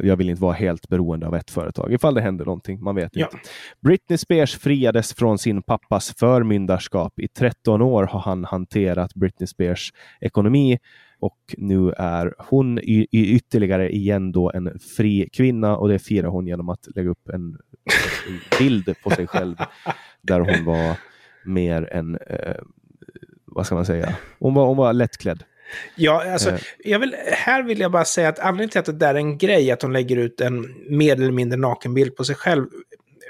jag vill inte vara helt beroende av ett företag ifall det händer någonting. Man vet ja. inte. Britney Spears friades från sin pappas förmyndarskap. I 13 år har han hanterat Britney Spears ekonomi och nu är hon i, i ytterligare igen då en fri kvinna och det firar hon genom att lägga upp en, en bild på sig själv där hon var mer än, eh, vad ska man säga, hon var, hon var lättklädd. Ja, alltså, eh. jag vill, här vill jag bara säga att anledningen till att det där är en grej, att hon lägger ut en mer eller mindre nakenbild på sig själv,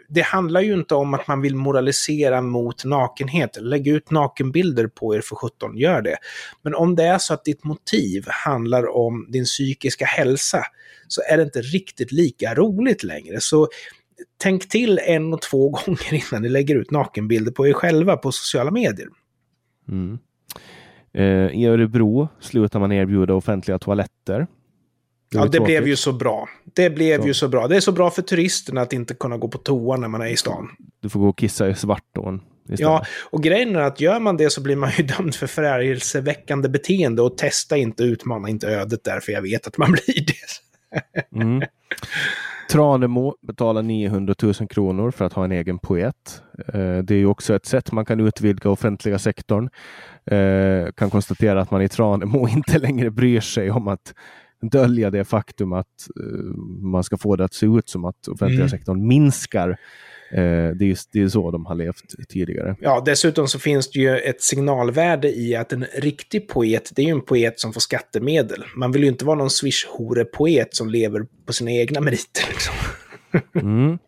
det handlar ju inte om att man vill moralisera mot nakenhet. Lägg ut nakenbilder på er för 17, gör det. Men om det är så att ditt motiv handlar om din psykiska hälsa så är det inte riktigt lika roligt längre. Så tänk till en och två [laughs] gånger innan ni lägger ut nakenbilder på er själva på sociala medier. Mm. Eh, I Örebro slutar man erbjuda offentliga toaletter det ja, det tråkigt. blev ju så bra. Det blev så. ju så bra. Det är så bra för turisterna att inte kunna gå på toa när man är i stan. Du får gå och kissa i Svartån. Ja, och grejen är att gör man det så blir man ju [laughs] dömd för förargelseväckande beteende och testa inte, utmana inte ödet där, för jag vet att man blir det. mm. [laughs] Tranemo betalar 900 000 kronor för att ha en egen poet. Eh, det är ju också ett sätt man kan utvidga offentliga sektorn. Eh, kan konstatera att man i Tranemo [laughs] inte längre bryr sig om att dölja det faktum att uh, man ska få det att se ut som att offentliga mm. sektorn minskar. Uh, det, är, det är så de har levt tidigare. Ja, dessutom så finns det ju ett signalvärde i att en riktig poet, det är ju en poet som får skattemedel. Man vill ju inte vara någon swish-hore-poet som lever på sina egna meriter. Liksom. [laughs] mm.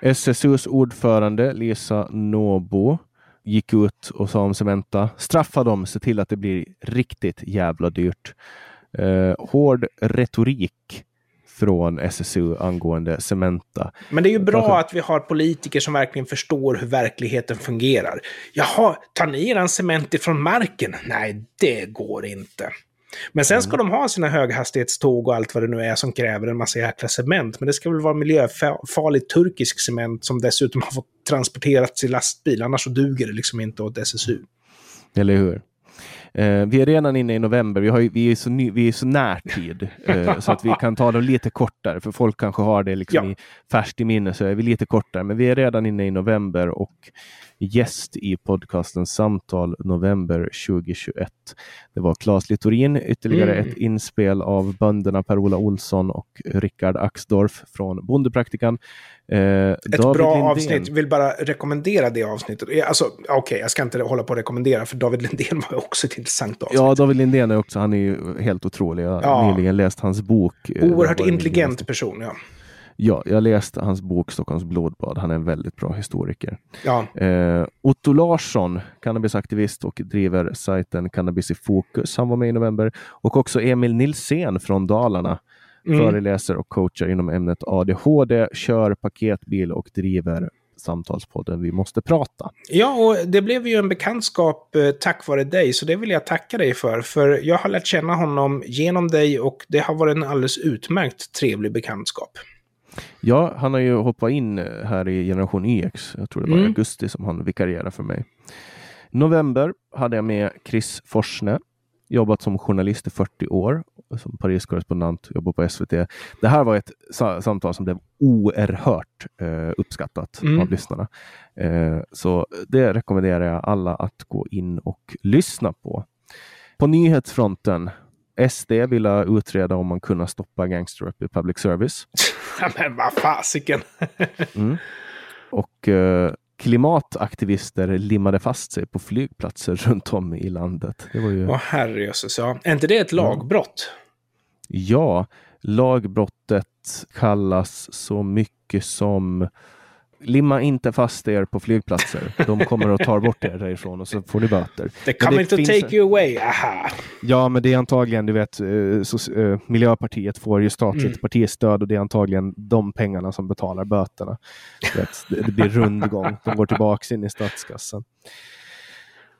SSUs ordförande Lisa Nobo gick ut och sa om Cementa, straffa dem, se till att det blir riktigt jävla dyrt eh, hård retorik från SSU angående Cementa. Men det är ju bra Kanske... att vi har politiker som verkligen förstår hur verkligheten fungerar. Jaha, tar ni eran cement ifrån marken? Nej, det går inte. Men sen ska mm. de ha sina höghastighetståg och allt vad det nu är som kräver en massa jäkla cement. Men det ska väl vara miljöfarlig turkisk cement som dessutom har fått transporterats i lastbil. Annars så duger det liksom inte åt SSU. Eller hur? Eh, vi är redan inne i november. Vi, har, vi, är, så ny, vi är så närtid [laughs] eh, så att vi kan ta det lite kortare. För folk kanske har det liksom ja. i, färskt i minne så är vi lite kortare. Men vi är redan inne i november och gäst i podcasten Samtal november 2021. Det var Claes Littorin, ytterligare mm. ett inspel av bönderna Per-Ola Olsson och Rickard Axdorff från Bondepraktikan. Eh, ett David bra Lindén. avsnitt, vill bara rekommendera det avsnittet. Alltså, Okej, okay, jag ska inte hålla på att rekommendera, för David Lindén var också ett intressant avsnitt. Ja, David Lindén är också, han är ju helt otrolig. Jag har ja. nyligen läst hans bok. Eh, Oerhört intelligent person, ja. Ja, jag läste hans bok Stockholms blodbad. Han är en väldigt bra historiker. Ja. Eh, Otto Larsson, cannabisaktivist och driver sajten Cannabis i fokus. Han var med i november. Och också Emil Nilsén från Dalarna. Mm. Föreläser och coachar inom ämnet ADHD, kör paketbil och driver samtalspodden Vi måste prata. Ja, och det blev ju en bekantskap eh, tack vare dig, så det vill jag tacka dig för. För jag har lärt känna honom genom dig och det har varit en alldeles utmärkt trevlig bekantskap. Ja, han har ju hoppat in eh, här i Generation YX. Jag tror det var mm. i augusti som han vikarierade för mig. November hade jag med Chris Forsne. Jobbat som journalist i 40 år, som Paris-korrespondent, jobbat på SVT. Det här var ett samtal som blev oerhört eh, uppskattat mm. av lyssnarna. Eh, så det rekommenderar jag alla att gå in och lyssna på. På nyhetsfronten SD ville utreda om man kunde stoppa gangsterrap i public service. [laughs] Men vad fasiken! [laughs] mm. Och eh, klimataktivister limmade fast sig på flygplatser [laughs] runt om i landet. Det var ju... Åh herrejösses, ja. Är inte det ett lagbrott? Ja, lagbrottet kallas så mycket som limma inte fast er på flygplatser. De kommer att ta bort er därifrån och så får ni böter. They're coming to take you away. Aha. Ja, men det är antagligen, du vet, eh, så, eh, Miljöpartiet får ju statligt Mm. partistöd och det är antagligen de pengarna som betalar böterna. Vet, det, det blir rundgång. De går tillbaka in i statskassan.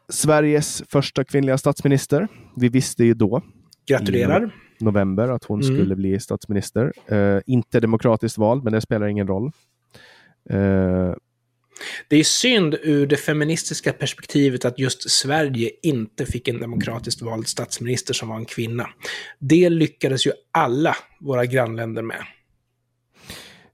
Sveriges första kvinnliga statsminister. Vi visste ju då, Gratulerar. november, att hon Mm. skulle bli statsminister. Eh, inte demokratiskt vald, men det spelar ingen roll. Eh, Det är synd ur det feministiska perspektivet att just Sverige inte fick en demokratiskt vald statsminister som var en kvinna. Det lyckades ju alla våra grannländer med.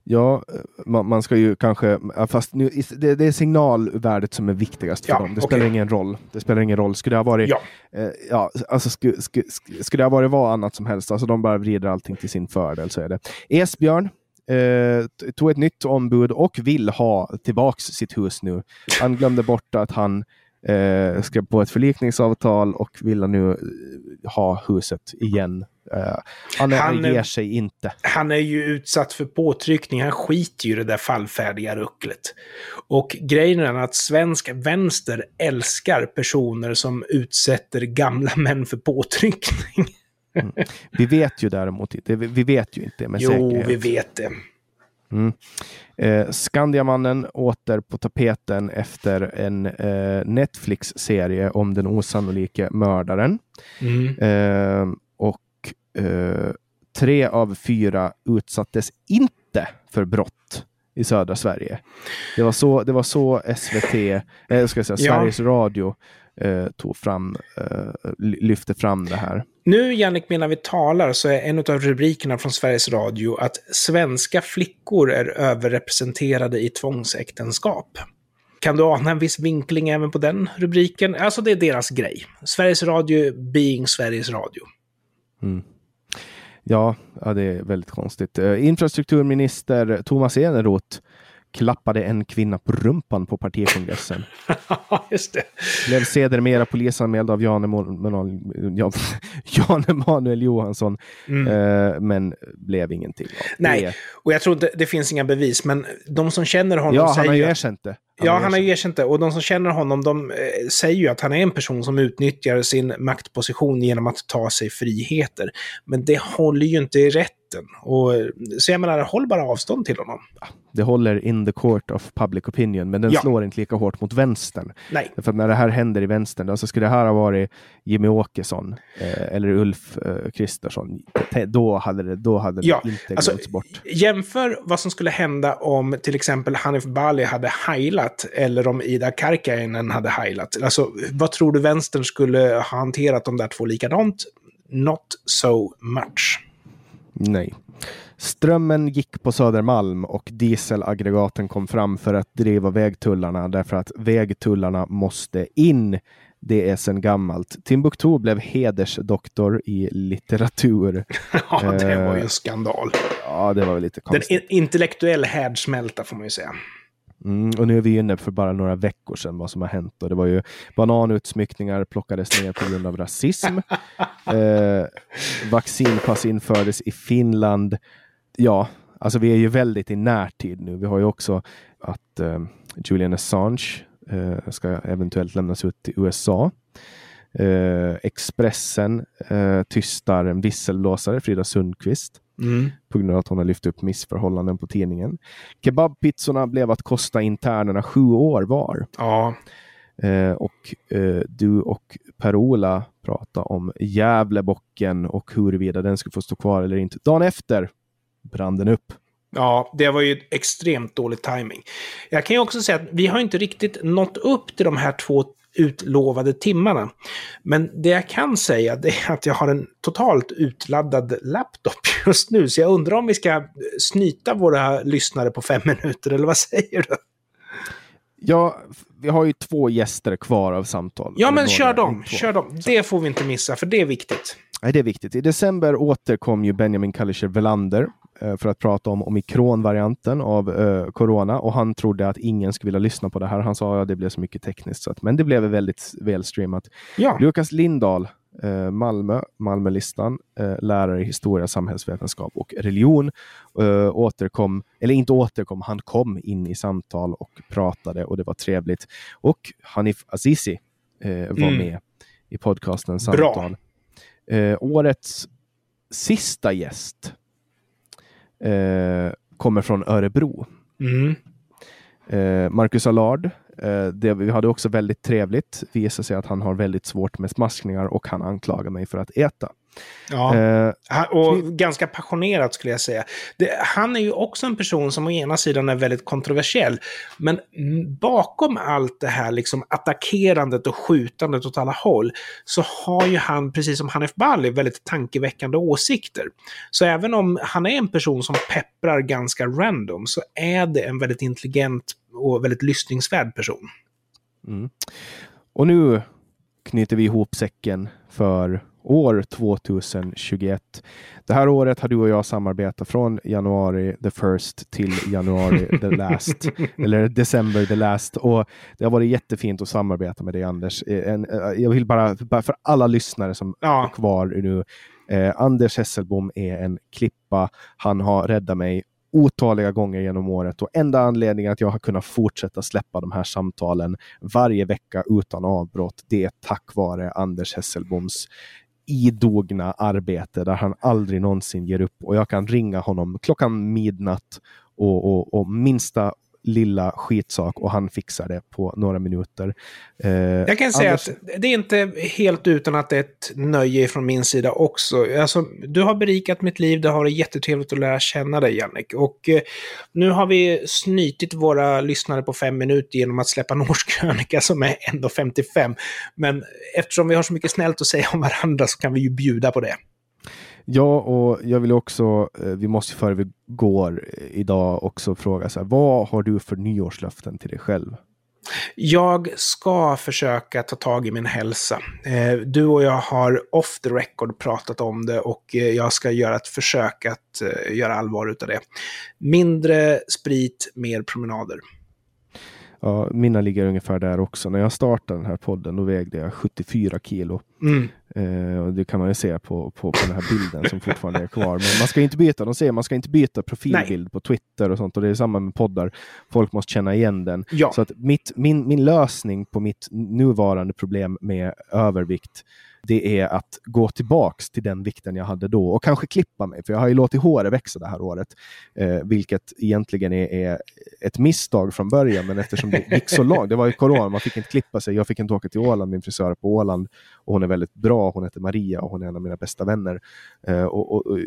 Ja, man, man ska ju kanske, fast nu, det, det är signalvärdet som är viktigast för Ja, dem. Det spelar ingen roll. Det spelar ingen roll. Skulle det ha varit, Ja. eh, ja, alltså skulle, skulle, skulle det ha varit vad annat som helst, alltså de bara vrider allting till sin fördel så är det. Esbjörn eh, tog ett nytt ombud och vill ha tillbaks sitt hus nu. Han glömde bort att han eh, skrev på ett förlikningsavtal och vill nu eh, ha huset igen. Eh, han, Han ger sig inte. Han är ju utsatt för påtryckning. Han skiter ju i det där fallfärdiga rucklet. Och grejen är att svensk vänster älskar personer som utsätter gamla män för påtryckning. Vi vet ju däremot inte, vi, vet ju inte med Jo, säkerhet. vi vet det. Mm. Eh, Skandiamannen åter på tapeten efter en eh, Netflix-serie om den osannolike mördaren. Mm. Eh, och eh, tre av fyra utsattes inte för brott i södra Sverige. Det var så, det var så SVT, eh, ska jag säga, Ja. Sveriges Radio eh, tog fram, eh, ly- lyfte fram det här. Nu, Jannik, medan vi talar så är en av rubrikerna från Sveriges Radio att svenska flickor är överrepresenterade i tvångsäktenskap. Kan du ana en viss vinkling även på den rubriken? Alltså, det är deras grej. Sveriges Radio being Sveriges Radio. Mm. Ja, ja, det är väldigt konstigt. Eh, infrastrukturminister Thomas Eneroth klappade en kvinna på rumpan på partikongressen. Ja, [laughs] just det. Blev sedermera polisanmäld av Jan Emanuel, Jan, [laughs] Jan Emanuel Johansson, eh, men blev ingenting av det. Mm. Nej, och jag tror inte det finns inga bevis, men de som känner honom Ja, han säger har ju ju att- erkänt det. Ja, han har ju erkänt det. Och de som känner honom, de eh, säger ju att han är en person som utnyttjar sin maktposition genom att ta sig friheter. Men det håller ju inte i rätten. Och, eh, så jag menar, håll bara avstånd till honom. Det håller in the court of public opinion, men den Ja. slår inte lika hårt mot vänstern. Nej. För när det här händer i vänstern, alltså skulle det här ha varit Jimmy Åkesson eh, eller Ulf eh, Kristersson, te- då hade det, då hade Ja, det inte alltså, glömts bort. Jämför vad som skulle hända om till exempel Hanif Bali hade heilat eller om Ida Karkiainen hade heilat. Alltså, vad tror du vänstern skulle ha hanterat de där två likadant? Not so much. Nej. Strömmen gick på Södermalm och dieselaggregaten kom fram för att driva vägtullarna därför att vägtullarna måste in. Det är sedan gammalt. Timbuktu blev hedersdoktor i litteratur. [laughs] Ja, det var ju Eh, en skandal. Ja, det var lite Den konstigt. in- intellektuell härdsmälta får man ju säga. Mm, och nu är vi inne för bara några veckor sedan vad som har hänt. Och det var ju bananutsmyckningar plockades ner på grund av rasism. [laughs] eh, vaccinpass infördes i Finland. Ja, alltså vi är ju väldigt i närtid nu. Vi har ju också att eh, Julian Assange eh, ska eventuellt lämnas ut till USA. Eh, Expressen eh, tystar en visselblåsare, Frida Sundqvist på grund av att hon har lyft upp missförhållanden på tidningen. Kebabpizzorna blev att kosta internerna sju år var. Ja, Eh, och eh, du och Per-Ola pratade om Gävlebocken och huruvida den skulle få stå kvar eller inte. Dagen efter brann den upp. ja, det var ju extremt dålig timing. Jag kan ju också säga att vi har inte riktigt nått upp till de här två utlovade timmarna. Men det jag kan säga det är att jag har en totalt utladdad laptop [laughs] just nu. Så jag undrar om vi ska snyta våra lyssnare på fem minuter, eller vad säger du? Ja, vi har ju två gäster kvar av samtal. Ja, men kör dem. Kör dem. Det får vi inte missa, för det är viktigt. Nej, det är viktigt. I december återkom ju Benjamin Kallischer Velander eh, för att prata om omikronvarianten av eh, corona och han trodde att ingen skulle vilja lyssna på det här. Han sa att ja, det blev så mycket tekniskt, så att, men det blev väldigt välstreamat. Ja. Lukas Lindahl eh, Malmö, Malmölistan, eh, lärare i historia, samhällsvetenskap och religion. Eh, återkom, eller inte återkom, han kom in i samtal och pratade och det var trevligt. Och Hanif Azizi eh, var Mm. med i podcasten Samtal. Eh, årets sista gäst eh, kommer från Örebro. Mm. Eh, Marcus Allard, eh, det, vi hade också väldigt trevligt. Det visade sig att han har väldigt svårt med smaskningar och han anklagar mig för att äta. Ja. Eh, Och ganska passionerat skulle jag säga. Det, han är ju också en person som å ena sidan är väldigt kontroversiell. Men bakom allt det här liksom attackerandet och skjutandet åt alla håll så har ju han, precis som Hanif Bali, väldigt tankeväckande åsikter. Så även om han är en person som pepprar ganska random så är det en väldigt intelligent och väldigt lyssningsvärd person. Mm. Och nu knyter vi ihop säcken för år 2021. Det här året har du och jag samarbetat från januari the first till januari the [laughs] last. eller december the last. Och det har varit jättefint att samarbeta med dig Anders. Eh, En, eh, jag vill bara, bara för alla lyssnare som Ja. är kvar nu. Eh, Anders Hesselbom är en klippa. Han har räddat mig otaliga gånger genom året och enda anledningen att jag har kunnat fortsätta släppa de här samtalen varje vecka utan avbrott, det är tack vare Anders Hesselboms idogna arbete där han aldrig någonsin ger upp. Och jag kan ringa honom klockan midnatt och, och, och minsta lilla skitsak och han fixar det på några minuter. Eh, Jag kan säga Anders- att det är inte helt utan att det är ett nöje från min sida också. Alltså, du har berikat mitt liv, det har varit jättetrevligt att lära känna dig, Jannik. Och eh, nu har vi snytit våra lyssnare på fem minuter genom att släppa en [laughs] årskrönika som är ändå 55. Men eftersom vi har så mycket snällt att säga om varandra så kan vi ju bjuda på det. Ja, och jag vill också, eh, vi måste före vi går eh, idag också fråga så här, vad har du för nyårslöften till dig själv? Jag ska försöka ta tag i min hälsa. Eh, Du och jag har off the record pratat om det och jag ska göra ett försök att göra allvar utav det. Mindre sprit, mer promenader. Ja, mina ligger ungefär där också. När jag startade den här podden, då vägde jag 74 kilo. Mm. Och det kan man ju se på, på, på den här bilden som fortfarande är kvar. Men man ska inte byta, de säger man ska inte byta profilbild på Twitter och sånt. Och det är samma med poddar. Folk måste känna igen den. Ja. Så att mitt, min, min lösning på mitt nuvarande problem med övervikt, det är att gå tillbaks till den vikten jag hade då och kanske klippa mig. För jag har ju låtit håret växa det här året, eh, vilket egentligen är, är ett misstag från början. Men eftersom det gick så långt, det var ju corona, man fick inte klippa sig. Jag fick inte åka till Åland, min frisör på Åland och hon är väldigt bra. Hon heter Maria och hon är en av mina bästa vänner. Eh, och, och, och,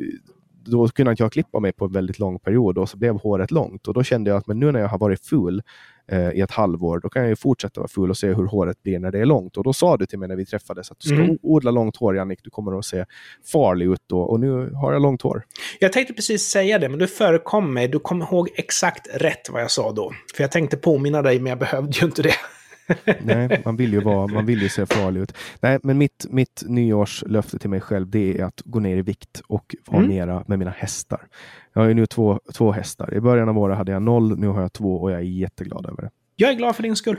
då kunde inte jag klippa mig på en väldigt lång period och så blev håret långt. Och då kände jag att men nu när jag har varit ful eh, i ett halvår, då kan jag ju fortsätta vara ful och se hur håret blir när det är långt. Och då sa du till mig när vi träffades att du ska Mm. odla långt hår, Jannik. Du kommer att se farlig ut då. Och nu har jag långt hår. Jag tänkte precis säga det, men du förekom mig. Du kom ihåg exakt rätt vad jag sa då. För jag tänkte påminna dig, men jag behövde ju inte det. [laughs] Nej, man vill ju, vara, man vill ju se farlig ut. Nej, men mitt, mitt nyårslöfte till mig själv det är att gå ner i vikt och vara Mm. mera med mina hästar. Jag har ju nu två, två hästar. I början av året hade jag noll, nu har jag två och jag är jätteglad över det. Jag är glad för din skull.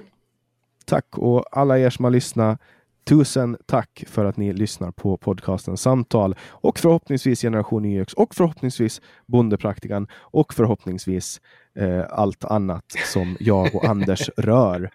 Tack och alla er som har lyssnat. Tusen tack för att ni lyssnar på podcasten Samtal och förhoppningsvis Generation YX och förhoppningsvis Bondepraktikan och förhoppningsvis eh, allt annat som jag och Anders [laughs] rör.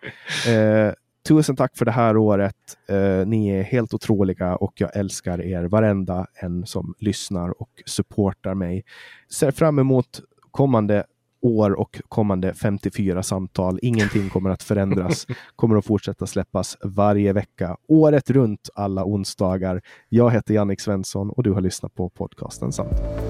Eh, tusen tack för det här året. Eh, ni är helt otroliga och jag älskar er varenda en som lyssnar och supportar mig. Ser fram emot kommande år och kommande 54 samtal. Ingenting kommer att förändras. [laughs] Kommer att fortsätta släppas varje vecka, året runt, alla onsdagar. Jag heter Jannik Svensson och du har lyssnat på podcasten Samtal.